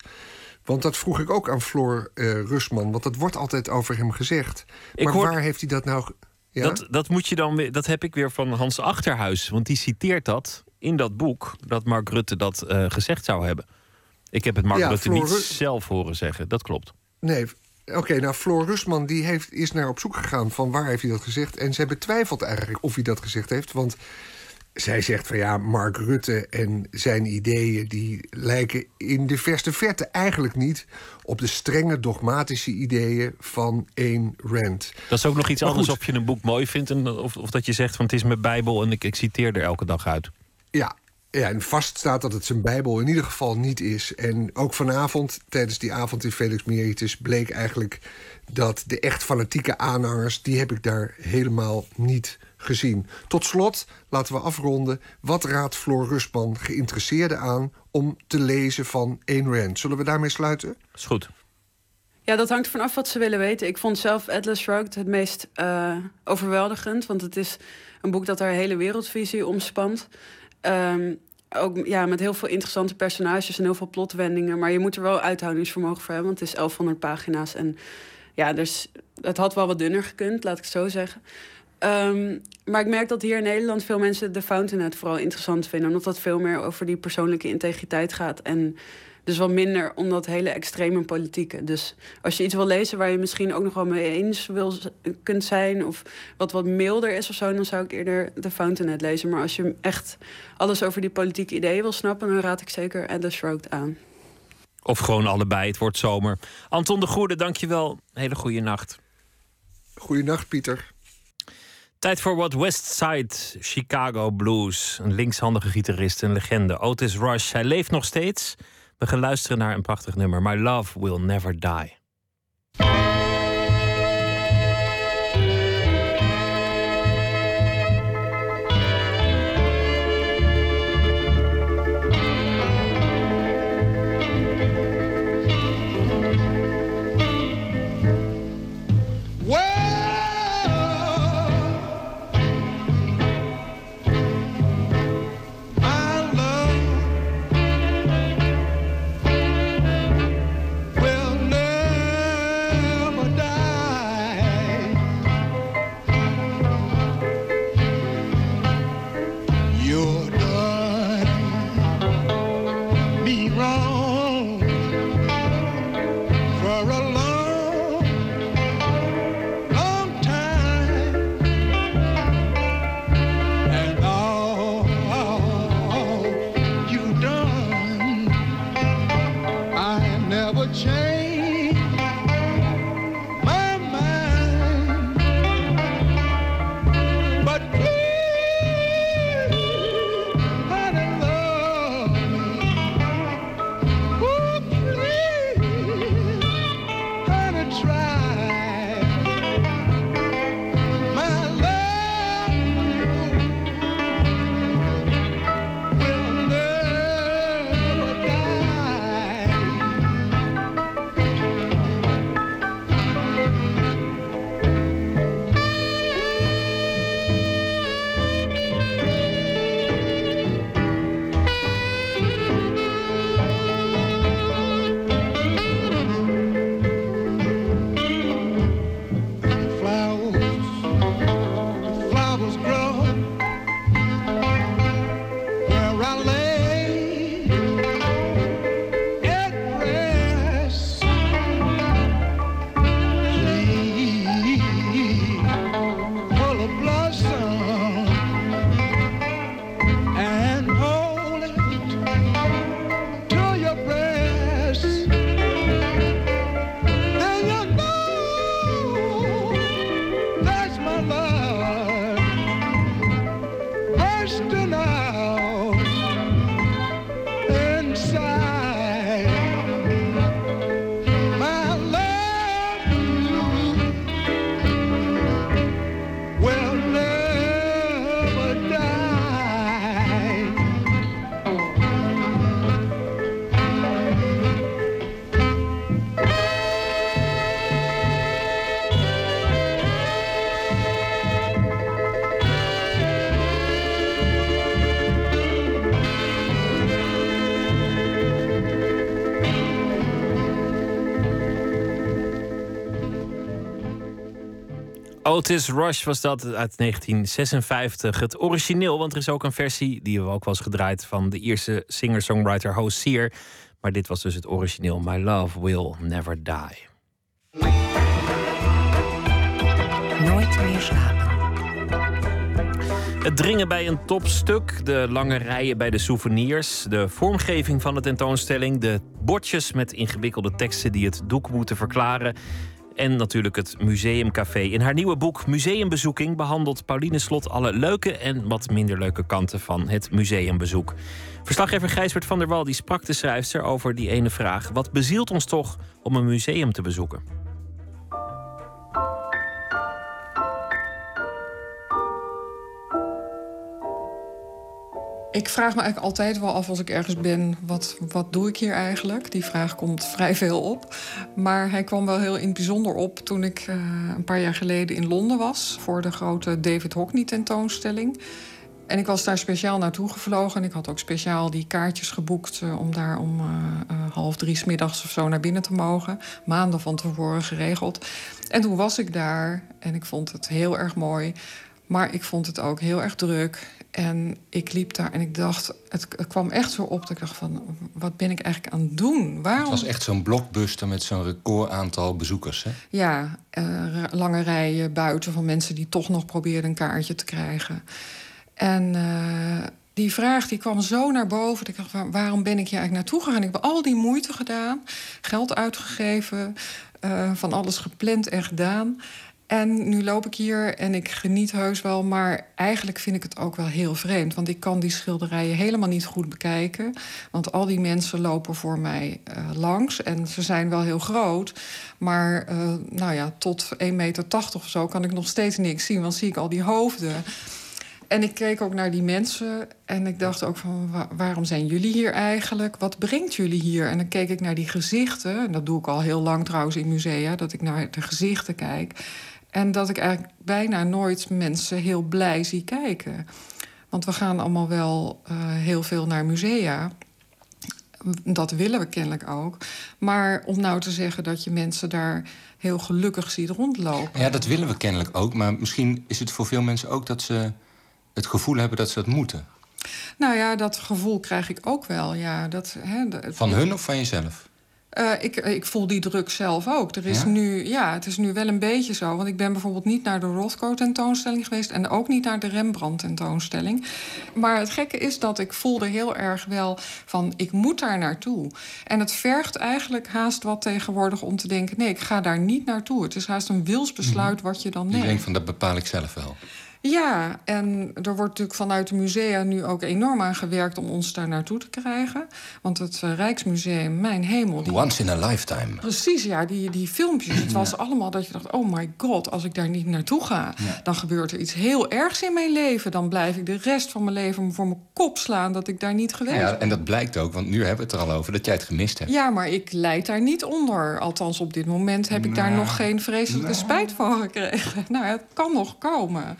Speaker 15: Want dat vroeg ik ook aan Floor eh, Rusman, want dat wordt altijd over hem gezegd. Maar
Speaker 4: hoor-
Speaker 15: waar heeft hij dat nou... Ja?
Speaker 4: Dat, dat, moet je dan weer, dat heb ik weer van Hans Achterhuis. Want die citeert dat in dat boek, dat Mark Rutte dat eh, gezegd zou hebben. Ik heb het Mark
Speaker 15: Ja,
Speaker 4: Rutte niet zelf horen zeggen. Dat klopt.
Speaker 15: Nee, oké, nou Floor Rusman die heeft, is naar op zoek gegaan van waar heeft hij dat gezegd. En zij betwijfelt eigenlijk of hij dat gezegd heeft. Want zij zegt van ja, Mark Rutte en zijn ideeën... die lijken in de verste verte eigenlijk niet... op de strenge dogmatische ideeën van Ayn Rand.
Speaker 4: Dat is ook nog iets anders of je een boek mooi vindt... En of, of dat je zegt van het is mijn bijbel en ik, ik citeer er elke dag uit.
Speaker 15: Ja, ja, en vast staat dat het zijn Bijbel in ieder geval niet is. En ook vanavond, tijdens die avond in Felix Meritus, bleek eigenlijk dat de echt fanatieke aanhangers, die heb ik daar helemaal niet gezien. Tot slot, laten we afronden. Wat raadt Floor Rusman geïnteresseerden aan om te lezen van Ayn Rand? Zullen we daarmee sluiten?
Speaker 4: Is goed.
Speaker 17: Ja, dat hangt vanaf wat ze willen weten. Ik vond zelf Atlas Shrugged het meest eh, overweldigend. Want het is een boek dat haar hele wereldvisie omspant. Ehm, ook ja, met heel veel interessante personages en heel veel plotwendingen. Maar je moet er wel uithoudingsvermogen voor hebben. Want het is 1100 pagina's. En ja, dus het had wel wat dunner gekund, laat ik het zo zeggen. Ehm, maar ik merk dat hier in Nederland veel mensen de Fountainhead vooral interessant vinden. Omdat dat veel meer over die persoonlijke integriteit gaat. En Dus wel minder om dat hele extreme politieke. Dus als je iets wil lezen waar je misschien ook nog wel mee eens wil, kunt zijn... of wat wat milder is of zo, dan zou ik eerder The Fountainhead lezen. Maar als je echt alles over die politieke ideeën wil snappen... dan raad ik zeker Atlas Shrugged aan.
Speaker 18: Of gewoon allebei, het wordt zomer. Anton de Goede, dankjewel. Hele goede nacht.
Speaker 15: Goeienacht, Pieter.
Speaker 18: Tijd voor wat West Side Chicago Blues. Een linkshandige gitarist, een legende. Otis Rush, hij leeft nog steeds. We gaan luisteren naar een prachtig nummer. My Love Will Never Die. Otis Rush was dat uit 1956. Het origineel, want er is ook een versie die we ook wel eens gedraaid van de Ierse singer-songwriter Hosier. Maar dit was dus het origineel. My Love Will Never Die.
Speaker 3: Nooit meer slapen.
Speaker 18: Het dringen bij een topstuk, de lange rijen bij de souvenirs, de vormgeving van de tentoonstelling, de bordjes met ingewikkelde teksten die het doek moeten verklaren. En natuurlijk het Museumcafé. In haar nieuwe boek Museumbezoeking behandelt Pauline Slot alle leuke en wat minder leuke kanten van het museumbezoek. Verslaggever Gijsbert van der Wal die sprak de schrijfster over die ene vraag: wat bezielt ons toch om een museum te bezoeken?
Speaker 19: Ik vraag me eigenlijk altijd wel af als ik ergens ben, wat, wat doe ik hier eigenlijk? Die vraag komt vrij veel op. Maar hij kwam wel heel in het bijzonder op toen ik eh, een paar jaar geleden in Londen was... voor de grote David Hockney tentoonstelling. En ik was daar speciaal naartoe gevlogen. En ik had ook speciaal die kaartjes geboekt eh, om daar om eh, half drie 's middags of zo naar binnen te mogen. Maanden van tevoren geregeld. En toen was ik daar en ik vond het heel erg mooi. Maar ik vond het ook heel erg druk. En ik liep daar en ik dacht, het, het kwam echt zo op dat ik dacht van, wat ben ik eigenlijk aan het doen? Waarom?
Speaker 20: Het was echt zo'n blockbuster met zo'n record aantal bezoekers. Hè?
Speaker 19: Ja, ra- lange rijen buiten van mensen die toch nog probeerden een kaartje te krijgen. En eh, die vraag die kwam zo naar boven. Dat ik dacht, waar- waarom ben ik hier eigenlijk naartoe gegaan? Ik heb al die moeite gedaan, geld uitgegeven, eh, van alles gepland en gedaan. En nu loop ik hier en ik geniet heus wel, maar eigenlijk vind ik het ook wel heel vreemd. Want ik kan die schilderijen helemaal niet goed bekijken. Want al die mensen lopen voor mij eh, langs en ze zijn wel heel groot. Maar eh, nou ja, tot 1,80 meter of zo kan ik nog steeds niks zien, want zie ik al die hoofden. En ik keek ook naar die mensen en ik dacht ook van wa- waarom zijn jullie hier eigenlijk? Wat brengt jullie hier? En dan keek ik naar die gezichten. En dat doe ik al heel lang trouwens in musea, dat ik naar de gezichten kijk. En dat ik eigenlijk bijna nooit mensen heel blij zie kijken. Want we gaan allemaal wel eh, heel veel naar musea. Dat willen we kennelijk ook. Maar om nou te zeggen dat je mensen daar heel gelukkig ziet rondlopen.
Speaker 20: Ja, dat willen we kennelijk ook. Maar misschien is het voor veel mensen ook dat ze het gevoel hebben dat ze dat moeten.
Speaker 19: Nou ja, dat gevoel krijg ik ook wel. Ja, dat, hè, de-
Speaker 20: Van hun of van jezelf?
Speaker 19: Eh, ik, ik voel die druk zelf ook. Er is
Speaker 20: Ja?
Speaker 19: nu, ja, het is nu wel een beetje zo. Want ik ben bijvoorbeeld niet naar de Rothko-tentoonstelling geweest... en ook niet naar de Rembrandt-tentoonstelling. Maar het gekke is dat ik voelde heel erg wel van... ik moet daar naartoe. En het vergt eigenlijk haast wat tegenwoordig om te denken... nee, ik ga daar niet naartoe. Het is haast een wilsbesluit wat je dan neemt.
Speaker 20: denkt van dat bepaal ik zelf wel.
Speaker 19: Ja, en er wordt natuurlijk vanuit de musea nu ook enorm aan gewerkt om ons daar naartoe te krijgen. Want het eh, Rijksmuseum, mijn hemel. Die...
Speaker 20: Once in a lifetime.
Speaker 19: Precies, ja, die, die filmpjes. Het was allemaal dat je dacht: oh my god, als ik daar niet naartoe ga, dan gebeurt er iets heel ergs in mijn leven. Dan blijf ik de rest van mijn leven voor mijn kop slaan dat ik daar niet geweest
Speaker 20: Ja,
Speaker 19: ben.
Speaker 20: en dat blijkt ook, want nu hebben we het er al over dat jij het gemist hebt.
Speaker 19: Ja, maar ik leid daar niet onder. Althans, op dit moment heb ik daar
Speaker 20: Nou,
Speaker 19: nog geen vreselijke spijt van gekregen. Nou, het kan nog komen.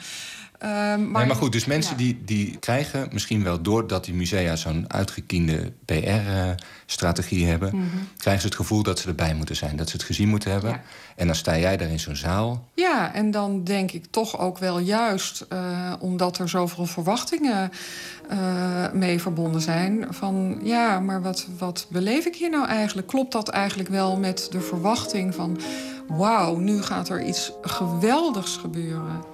Speaker 19: Ehm, maar,
Speaker 20: nee, maar goed, dus mensen die, die krijgen misschien wel doordat die musea zo'n uitgekiende PR-strategie hebben,
Speaker 19: Mhm.
Speaker 20: krijgen ze het gevoel dat ze erbij moeten zijn, dat ze het gezien moeten hebben. En dan sta jij daar in zo'n zaal.
Speaker 19: Ja, en dan denk ik toch ook wel juist, eh, omdat er zoveel verwachtingen eh, mee verbonden zijn, van ja, maar wat, wat beleef ik hier nou eigenlijk? Klopt dat eigenlijk wel met de verwachting van wauw, nu gaat er iets geweldigs gebeuren?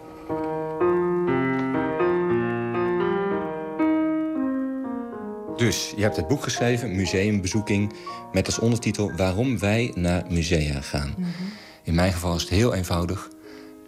Speaker 20: Dus je hebt het boek geschreven, Museumbezoeking, met als ondertitel Waarom wij naar musea gaan. In mijn geval is het heel eenvoudig,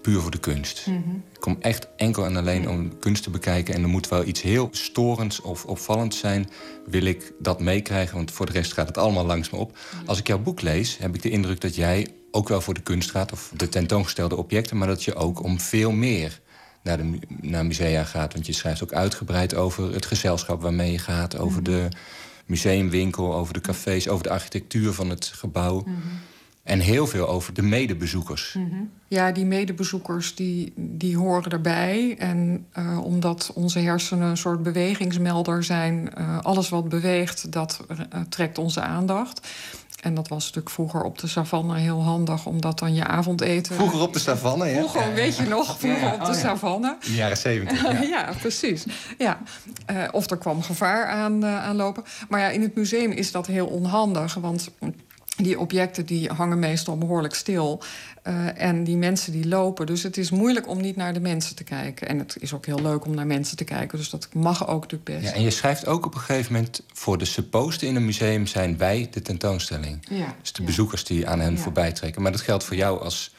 Speaker 20: puur voor de kunst. Ik kom echt enkel en alleen om kunst te bekijken. En er moet wel iets heel storends of opvallends zijn. Wil ik dat meekrijgen, want voor de rest gaat het allemaal langs me op. Als ik jouw boek lees, heb ik de indruk dat jij ook wel voor de kunst gaat... of de tentoongestelde objecten, maar dat je ook om veel meer naar, de, naar musea gaat. Want je schrijft ook uitgebreid over het gezelschap waarmee je gaat... over de museumwinkel, over de cafés, over de architectuur van het gebouw... En heel veel over de medebezoekers.
Speaker 19: Ja, die medebezoekers die, die horen erbij. En eh, omdat onze hersenen een soort bewegingsmelder zijn... eh, alles wat beweegt, dat eh, trekt onze aandacht. En dat was natuurlijk vroeger op de savanne heel handig... omdat dan je avondeten...
Speaker 20: Vroeger op de savanne, hè?
Speaker 19: Vroeger, weet je nog, vroeger
Speaker 20: Ja,
Speaker 19: op de
Speaker 20: oh ja.
Speaker 19: savanne.
Speaker 20: In de jaren zeventig.
Speaker 19: Ja.
Speaker 20: Ja.
Speaker 19: precies. Ja. Eh, of er kwam gevaar aan, eh, aanlopen. Maar ja, in het museum is dat heel onhandig. Want die objecten die hangen meestal behoorlijk stil. Eh, en die mensen die lopen. Dus het is moeilijk om niet naar de mensen te kijken. En het is ook heel leuk om naar mensen te kijken. Dus dat mag ook natuurlijk best.
Speaker 20: Ja, en je schrijft ook op een gegeven moment... voor de supposten in een museum zijn wij de tentoonstelling.
Speaker 19: Ja,
Speaker 20: Dus de bezoekers die aan hen voorbij trekken. Maar dat geldt voor jou als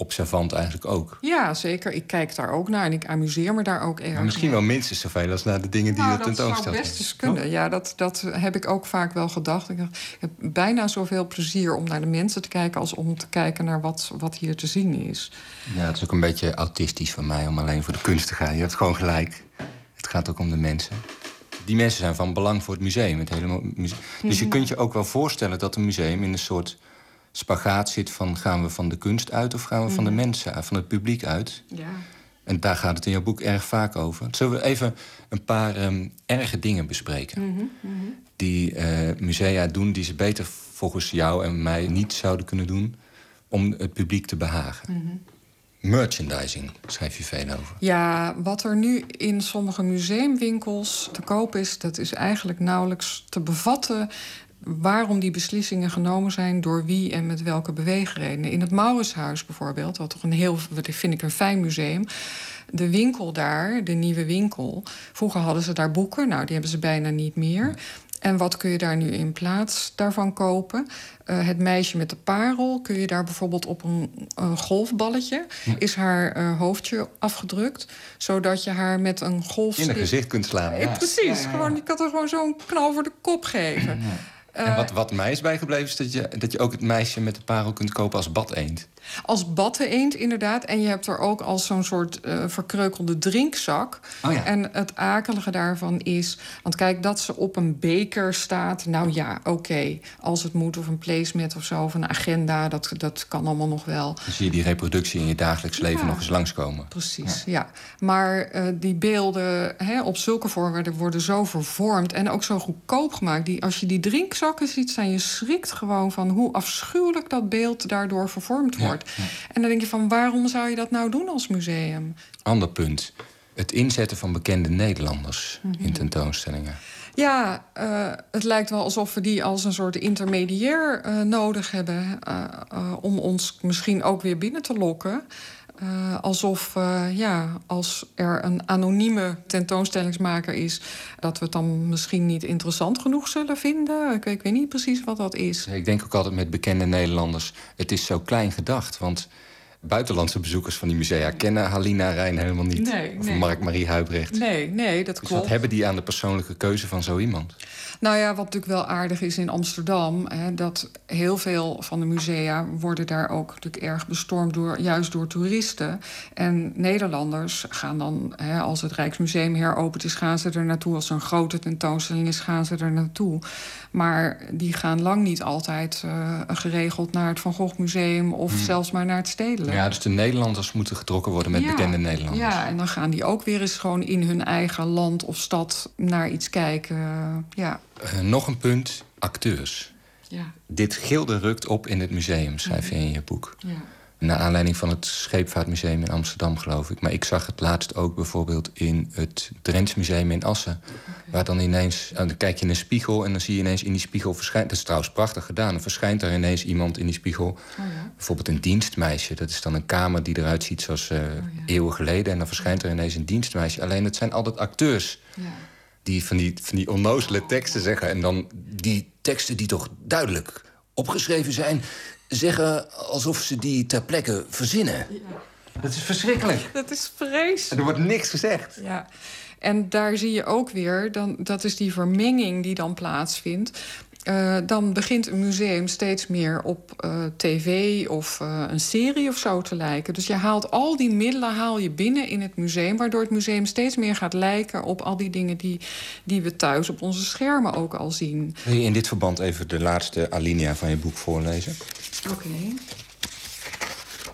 Speaker 20: observant eigenlijk ook.
Speaker 19: Ja, zeker. Ik kijk daar ook naar en ik amuseer me daar ook erg.
Speaker 20: Maar misschien wel minstens zoveel als naar de dingen die
Speaker 19: Nou,
Speaker 20: je
Speaker 19: dat zou
Speaker 20: tentoonstelt.
Speaker 19: best eens kunnen. Ja, dat, dat heb ik ook vaak wel gedacht. Ik, heb bijna zoveel plezier om naar de mensen te kijken... als om te kijken naar wat, wat hier te zien is.
Speaker 20: Ja, het is ook een beetje autistisch van mij om alleen voor de kunst te gaan. Je hebt gewoon gelijk. Het gaat ook om de mensen. Die mensen zijn van belang voor het museum. Het hele mu- muse- Dus je
Speaker 19: Mhm.
Speaker 20: kunt je ook wel voorstellen dat een museum in een soort spagaat zit van... gaan we van de kunst uit of gaan we van de
Speaker 19: Mhm.
Speaker 20: mensen van het publiek uit?
Speaker 19: Ja.
Speaker 20: En daar gaat het in jouw boek erg vaak over. Zullen we even een paar ehm, erge dingen bespreken?
Speaker 19: Mhm, mhm.
Speaker 20: Die eh, musea doen die ze beter volgens jou en mij niet zouden kunnen doen... om het publiek te behagen. Merchandising schrijf je veel over.
Speaker 19: Ja, wat er nu in sommige museumwinkels te koop is, dat is eigenlijk nauwelijks te bevatten waarom die beslissingen genomen zijn, door wie en met welke beweegredenen. In het Mauritshuis bijvoorbeeld, wat toch een heel, vind ik een fijn museum. De winkel daar, de nieuwe winkel. Vroeger hadden ze daar boeken, nou die hebben ze bijna niet meer. En wat kun je daar nu in plaats daarvan kopen? Uh, het meisje met de parel kun je daar bijvoorbeeld op een golfballetje... is haar uh, hoofdje afgedrukt, zodat je haar met een golf...
Speaker 20: In een gezicht kunt slaan. Ja.
Speaker 19: Precies,
Speaker 20: Ja, ja.
Speaker 19: Gewoon, je kan er gewoon zo'n knal voor de kop geven.
Speaker 20: En wat, wat mij is bijgebleven is dat je, dat je ook het meisje met de parel kunt kopen als badeend.
Speaker 19: Als batteneend, inderdaad. En je hebt er ook als zo'n soort eh, verkreukelde drinkzak.
Speaker 20: Oh ja.
Speaker 19: En het akelige daarvan is... Want kijk, dat ze op een beker staat... Nou ja, oké, als het moet, of een placemat of zo... of een agenda, dat, dat kan allemaal nog wel.
Speaker 20: Dan zie je die reproductie in je dagelijks leven
Speaker 19: Ja.
Speaker 20: nog eens langskomen.
Speaker 19: Precies, ja. Maar eh, die beelden hè, op zulke voorwerpen worden zo vervormd... en ook zo goedkoop gemaakt. Die, als je die drinkzakken ziet, zijn je schrikt gewoon van... hoe afschuwelijk dat beeld daardoor vervormd wordt. En dan denk je van, waarom zou je dat nou doen als museum?
Speaker 20: Ander punt. Het inzetten van bekende Nederlanders
Speaker 19: Mhm.
Speaker 20: in tentoonstellingen.
Speaker 19: Ja, eh, het lijkt wel alsof we die als een soort intermediair eh, nodig hebben... eh, om ons misschien ook weer binnen te lokken. Eh, alsof, eh, ja, als er een anonieme tentoonstellingsmaker is... dat we het dan misschien niet interessant genoeg zullen vinden. Ik, ik weet niet precies wat dat is.
Speaker 20: Ik denk ook altijd met bekende Nederlanders... het is zo klein gedacht, want... Buitenlandse bezoekers van die musea kennen Halina Rijn helemaal niet.
Speaker 19: Nee,
Speaker 20: of
Speaker 19: nee.
Speaker 20: Mark-Marie Huibrecht.
Speaker 19: Nee, nee, dat
Speaker 20: Dus
Speaker 19: klopt.
Speaker 20: wat hebben die aan de persoonlijke keuze van zo iemand?
Speaker 19: Nou ja, wat natuurlijk wel aardig is in Amsterdam... Hè, dat heel veel van de musea worden daar ook natuurlijk erg bestormd... Door, juist door toeristen. En Nederlanders gaan dan, hè, als het Rijksmuseum heropend is... gaan ze er naartoe. Als er een grote tentoonstelling is, gaan ze er naartoe. Maar die gaan lang niet altijd eh, geregeld naar het Van Gogh Museum... of
Speaker 20: Hmm.
Speaker 19: zelfs maar naar het Stedelijk.
Speaker 20: Ja, dus de Nederlanders moeten getrokken worden met
Speaker 19: Ja,
Speaker 20: bekende Nederlanders.
Speaker 19: Ja, en dan gaan die ook weer eens gewoon in hun eigen land of stad naar iets kijken. Ja,
Speaker 20: Eh, nog een punt, acteurs.
Speaker 19: ja,
Speaker 20: Dit gilde rukt op in het museum, schrijf je in je boek.
Speaker 19: ja.
Speaker 20: Naar aanleiding van het Scheepvaartmuseum in Amsterdam, geloof ik. Maar ik zag het laatst ook bijvoorbeeld in het Drents Museum in Assen. Waar dan ineens, eh, dan kijk je in een spiegel en dan zie je ineens in die spiegel verschijnt. Dat is trouwens prachtig gedaan. Dan verschijnt er ineens iemand in die spiegel. Bijvoorbeeld een dienstmeisje. Dat is dan een kamer die eruit ziet zoals eh, eeuwen geleden. En dan verschijnt er ineens een dienstmeisje. Alleen het zijn altijd acteurs die van die, van die onnozele teksten zeggen. En dan die teksten die toch duidelijk opgeschreven zijn... zeggen alsof ze die ter plekke verzinnen. Dat is verschrikkelijk.
Speaker 19: Dat is vreselijk.
Speaker 20: En er wordt niks gezegd.
Speaker 19: Ja, en daar zie je ook weer, dan, dat is die vermenging die dan plaatsvindt. Eh, dan begint een museum steeds meer op eh, tv of eh, een serie of zo te lijken. Dus je haalt al die middelen haal je binnen in het museum... waardoor het museum steeds meer gaat lijken op al die dingen... die, die we thuis op onze schermen ook al zien.
Speaker 20: Wil je in dit verband even de laatste alinea van je boek voorlezen?
Speaker 19: Oké.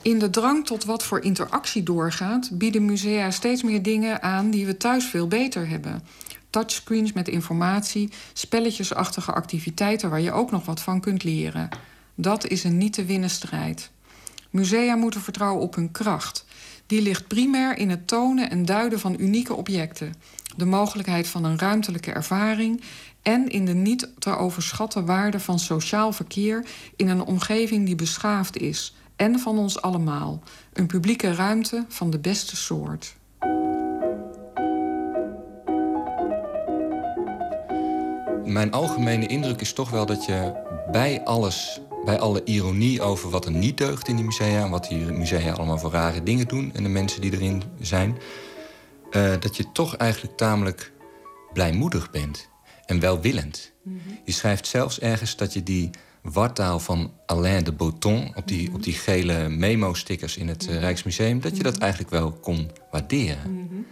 Speaker 19: In de drang tot wat voor interactie doorgaat, bieden musea steeds meer dingen aan die we thuis veel beter hebben. Touchscreens met informatie, spelletjesachtige activiteiten waar je ook nog wat van kunt leren. Dat is een niet te winnen strijd. Musea moeten vertrouwen op hun kracht. Die ligt primair in het tonen en duiden van unieke objecten, de mogelijkheid van een ruimtelijke ervaring en in de niet te overschatten waarde van sociaal verkeer in een omgeving die beschaafd is en van ons allemaal. Een publieke ruimte van de beste soort.
Speaker 20: Mijn algemene indruk is toch wel dat je bij alles, bij alle ironie over wat er niet deugt in die musea en wat die musea allemaal voor rare dingen doen en de mensen die erin zijn, eh, dat je toch eigenlijk tamelijk blijmoedig bent en welwillend. Je schrijft zelfs ergens dat je die wartaal van Alain de Botton op die, op die gele memo-stickers in het eh, Rijksmuseum, dat je dat eigenlijk wel kon waarderen.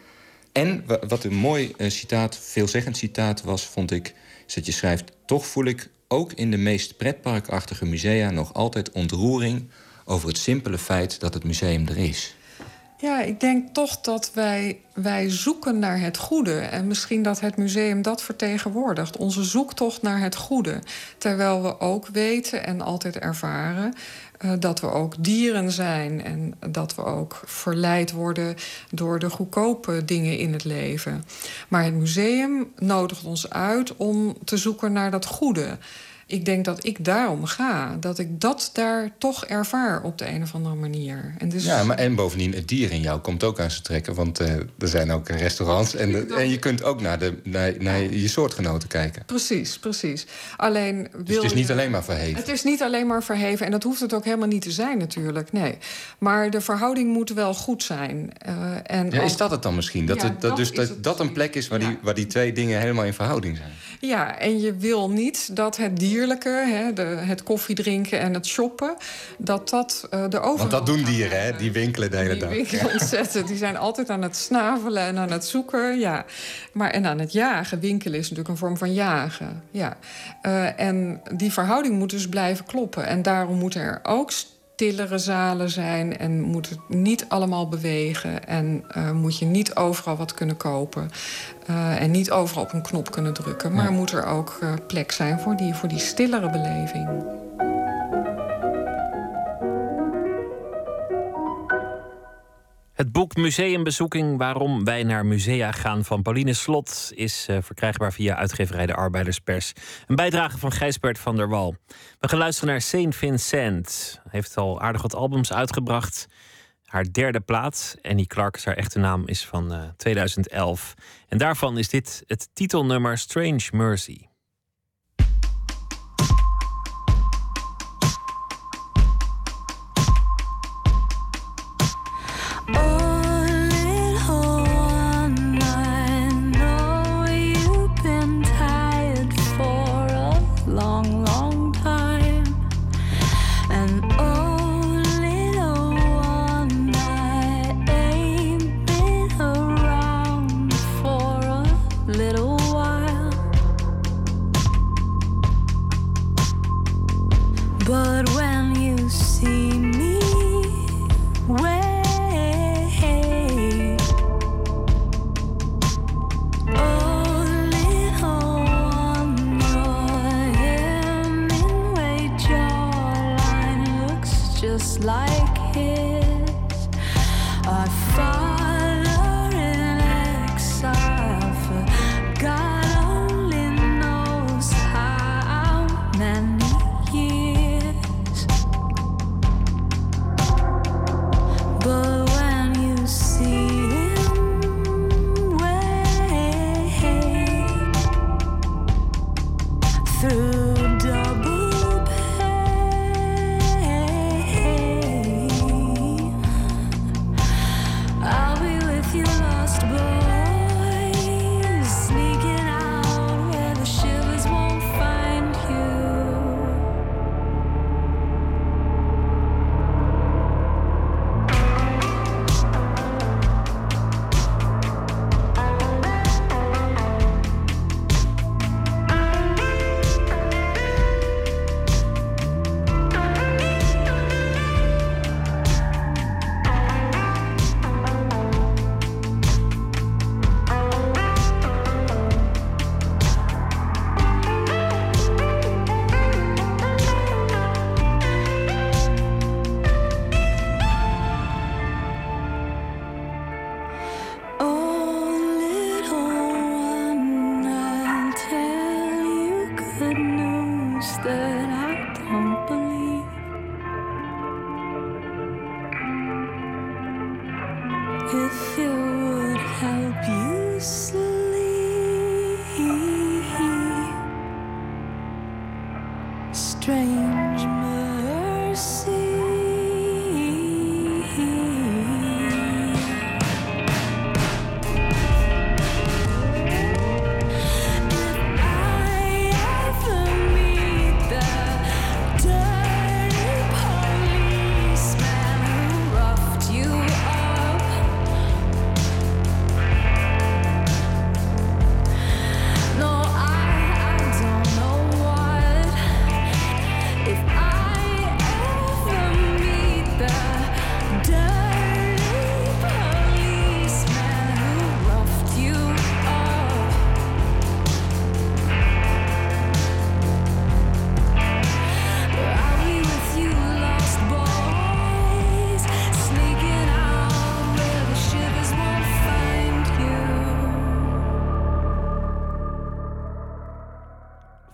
Speaker 20: En wa- wat een mooi eh, citaat, veelzeggend citaat was, vond ik, is dat je schrijft: Toch voel ik ook in de meest pretparkachtige musea nog altijd ontroering over het simpele feit dat het museum er is.
Speaker 19: Ja, ik denk toch dat wij, wij zoeken naar het goede. En misschien dat het museum dat vertegenwoordigt. Onze zoektocht naar het goede. Terwijl we ook weten en altijd ervaren dat we ook dieren zijn. En dat we ook verleid worden door de goedkope dingen in het leven. Maar het museum nodigt ons uit om te zoeken naar dat goede. Ik denk dat ik daarom ga. Dat ik dat daar toch ervaar op de een of andere manier. En dus
Speaker 20: Ja, maar en bovendien, het dier in jou komt ook aan zijn trekken. Want eh, er zijn ook restaurants. En, en je kunt ook naar, de, naar, naar je soortgenoten kijken.
Speaker 19: Precies, precies. Alleen wil
Speaker 20: Dus het is niet
Speaker 19: je-
Speaker 20: alleen maar verheven.
Speaker 19: Het is niet alleen maar verheven. En dat hoeft het ook helemaal niet te zijn natuurlijk. Nee. Maar de verhouding moet wel goed zijn. Eh, en
Speaker 20: Ja, is dat het dan misschien? Dat,
Speaker 19: Ja,
Speaker 20: het, dat,
Speaker 19: dat
Speaker 20: dus dat, dat een plek is waar, die, waar die twee dingen helemaal in verhouding zijn.
Speaker 19: Ja, en je wil niet dat het dierlijke, hè, de, het koffiedrinken en het shoppen, dat dat eh, de over.
Speaker 20: Want dat doen dieren, hè? Die winkelen de hele
Speaker 19: Die
Speaker 20: dag.
Speaker 19: winkelen ontzettend. Die zijn altijd aan het snavelen en aan het zoeken. Ja. Maar, en aan het jagen. Winkelen is natuurlijk een vorm van jagen. Ja. Eh, en die verhouding moet dus blijven kloppen. En daarom moeten er ook stillere zalen zijn. En moet het niet allemaal bewegen. En eh, moet je niet overal wat kunnen kopen. Eh, en niet overal op een knop kunnen drukken. Maar
Speaker 13: Ja.
Speaker 19: moet er ook eh, plek zijn voor die, voor die stillere beleving.
Speaker 13: Het boek Museumbezoeking Waarom wij naar musea gaan van Pauline Slot is eh, verkrijgbaar via uitgeverij De Arbeiderspers. Een bijdrage van Gijsbert van der Wal. We gaan luisteren naar Saint Vincent. Heeft al aardig wat albums uitgebracht. Haar derde plaat, Annie Clark, haar echte naam, is van eh, 2011. En daarvan is dit het titelnummer Strange Mercy.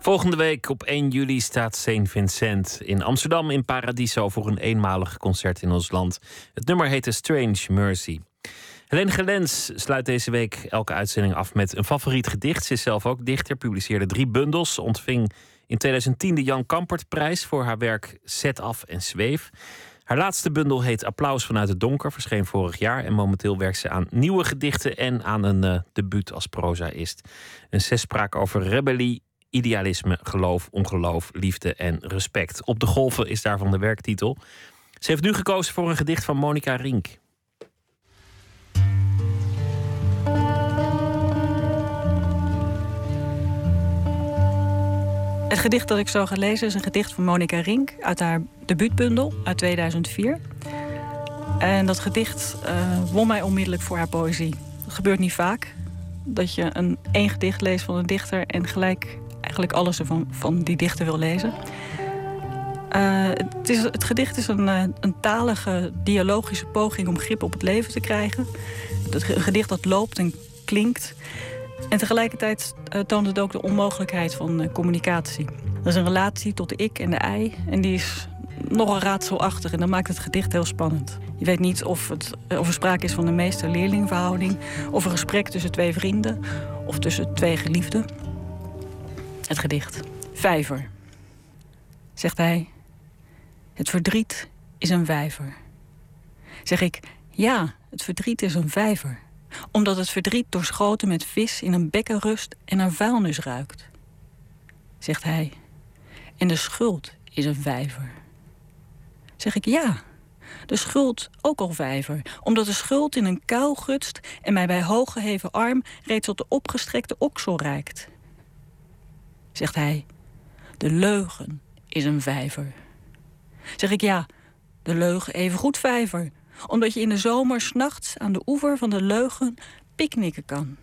Speaker 4: Volgende week op 1 juli staat Saint Vincent in Amsterdam in Paradiso voor een eenmalig concert in ons land. Het nummer heet A Strange Mercy. Helene Gelens sluit deze week elke uitzending af met een favoriet gedicht. Ze is zelf ook dichter, publiceerde drie bundels, ontving in 2010 de Jan Kampertprijs voor haar werk Zet af en zweef. Haar laatste bundel heet Applaus vanuit het donker, verscheen vorig jaar. En momenteel werkt ze aan nieuwe gedichten en aan een uh, debuut als prozaïst. Een zespraak over rebellie, idealisme, geloof, ongeloof, liefde en respect. Op de golven is daarvan de werktitel. Ze heeft nu gekozen voor een gedicht van Monica Rink.
Speaker 21: Het gedicht dat ik zo ga lezen is een gedicht van Monica Rink uit haar debuutbundel uit 2004. En dat gedicht uh, won mij onmiddellijk voor haar poëzie. Dat gebeurt niet vaak. Dat je een één gedicht leest van een dichter en gelijk eigenlijk alles ervan van die dichter wil lezen. Uh, het, is, het, gedicht is een, uh, een talige, dialogische poging om grip op het leven te krijgen. Het, gedicht dat loopt en klinkt. En tegelijkertijd uh, toont het ook de onmogelijkheid van communicatie. Er is een relatie tot de ik en de ei en die is nogal raadselachtig en dat maakt het gedicht heel spannend. Je weet niet of, het, of er sprake is van een meester-leerlingverhouding... of een gesprek tussen twee vrienden of tussen twee geliefden. Het gedicht. Vijver. Zegt hij, het verdriet is een vijver. Zeg ik, ja, het verdriet is een vijver omdat het verdriet doorschoten met vis in een bekken rust en naar vuilnis ruikt. Zegt hij. En de schuld is een vijver. Zeg ik ja, de schuld ook al vijver, omdat de schuld in een kuil gutst en mij bij hooggeheven arm reeds tot de opgestrekte oksel reikt. Zegt hij, de leugen is een vijver. Zeg ik ja, de leugen evengoed vijver, omdat je in de zomer s'nachts aan de oever van de leugen picknicken kan.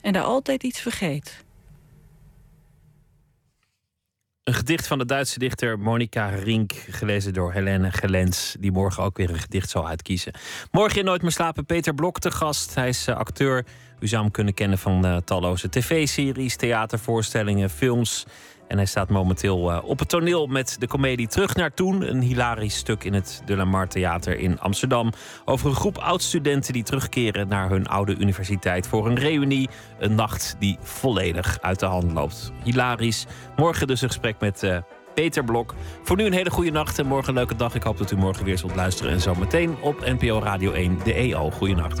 Speaker 21: En daar altijd iets vergeet.
Speaker 4: Een gedicht van de Duitse dichter Monica Rink, gelezen door Helene Gelens, die morgen ook weer een gedicht zal uitkiezen. Morgen in Nooit meer slapen Peter Blok te gast. Hij is uh, acteur. U zou hem kunnen kennen van uh, talloze tv-series, theatervoorstellingen, films. En hij staat momenteel uh, op het toneel met de komedie Terug naar Toen. Een hilarisch stuk in het De La Mar Theater in Amsterdam. Over een groep oud-studenten die terugkeren naar hun oude universiteit voor een reunie. Een nacht die volledig uit de hand loopt. Hilarisch. Morgen dus een gesprek met uh, Peter Blok. Voor nu een hele goede nacht en morgen een leuke dag. Ik hoop dat u morgen weer zult luisteren. En zo meteen op NPO Radio 1 de EO. Goeienacht.